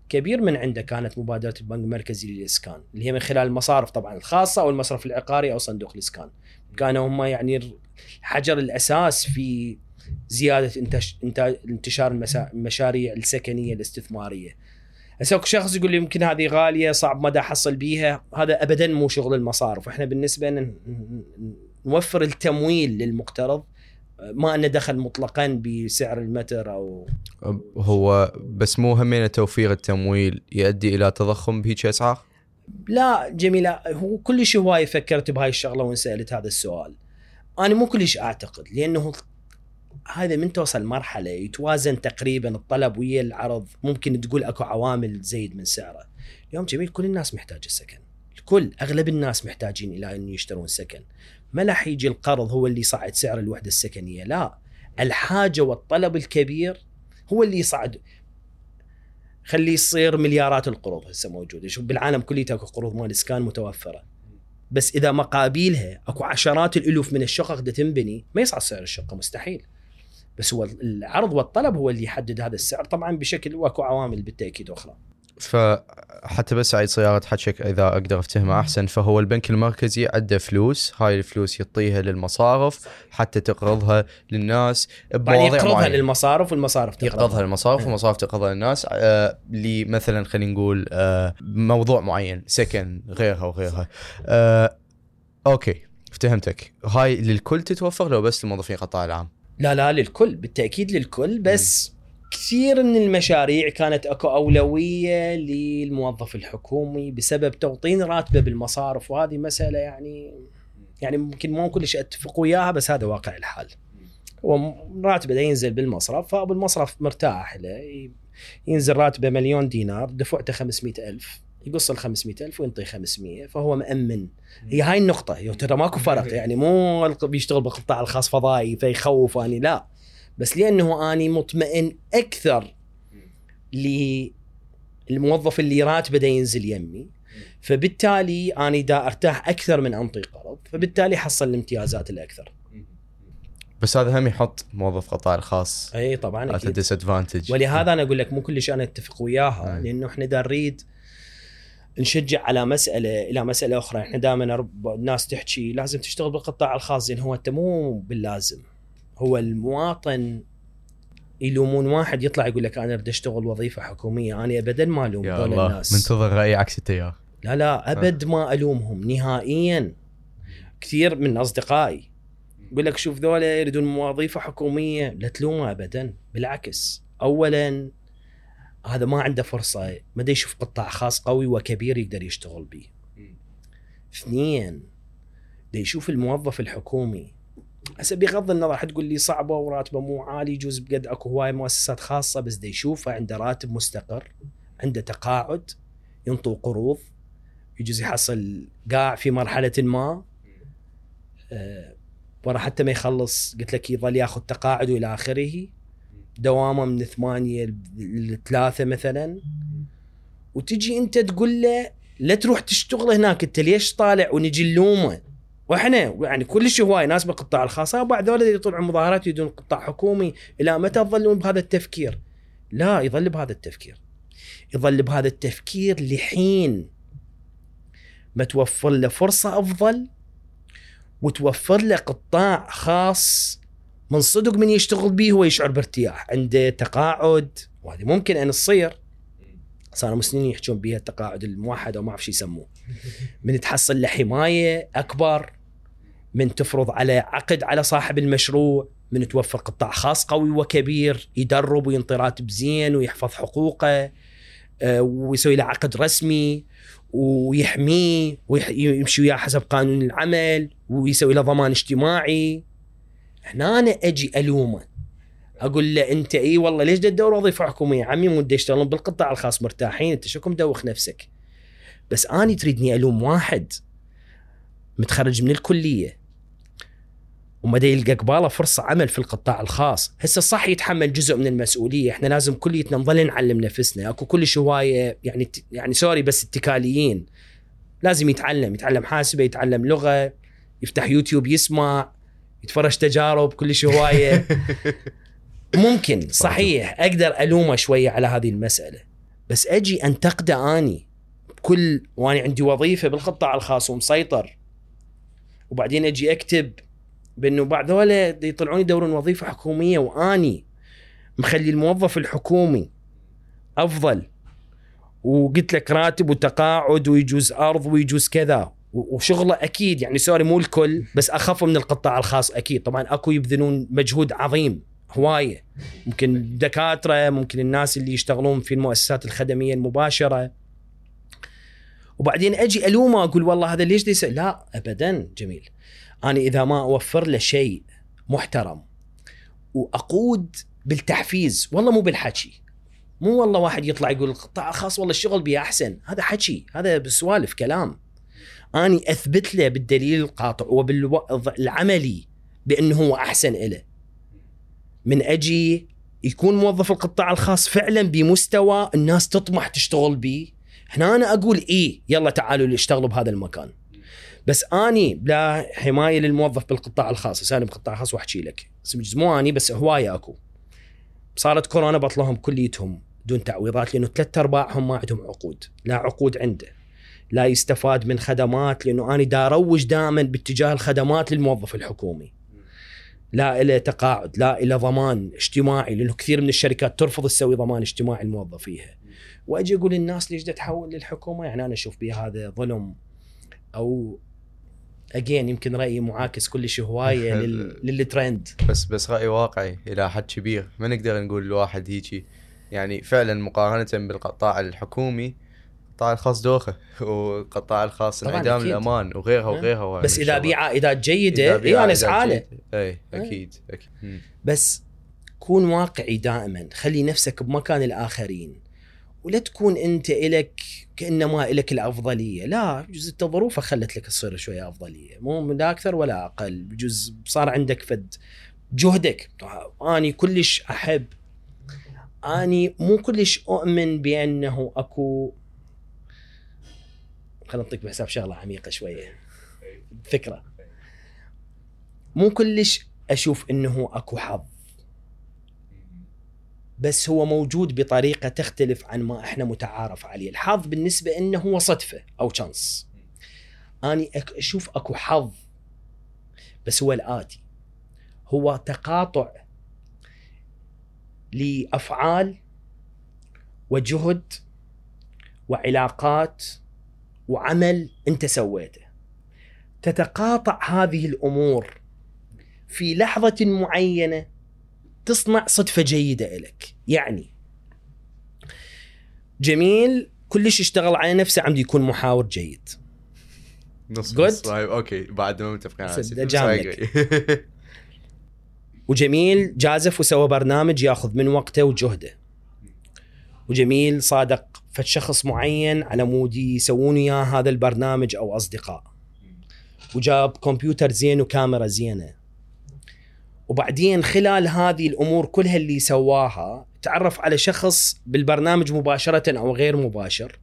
كبير من عنده كانت مبادرة البنك المركزي للإسكان اللي هي من خلال المصارف طبعا الخاصة أو المصرف العقاري أو صندوق الإسكان. كانوا هم يعني حجر الأساس في زيادة انتشار. المشاريع السكنية الاستثمارية. هسه شخص يقول لي يمكن هذه غالية صعب مدى أحصل بيها. هذا ابدا مو شغل المصارف. إحنا بالنسبة نوفر التمويل للمقترض ما لنا دخل مطلقا بسعر المتر أو هو بس مو همين توفير التمويل يؤدي إلى تضخم بهيك أسعار؟ لا جميلة هو كلش هواي فكرت بهاي الشغلة وانسالت هذا السؤال. أنا مو كلش أعتقد لأنه هذا من توصل مرحلة يتوازن تقريبا الطلب ويا العرض ممكن تقول أكو عوامل تزيد من سعره. اليوم جميل كل الناس محتاجة السكن الكل أغلب الناس محتاجين إلى ان يشترون سكن. ما راح يجي القرض هو اللي يصعد سعر الوحدة السكنية لا. الحاجة والطلب الكبير هو اللي يصعد. خليه يصير مليارات القروض هسه موجودة. شوف بالعالم كله اكو قروض مال اسكان متوفرة. بس إذا مقابيلها أكو عشرات الألوف من الشقق دا تنبني ما يصعد سعر الشقة مستحيل. بس هو العرض والطلب هو اللي يحدد هذا السعر طبعا بشكل وأكو عوامل بالتأكيد أخرى. فحتى بس أعيد صياغة حكيك إذا أقدر افتهمه أحسن فهو البنك المركزي عنده فلوس هاي الفلوس يعطيها للمصارف حتى تقرضها للناس بمواضيع يقرضها معينة. للمصارف والمصارف يقرضها للمصارف. والمصارف تقرضها للناس. آه لمثلا خلينا نقول آه موضوع معين سكن غيرها وغيرها. آه أوكي افتهمتك. هاي للكل تتوفر لو بس لموظفين القطاع العام؟ لا لا للكل بالتأكيد للكل بس كثير من المشاريع كانت أكو أولوية للموظف الحكومي بسبب توطين راتبه بالمصارف وهذه مسألة يعني يعني ممكن مو كلش أتفق وياها بس هذا واقع الحال. هو راتبه ينزل بالمصرف فأبو المصرف مرتاح له ينزل راتبه مليون دينار دفعته 500 ألف يقص ال 500 ألف وينطي 500 فهو مأمن. هي هاي النقطة ترى ماكو فرق يعني مو بيشتغل بالقطاع الخاص فضائي فيخوف اني لا. بس لأنه أني مطمئن أكثر للموظف اللي راتبه ينزل يمي. فبالتالي أني دا أرتاح أكثر من أنطي قرض فبالتالي حصل الامتيازات الأكثر. بس هذا هم يحط موظف قطاع الخاص إي طبعا أكيد. dis advantage ولهذا أنا أقول لك مو كلش أنا أتفق وياها أي. لأنه إحنا دا نريد نشجع على مسألة إلى مسألة أخرى. إحنا دائما الناس تحكي لازم تشتغل بالقطاع الخاص زين هو أنت مو باللازم. هو المواطن يلومون واحد يطلع يقول لك أنا بدي أشتغل وظيفة حكومية أنا ابدا ما ألوم يا هذول الله الناس. منتظر رأي عكس التيار. لا لا أبد ما ألومهم نهائيا. كثير من أصدقائي يقول لك شوف ذولا يريدون وظيفة حكومية لا تلومه ابدا بالعكس. اولا هذا ما عنده فرصة ما يشوف قطاع خاص قوي وكبير يقدر يشتغل به اثنين دا يشوف الموظف الحكومي هسه بغض النظر حتقول لي صعبة وراتبة مو عالي يجوز بقد أكو هواي مؤسسات خاصة بس دا يشوفه عنده راتب مستقر عنده تقاعد ينطوا قروض يجوز يحصل قاع في مرحلة ما. آه، ورا حتى ما يخلص قلت لك يظل ياخذ تقاعد وإلى آخره. دوامه من ثمانيه لثلاثة مثلا. وتجي أنت تقول له لا تروح تشتغل هناك أنت ليش طالع ونجي نلومه؟ وإحنا يعني كلش هواي ناس بالقطاع الخاص بعد ذولا يطلعون مظاهرات يدون قطاع حكومي إلى متى تظلون بهذا التفكير؟ لا يظل بهذا التفكير. يظل بهذا التفكير لحين ما توفر له فرصة أفضل وتوفر له قطاع خاص من صدق من يشتغل به هو يشعر بارتياح. عنده تقاعد وهذه ممكن أن تصير. صاروا سنين يحجون بها التقاعد الموحد أو ما أعرف شو يسموه. <laughs> من تحصل له حماية أكبر. من تفرض على عقد على صاحب المشروع من توفر قطاع خاص قوي وكبير يدرب وينطي راتب زين ويحفظ حقوقه آه، ويسوي له عقد رسمي ويحميه ويمشي وياه حسب قانون العمل ويسوي له ضمان اجتماعي. هنا أنا أجي ألومه أقول له أنت إي والله ليش تدور وظيفه حكوميه عمي؟ مو يشتغلون بالقطاع الخاص مرتاحين أنت شكو مدوخ نفسك. بس أني تريدني ألوم واحد متخرج من الكلية. وما دا يلقى قباله فرصة عمل في القطاع الخاص. هسه صح يتحمل جزء من المسؤولية. إحنا لازم كليتنا نظل نعلم نفسنا. أكو كلش هواية يعني يعني سوري بس اتكاليين. لازم يتعلم يتعلم حاسبة يتعلم لغة يفتح يوتيوب يسمع يتفرج تجارب كلش هواية. <laughs> ممكن صحيح. أقدر ألومه شوية على هذه المسألة. بس أجي انتقده أني كل واني عندي وظيفة بالقطاع الخاص ومسيطر. وبعدين أجي أكتب بأنه بعد ذولا يطلعون يدورون وظيفة حكومية وأني مخلي الموظف الحكومي أفضل. وقلت لك راتب وتقاعد ويجوز أرض ويجوز كذا. وشغله أكيد يعني سوري مو الكل بس أخف من القطاع الخاص أكيد. طبعا أكو يبذلون مجهود عظيم هواية. ممكن دكاتره ممكن الناس اللي يشتغلون في المؤسسات الخدمية المباشرة. وبعدين أجي ألومه أقول والله هذا ليش ديس لا ابدا جميل. أنا إذا ما أوفر له شيء محترم وأقود بالتحفيز والله مو بالحكي. مو والله واحد يطلع يقول القطاع الخاص والله الشغل بيه أحسن. هذا حكي هذا بسوالف كلام. اني أثبت له بالدليل القاطع وبالوضع العملي بأنه هو أحسن له من أجي يكون موظف القطاع الخاص فعلا بمستوى الناس تطمح تشتغل به هنا أنا أقول إيه يلا تعالوا اشتغلوا بهذا المكان. بس آني بلا حماية للموظف بالقطاع الخاص أنا بالقطاع الخاص وأحكي لك. بس مو آني بس هواية أكو. صارت كورونا بطلهم كليتهم بدون تعويضات لأنه ثلاث ارباعهم ما عندهم عقود. لا عقود عنده. لا يستفاد من خدمات لأنه أنا دا اروج دائما باتجاه الخدمات للموظف الحكومي. لا إلى تقاعد لا إلى ضمان اجتماعي لأنه كثير من الشركات ترفض تسوي ضمان اجتماعي لموظفيها وأجي أقول للناس ليش تحول للحكومة؟ يعني أنا أشوف به هذا ظلم أو اجين يمكن رأيي معاكس كلش هواية <laughs> لل... للترند بس بس راي واقعي إلى حد كبير ما نقدر نقول الواحد هيجي يعني فعلا مقارنة بالقطاع الحكومي القطاع الخاص دوخة والقطاع الخاص انعدام. الأمان وغيرها وغيرها بس من اذا. بيع عائدات جيدة اي أنا اسعى له جيدة. اي أكيد أكيد مم. بس كون واقعي دائما خلي نفسك بمكان الآخرين ولا تكون أنت إلك كانما الك الأفضلية. لا بجوز انت ظروفك خلت لك تصير شوية أفضلية. مو لا أكثر ولا أقل. بجوز صار عندك فد جهدك. أني كلش أحب أني مو كلش أؤمن بأنه أكو خلينا نعطيك بحساب شغلة عميقة شوية. فكرة. مو كلش أشوف أنه أكو حظ. بس هو موجود بطريقة تختلف عن ما إحنا متعارف عليه، الحظ بالنسبة إنه هو صدفة أو شانس. أني أشوف أكو حظ بس هو الآتي هو تقاطع لأفعال وجهد وعلاقات وعمل أنت سويته. تتقاطع هذه الأمور في لحظة معينة تصنع صدفة جيدة لك يعني جميل كلش اشتغل على نفسه عم يكون محاور جيد. نص. نص. طيب أوكي. بعد ما متفقين على. <laughs> وجميل جازف وسوى برنامج ياخذ من وقته وجهده. وجميل صادق فد شخص معين على مود يسوون وياه هذا البرنامج أو أصدقاء. وجاب كمبيوتر زين وكاميرا زينة. وبعدين خلال هذه الأمور كلها اللي سواها تعرف على شخص بالبرنامج مباشرة أو غير مباشر.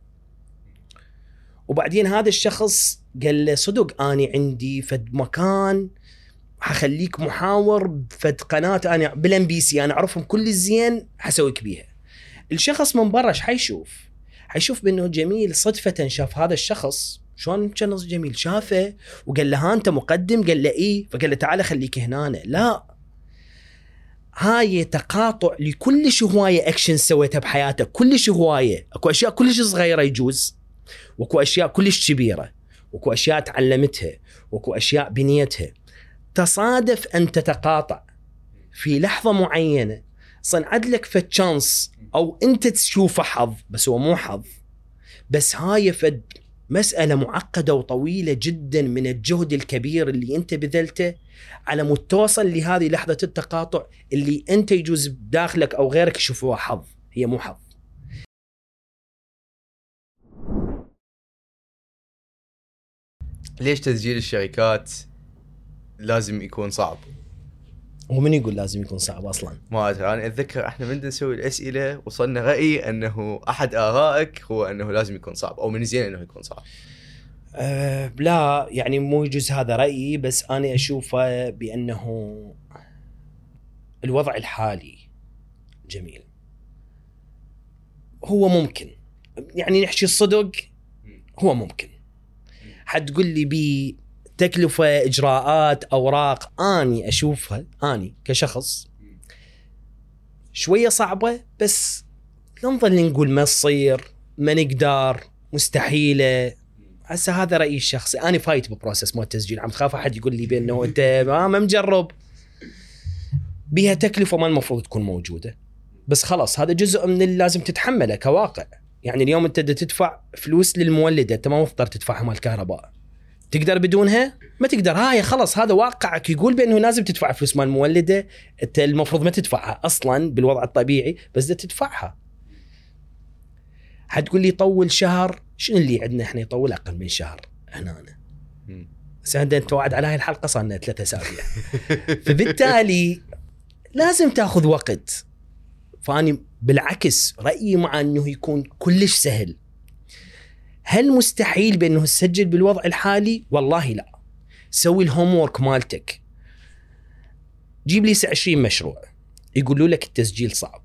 وبعدين هذا الشخص قال له صدق اني عندي فد مكان حخليك محاور بفد قناة أنا بال MBC أنا أعرفهم كل الزين حسويك بيها. الشخص من برا إيش حيشوف؟ حيشوف بأنه جميل صدفة شاف هذا الشخص. شلون كان جميل شافه وقال له ها أنت مقدم؟ قال له إيه. فقال له تعال خليك هنا. لا هاي تقاطع لكلش هواية اكشن سويتها بحياتك. كلش هواية. أكو أشياء كلش صغيرة يجوز. وأكو أشياء كلش كبيرة. وأكو أشياء تعلمتها. وأكو أشياء بنيتها. تصادف أن تتقاطع في لحظة معينة. صنعت لك فد شانس أو أنت تشوفه حظ بس هو مو حظ. بس هاي فد مسألة معقدة وطويلة جدا من الجهد الكبير اللي أنت بذلته. على مود توصل لهذه لحظة التقاطع اللي أنت يجوز بداخلك أو غيرك يشوفوها حظ هي مو حظ ليش تسجيل الشركات لازم يكون صعب؟ ومن يقول لازم يكون صعب أصلا ما أدري أنا أتذكر إحنا من نسوي الأسئلة وصلنا راي أنه أحد آرائك هو أنه لازم يكون صعب أو من الزين أنه يكون صعب. أه لا يعني مو يجوز هذا رأيي بس أنا أشوفه بأنه الوضع الحالي جميل. هو ممكن. يعني نحكي الصدق هو ممكن. حتقول لي بي تكلفة إجراءات أوراق أني أشوفها أني كشخص شوية صعبة بس لا نظل نقول ما تصير ما نقدر مستحيلة. هسه هذا رأيي الشخصي. أنا فايت ب process مال التسجيل عم تخاف أحد يقول لي بأنه أنت ما مجرب. بيها تكلفة ما المفروض تكون موجودة. بس خلاص هذا جزء من اللي لازم تتحمله كواقع. يعني اليوم أنت تدفع فلوس للمولدة أنت ما مضطر تدفعها مال الكهرباء تقدر بدونها؟ ما تقدر. هاي خلاص هذا واقعك. يقول بأنه لازم تدفع فلوس مال المولده أنت المفروض ما تدفعها أصلا بالوضع الطبيعي بس تدفعها. حتقول لي طول شهر شنو اللي عندنا إحنا يطول أقل من شهر هنا أنا. بس عندنا توعد على هاي الحلقة صار لنا ثلاثة أسابيع فبالتالي لازم تأخذ وقت فأني بالعكس رأيي مع إنه يكون كلش سهل هل مستحيل بأنه تسجل بالوضع الحالي؟ والله لا. سوي ال homework مالتك. جيب لي 20 مشروع يقولوا لك التسجيل صعب.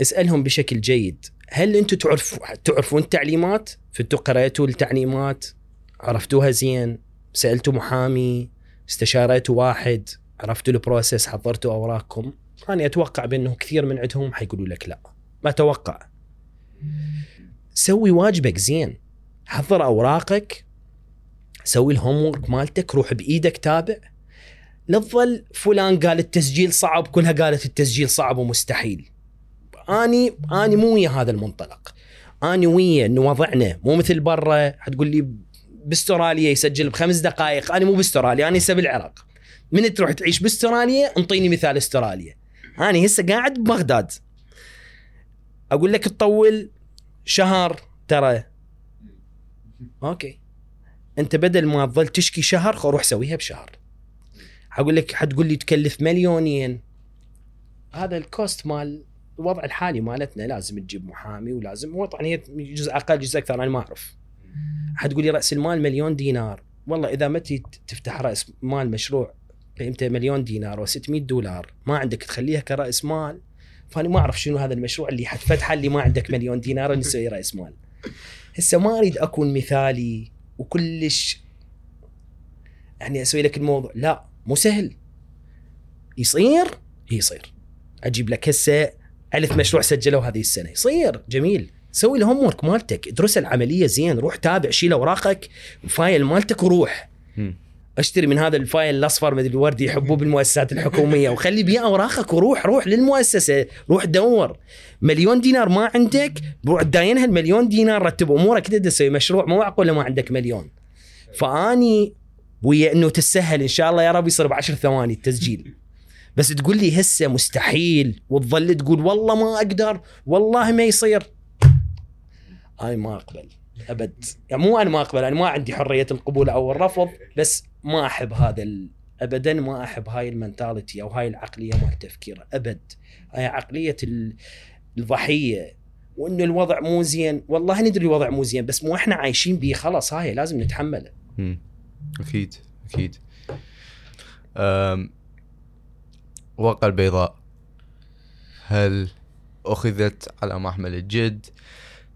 اسألهم بشكل جيد. هل أنتم تعرفوا تعرفون التعليمات؟ فانتوا قرأتوا التعليمات؟ عرفتوها زين؟ سالتوا محامي؟ استشرتوا واحد؟ عرفتوا ال process؟ حضرتوا أوراقكم؟ أنا أتوقع بأنه كثير من عندهم حيقولوا لك لا. ما أتوقع سوي واجبك زين. حضر أوراقك. سوي ال homework مالتك. روح بإيدك تابع. لا تظل فلان قال التسجيل صعب كلها قالت التسجيل صعب ومستحيل. أني أني مو ويا هذا المنطلق. أني ويا إنه وضعنا مو مثل برا حتقول لي بأستراليا يسجل بخمس دقائق. أنا مو بأستراليا أنا هسه بالعراق من تروح تعيش بأستراليا؟ انطيني مثال أستراليا. أنا هسه قاعد ببغداد. أقول لك تطول شهر ترى. أوكي. أنت بدل ما تظل تشكي شهر روح سويها بشهر. أقول لك حتقول لي تكلف مليونين. هذا ال cost مال الوضع الحالي مالتنا لازم تجيب محامي ولازم هو طبعا هي جزء أقل جزء أكثر أنا ما أعرف. حتقول لي رأس المال مليون دينار. والله إذا ما تفتح رأس مال مشروع قيمته مليون دينار و600 دولار ما عندك تخليها كرأس مال. فأنا ما أعرف شنو هذا المشروع اللي حتفتحه اللي ما عندك مليون دينار نسوي رأس مال. هسه ما أريد أكون مثالي وكلش يعني أسوي لك الموضوع. لا مو سهل. يصير؟ يصير. أجيب لك هسه ألف مشروع سجلوا هذه السنة. يصير. جميل. سوي ال homework مالتك. ادرس العملية زين. روح تابع شيل أوراقك. ال file مالتك وروح. اشتري من هذا ال file الأصفر مثل الوردي يحبوه بالمؤسسات الحكومية. وخلي بيه أوراقك وروح. روح للمؤسسة. روح دور. مليون دينار ما عندك. روح داينها المليون دينار رتب أمورك. تقدر تسوي مشروع مو معقوله ما عندك مليون؟ فأني ويا إنه تسهل إن شاء الله يا رب يصير بعشر ثواني التسجيل. بس تقول لي هسه مستحيل وتظل تقول والله ما أقدر والله ما يصير. هاي ما أقبل أبد. يعني مو أنا ما أقبل أنا ما عندي حرية القبول أو الرفض بس ما أحب هذا ال... ابدا ما أحب هاي المنتاليتي أو هاي العقلية مال التفكير أبد. هاي عقلية ال... الضحية وإنه الوضع مو زين. والله ندري الوضع مو زين بس مو إحنا عايشين به خلاص هاي لازم نتحمله. أكيد أكيد. أم... ورقه البيضاء. هل أخذت على محمل الجد؟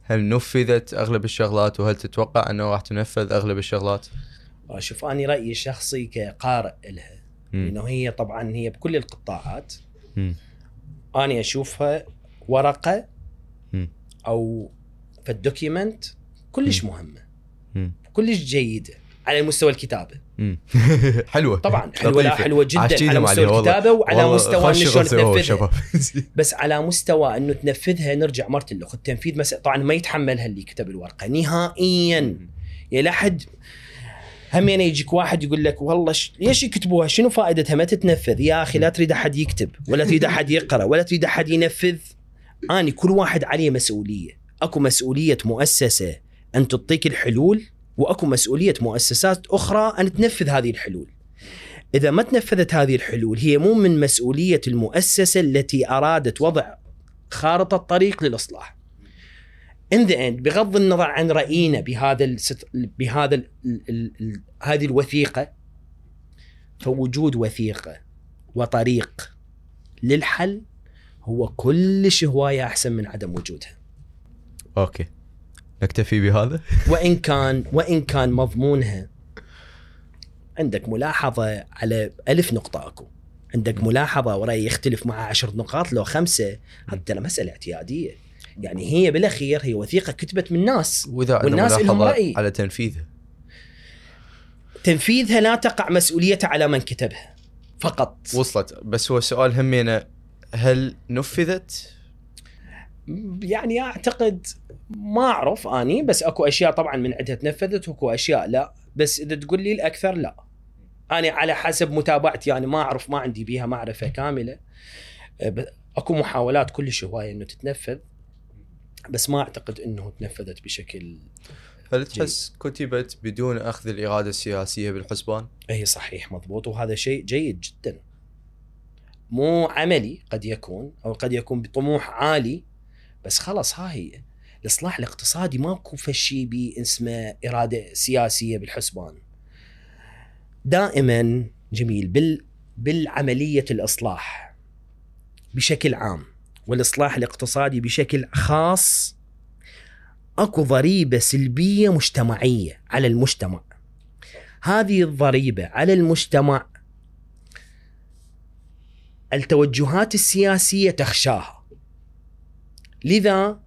هل نفذت أغلب الشغلات؟ وهل تتوقع أنه راح تنفذ أغلب الشغلات؟ شوف اني رأيي الشخصي كقارئ لها إنه هي طبعا هي بكل القطاعات. مم. اني أشوفها ورقة مم. أو في الدوكيمنت كلش مهمة مم. كلش جيدة. على مستوى الكتابة. <laughs> حلوة. طبعا حلوة لا. حلوة جدا على مستوى. الكتابة وعلى والله مستوى انه شلون تنفذها. <laughs> بس على مستوى إنه تنفذها نرجع مرة الاخ التنفيذ مس... طبعا ما يتحملها اللي كتب الورقة نهائيا. يا لا حد همين يجيك واحد يقول لك والله ش... ليش يكتبوها؟ شنو فائدتها؟ ما تتنفذ. يا أخي لا تريد أحد يكتب ولا تريد أحد يقرأ ولا تريد أحد ينفذ. اني كل واحد عليه مسؤولية. أكو مسؤولية مؤسسة أن تعطيك الحلول وأكو مسؤولية مؤسسات أخرى أن تنفذ هذه الحلول. إذا ما تنفذت هذه الحلول هي مو من مسؤولية المؤسسة التي أرادت وضع خارطة طريق للإصلاح. In the end بغض النظر عن رأينا بهذا الست... بهذا ال... ال... ال... ال... هذه الوثيقة فوجود وثيقة وطريق للحل هو كلش هواية أحسن من عدم وجودها. أوكي. نكتفي بهذا؟ <laughs> وإن كان وإن كان مضمونها. عندك ملاحظة على ألف نقطة أكو. عندك ملاحظة ورأي يختلف مع عشر نقاط لو خمسة هذه ترى مسألة اعتيادية. يعني هي بالأخير هي وثيقة كتبت من ناس. وإذا والناس لهم رأي. على تنفيذها. تنفيذها لا تقع مسؤوليتها على من كتبها. فقط. وصلت. بس هو السؤال همينة هل نفذت؟ يعني أعتقد ما أعرف أني بس أكو أشياء طبعا من عندها تنفذت وأكو أشياء لا بس إذا تقول لي الأكثر لا. أنا على حسب متابعتي يعني ما أعرف ما عندي بيها معرفة كاملة. أه، أكو محاولات كلش هواية إنه تتنفذ بس ما أعتقد إنه تنفذت بشكل هل تحس كتبت بدون أخذ الإرادة السياسية بالحسبان؟ إي صحيح مضبوط. وهذا شيء جيد جدا. مو عملي قد يكون أو قد يكون بطموح عالي بس خلص ها هي الإصلاح الاقتصادي ماكو فشي بي اسمه إرادة سياسية بالحسبان. دائما جميل بال بالعملية الإصلاح بشكل عام والإصلاح الاقتصادي بشكل خاص أكو ضريبة سلبية مجتمعية على المجتمع. هذه الضريبة على المجتمع التوجهات السياسية تخشاها. لذا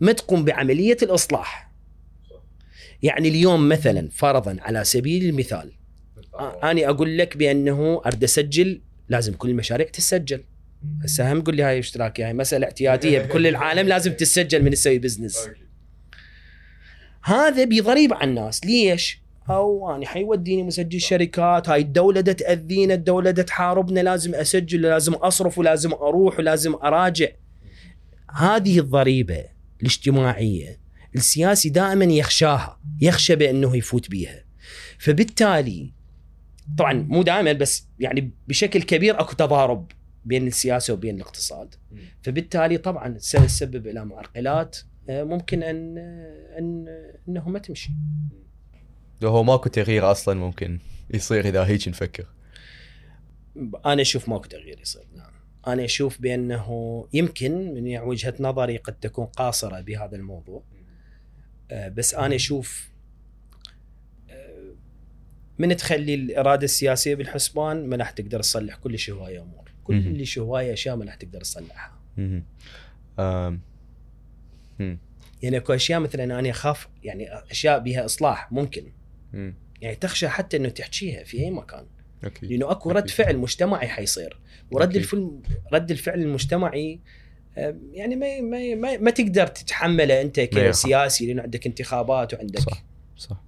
ما تقوم بعملية الإصلاح. يعني اليوم مثلا فرضا على سبيل المثال أنا أقول لك بأنه أريد أسجل لازم كل المشاريع تسجل هسه هم قول لي هاي اشتراكي هاي مسألة اعتيادية بكل العالم لازم تسجل من تسوي بزنس هذا بضريبه على الناس. ليش؟ أو أنا حيوديني مسجل شركات هاي الدولة تأذينا الدولة تحاربنا لازم أسجل لازم أصرف ولازم أروح ولازم أراجع. هذه الضريبة الاجتماعية السياسي دائما يخشاها يخشى بأنه يفوت بيها. فبالتالي طبعا مو دائما بس يعني بشكل كبير أكو تضارب بين السياسة وبين الاقتصاد. فبالتالي طبعا سيسبب إلى معرقلات آه، ممكن أن أن أنه ما تمشي. هو ماكو تغيير أصلا ممكن يصير إذا هيك نفكر. أنا أشوف ماكو تغيير يصير. أنا أشوف بأنه يمكن من وجهة نظري قد تكون قاصرة بهذا الموضوع. آه، بس أنا أشوف آه، من تخلي الإرادة السياسية بالحسبان ما راح تقدر تصلح كل شيء هوايه أمور. كل شيء هوايه اشياء ما راح تقدر تصلحها. يعني أكو أشياء مثلا أنا أخاف يعني أشياء بها إصلاح ممكن. يعني تخشى حتى إنه تحكيها في أي مكان. أكيد. لأنه أكو رد فعل مجتمعي حيصير. ورد الفعل رد الفعل المجتمعي يعني ما ما ما, ما تقدر تتحمله أنت كسياسي لأنه عندك انتخابات وعندك صح صح.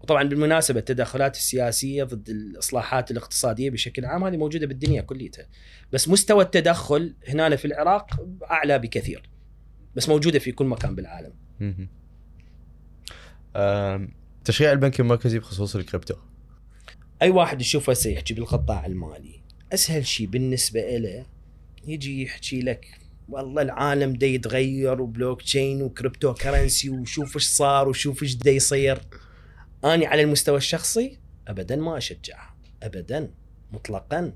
وطبعا بالمناسبة التدخلات السياسية ضد الإصلاحات الاقتصادية بشكل عام هذه موجودة بالدنيا كليتها. بس مستوى التدخل هنا في العراق أعلى بكثير. بس موجودة في كل مكان بالعالم. تشريع البنك المركزي بخصوص الكريبتو. أي واحد يشوفه سيحكي بالقطاع المالي. أسهل شيء بالنسبة له يجي يحكي لك والله العالم دا يتغير و blockchain و cryptocurrency وشوف إيش صار وشوف إيش دا يصير. أني على المستوى الشخصي ابدا ما اشجعها ابدا مطلقا.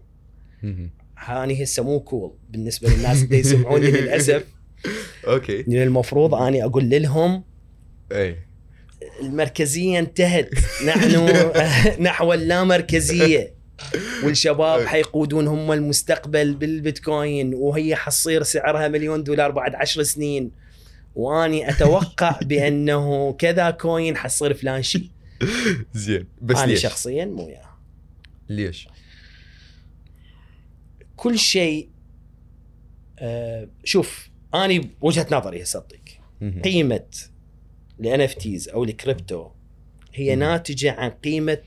هاي هسه مو cool بالنسبة للناس اللي يسمعوني <laughs> للأسف. okay. المفروض أني أقول لهم اي المركزية انتهت. نحن <laughs> نحو اللامركزية. والشباب حيقودون هم المستقبل بالبيتكوين وهي حتصير سعرها مليون دولار بعد عشر سنين. وأني أتوقع <laughs> بأنه كذا coin حتصير فلان شيء. زين. بس أنا ليش؟ شخصيا مو وياه ليش؟ كل شيء آه شوف أني بوجهه نظري هسه أعطيك. قيمة NFTs أو الكريبتو هي ناتجة عن قيمة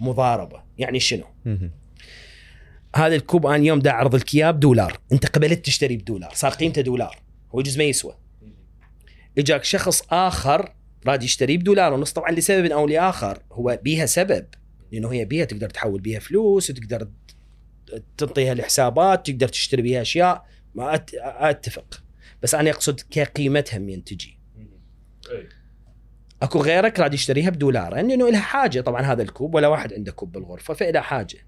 مضاربة. يعني شنو؟ هذا الكوب أنا اليوم دا اعرض لك اياه بدولار أنت قبلت تشتري بدولار. صار قيمته دولار. هو يجوز ما يسوى. إجاك شخص آخر راد يشتريه بدولار ونص طبعا لسبب أو لآخر هو بيها سبب. لأنه هي بيها تقدر تحول بيها فلوس وتقدر تنطيها الحسابات تقدر تشتري بيها أشياء. ما أتفق. بس أنا أقصد كقيمتها من تجي. اكو غيرك راد يشتريها بدولار. لأنه لها حاجة طبعا هذا الكوب ولا واحد عنده كوب بالغرفة فإلى حاجة.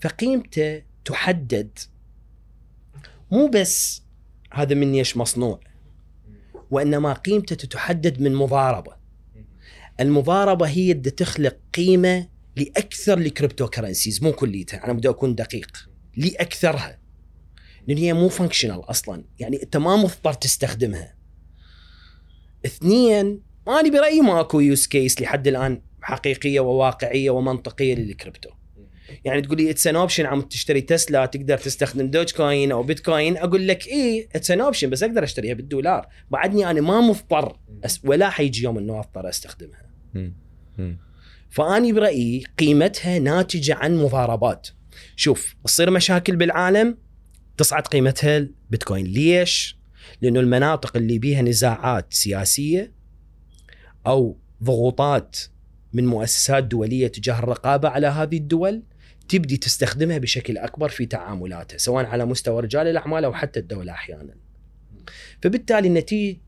فقيمته تحدد. مو بس هذا من إيش مصنوع. وإنما قيمته تحدد من مضاربة. المضاربة هي اللي تخلق قيمة لأكثر ال cryptocurrencies مو كليتها. أنا بدي أكون دقيق. لأكثرها. لأن هي مو functional أصلا. يعني أنت ما مضطر تستخدمها. اثنين أنا برأيي ماكو use case لحد الآن حقيقية وواقعية ومنطقية للكريبتو. يعني تقول لي it's an option عم تشتري تسلا تقدر تستخدم Dogecoin أو بيتكوين. أقول لك اي it's an option بس أقدر أشتريها بالدولار. بعدني أنا ما مضطر أس ولا حيجي يوم إنه أضطر أستخدمها. فاني برأيي قيمتها ناتجة عن مضاربات. شوف تصير مشاكل بالعالم تصعد قيمتها البيتكوين. ليش؟ لأنه المناطق اللي بيها نزاعات سياسية أو ضغوطات من مؤسسات دولية تجاه الرقابة على هذه الدول تبدي تستخدمها بشكل أكبر في تعاملاتها سواء على مستوى رجال الأعمال أو حتى الدولة أحيانا. فبالتالي النتيجه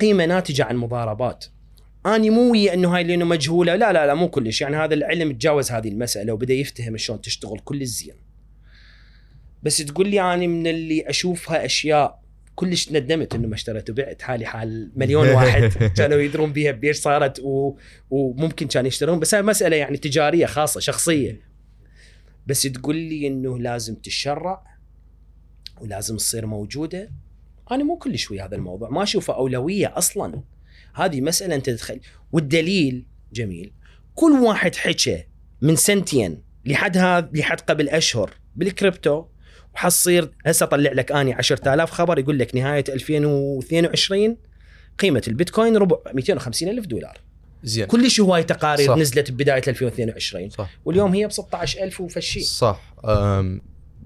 قيمة ناتجة عن مضاربات. أني مو ويا إنه هاي لأنه مجهولة لا لا لا مو كلش يعني هذا العلم تجاوز هذه المسألة وبدأ يفتهم شلون تشتغل كل الزين. بس تقول لي أنا من اللي أشوفها أشياء كلش ندمت إنه ما اشتريت وبعت حالي حال مليون واحد <laughs> كانوا يدرون بيها بيش صارت و... وممكن كانوا يشترون بس هاي مسألة يعني تجارية خاصة شخصية. بس تقول لي إنه لازم تشرع ولازم تصير موجودة؟ أنا مو كلش ويا هذا الموضوع ما أشوفه أولوية أصلا. هذه مسألة أنت تدخل والدليل جميل كل واحد حكى من سنتين لحد هذا لحد قبل أشهر بالكريبتو وحصير هسه طلع لك آني 10000 خبر يقول لك نهاية 2022 قيمة البيتكوين ربع 250 ألف دولار. زين. كلش هواي تقارير صح. نزلت ببداية 2022 صح. واليوم هي ب 16000 وفشي صح.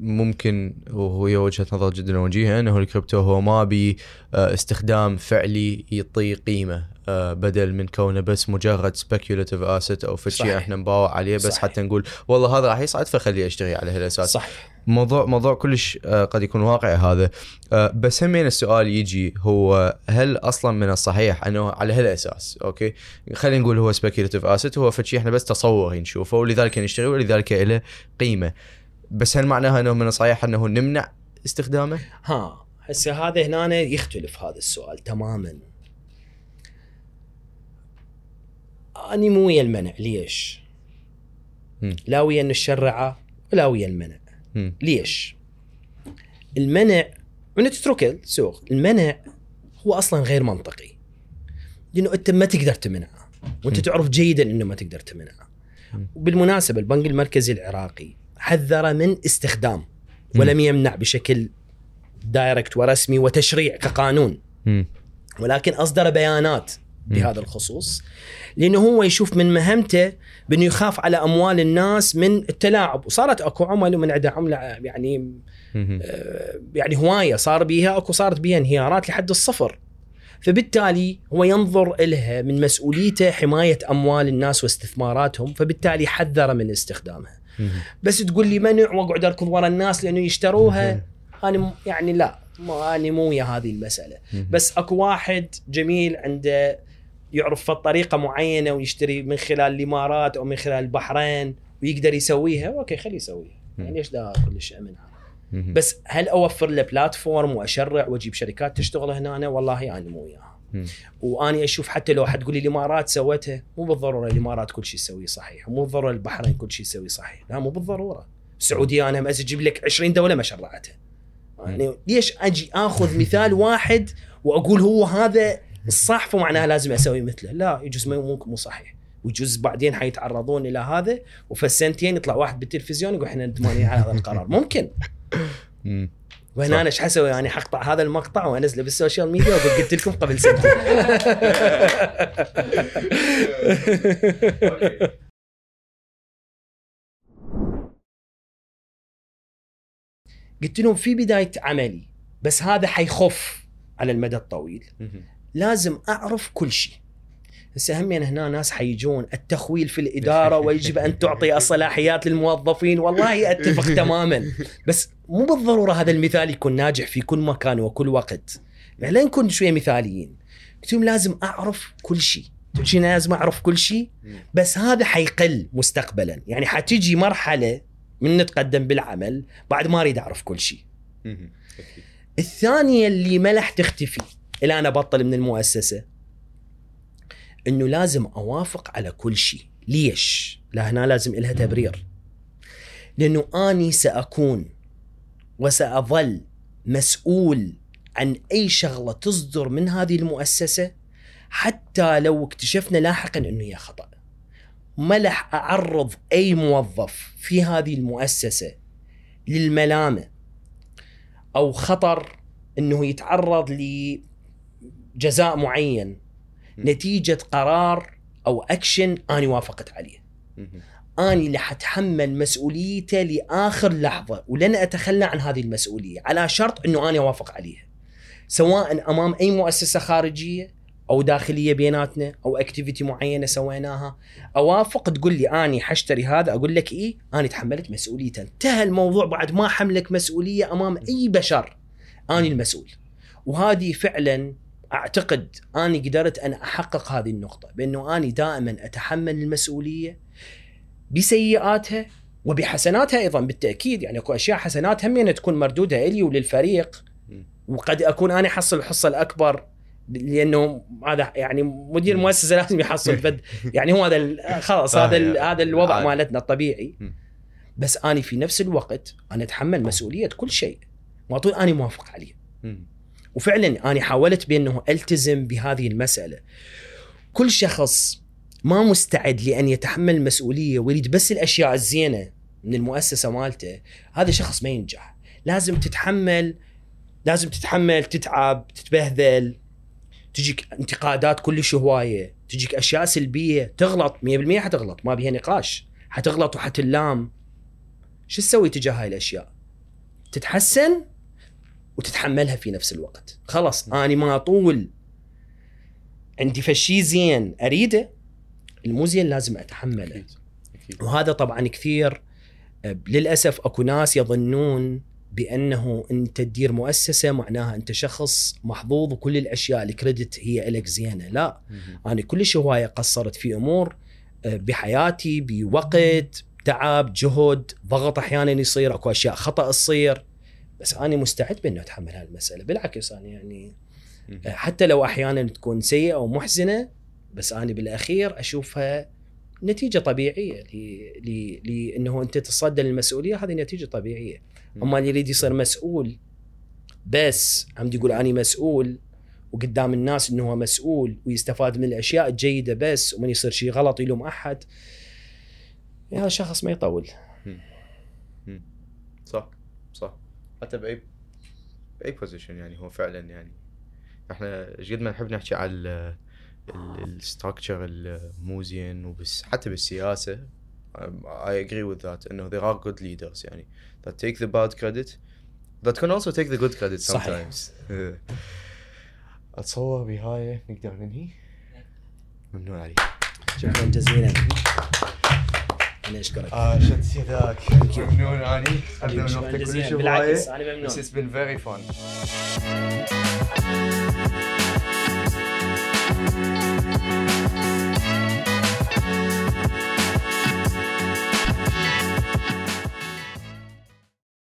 ممكن وهي وجهة نظر جدا وجيهة إنه الكريبتو هو ما بي استخدام فعلي يعطي قيمة. بدل من كونه بس مجرد speculative asset أو في شيء. إحنا نباوع عليه بس صحيح. حتى نقول والله هذا راح يصعد فخليه اشتري على هالاساس صح موضوع موضوع كلش آه، قد يكون واقعي هذا. آه، بس همين السؤال يجي هو هل أصلا من الصحيح إنه على هالاساس okay؟ خلينا نقول هو speculative asset هو فشي إحنا بس تصور نشوفه ولذلك نشتري ولذلك له قيمة. بس هل معناها إنه من الصحيح إنه نمنع استخدامه؟ ها هسه هذا هنا يختلف هذا السؤال تماما. أني مو ويا المنع ليش؟ لا ويا الشرعه ولا ويا المنع. ليش؟ المنع من تتركه السوق المنع هو أصلا غير منطقي لأنه أنت ما تقدر تمنعه وأنت م. تعرف جيدا إنه ما تقدر تمنعه. وبالمناسبه البنك المركزي العراقي حذر من استخدام ولم يمنع بشكل دايركت ورسمي وتشريع كقانون. ولكن أصدر بيانات بهذا الخصوص لأنه هو يشوف من مهمته بأنه يخاف على أموال الناس من التلاعب. وصارت أكو عمل ومن عندها عملة يعني مم. يعني هواية صار بيها أكو صارت بيها انهيارات لحد الصفر. فبالتالي هو ينظر إلها من مسؤوليته حماية أموال الناس واستثماراتهم فبالتالي حذر من استخدامها. مم. بس تقول لي منع وأقعد أركض ورا الناس لأنه يشتروها؟ أنا يعني لا ما أنا مو ويا هذه المسألة. مم. بس أكو واحد جميل عنده يعرف طريقه معينة ويشتري من خلال الإمارات أو من خلال البحرين ويقدر يسويها. okay خليه يسويها. يعني ليش دا كلش امنها مم. بس هل أوفر له platform وأشرع وأجيب شركات تشتغل هنا؟ أنا والله أنا مو وياها. وأني أشوف حتى لو حد تقول لي الإمارات سوتها مو بالضرورة الإمارات كل شيء تسويه صحيح. مو بالضرورة البحرين كل شيء يسويه صحيح. لا مو بالضرورة. السعودية أنا أجيب لك 20 دولة ما شرعتها. يعني ليش أجي آخذ مثال واحد وأقول هو هذا الصح فمعناها لازم أسوي مثله. لا يجوز مو مو صحيح. ويجوز بعدين حيتعرضون إلى هذا وفي السنتين يطلع واحد بالتلفزيون يقول إحنا ندمانين على هذا القرار. <laughs> ممكن. مم. وهنا. أنا إيش حسوي؟ يعني حقطع هذا المقطع وأنزله بالسوشيال ميديا وأقول قلت لكم قبل سنتين. <laughs> قلت لهم في بداية عملي بس هذا حيخف على المدى الطويل. لازم أعرف كل شيء. هسه همين هنا ناس حيجون التخويل في الإدارة ويجب أن تعطي الصلاحيات للموظفين. والله أتفق <laughs> تماما. بس مو بالضرورة هذا المثال يكون ناجح في كل مكان وكل وقت. يعني لا نكون شوية مثاليين. قلت لهم لازم أعرف كل شيء. شنو لازم أعرف كل شيء بس هذا حيقل مستقبلا. يعني حتيجي مرحلة من نتقدم بالعمل بعد ما أريد أعرف كل شيء. مم. الثانية اللي ما راح تختفي. إلى أنا بطل من المؤسسة. إنه لازم أوافق على كل شيء. ليش؟ لا هنا لازم إلها تبرير. لأنه أني سأكون وسأظل مسؤول عن أي شغلة تصدر من هذه المؤسسة حتى لو اكتشفنا لاحقا أنه هي خطأ. ما راح أعرض أي موظف في هذه المؤسسة للملامة أو خطر إنه يتعرض لجزاء معين نتيجة قرار أو اكشن أنا وافقت عليه. أنا اللي حتحمل مسؤوليته لآخر لحظة ولن أتخلى عن هذه المسؤولية على شرط إنه أنا أوافق عليها. سواء أمام أي مؤسسة خارجية أو داخلية بيناتنا أو اكتيفيتي معينة سويناها أوافق تقول لي أني حشتري هذا أقول لك إيه أنا تحملت مسؤوليته انتهى الموضوع بعد ما حملك مسؤولية أمام أي بشر أني المسؤول. وهذه فعلا أعتقد أني قدرت أن أحقق هذه النقطة بأنه أني دائما أتحمل المسؤولية بسيئاتها وبحسناتها أيضا بالتأكيد يعني أكو أشياء حسنات هم تكون مردودها إلي وللفريق. وقد أكون أنا احصل الحصة الأكبر لأنه هذا يعني مدير مم. مؤسسة لازم يحصل <laughs> فد يعني هو هذا خلاص آه، هذا يعني هذا الوضع عادي. مالتنا الطبيعي. بس أني في نفس الوقت أنا أتحمل مسؤولية كل شيء ما طول أني موافق عليه. وفعلا أنا حاولت بأنه ألتزم بهذه المسألة. كل شخص ما مستعد لأن يتحمل المسؤوليه ويريد بس الأشياء الزينة من المؤسسة مالته هذا شخص ما ينجح. لازم تتحمل لازم تتحمل تتعب تتبهذل تجيك انتقادات كلش هواية تجيك أشياء سلبية تغلط 100% حتغلط ما بيها نقاش. حتغلط وحتلام. شو تسوي تجاه هاي الأشياء؟ تتحسن؟ وتتحملها في نفس الوقت. خلاص أنا ما طول عندي فشي زين أريده المو زين لازم أتحمله. وهذا طبعا كثير. للأسف أكو ناس يظنون بأنه أنت تدير مؤسسة معناها أنت شخص محظوظ وكل الأشياء الكريدت هي لك زينة. لا مم. أنا كلش هواية قصرت في أمور آه، بحياتي بوقت تعب جهد ضغط أحيانا يصير أكو أشياء خطأ تصير. بس أنا مستعد بأنه أتحمل هذه المساله بالعكس أنا يعني. آه، حتى لو أحيانا تكون سيئة ومحزنه بس أنا بالأخير أشوفها نتيجة طبيعية لأنه أنت تتصدى للمسؤولية هذه نتيجة طبيعية. أما اللي يريد يصير مسؤول بس عم يقول اني مسؤول وقدام الناس إنه هو مسؤول ويستفاد من الأشياء الجيدة بس ومن يصير شيء غلط يلوم أحد هذا الشخص ما يطول حتى باي بأي position يعني هو فعلا يعني. إحنا إيش قد ما نحب نحكي على الستراكشر المو زين وبس حتى بالسياسة. I agree with that إنه there are good leaders يعني. That take the bad credit that can also take the good credit sometimes. إيه. أتصور بهاي نقدر ننهي؟ ممنون عليك. شكرا جزيلا. أنا اشكرك آه شد يداك ممنون علي حبيبي، قدم شكراً وقتك جزيلاً. كلش بالعكس، هوايه أنا ممنون. This has been very fun.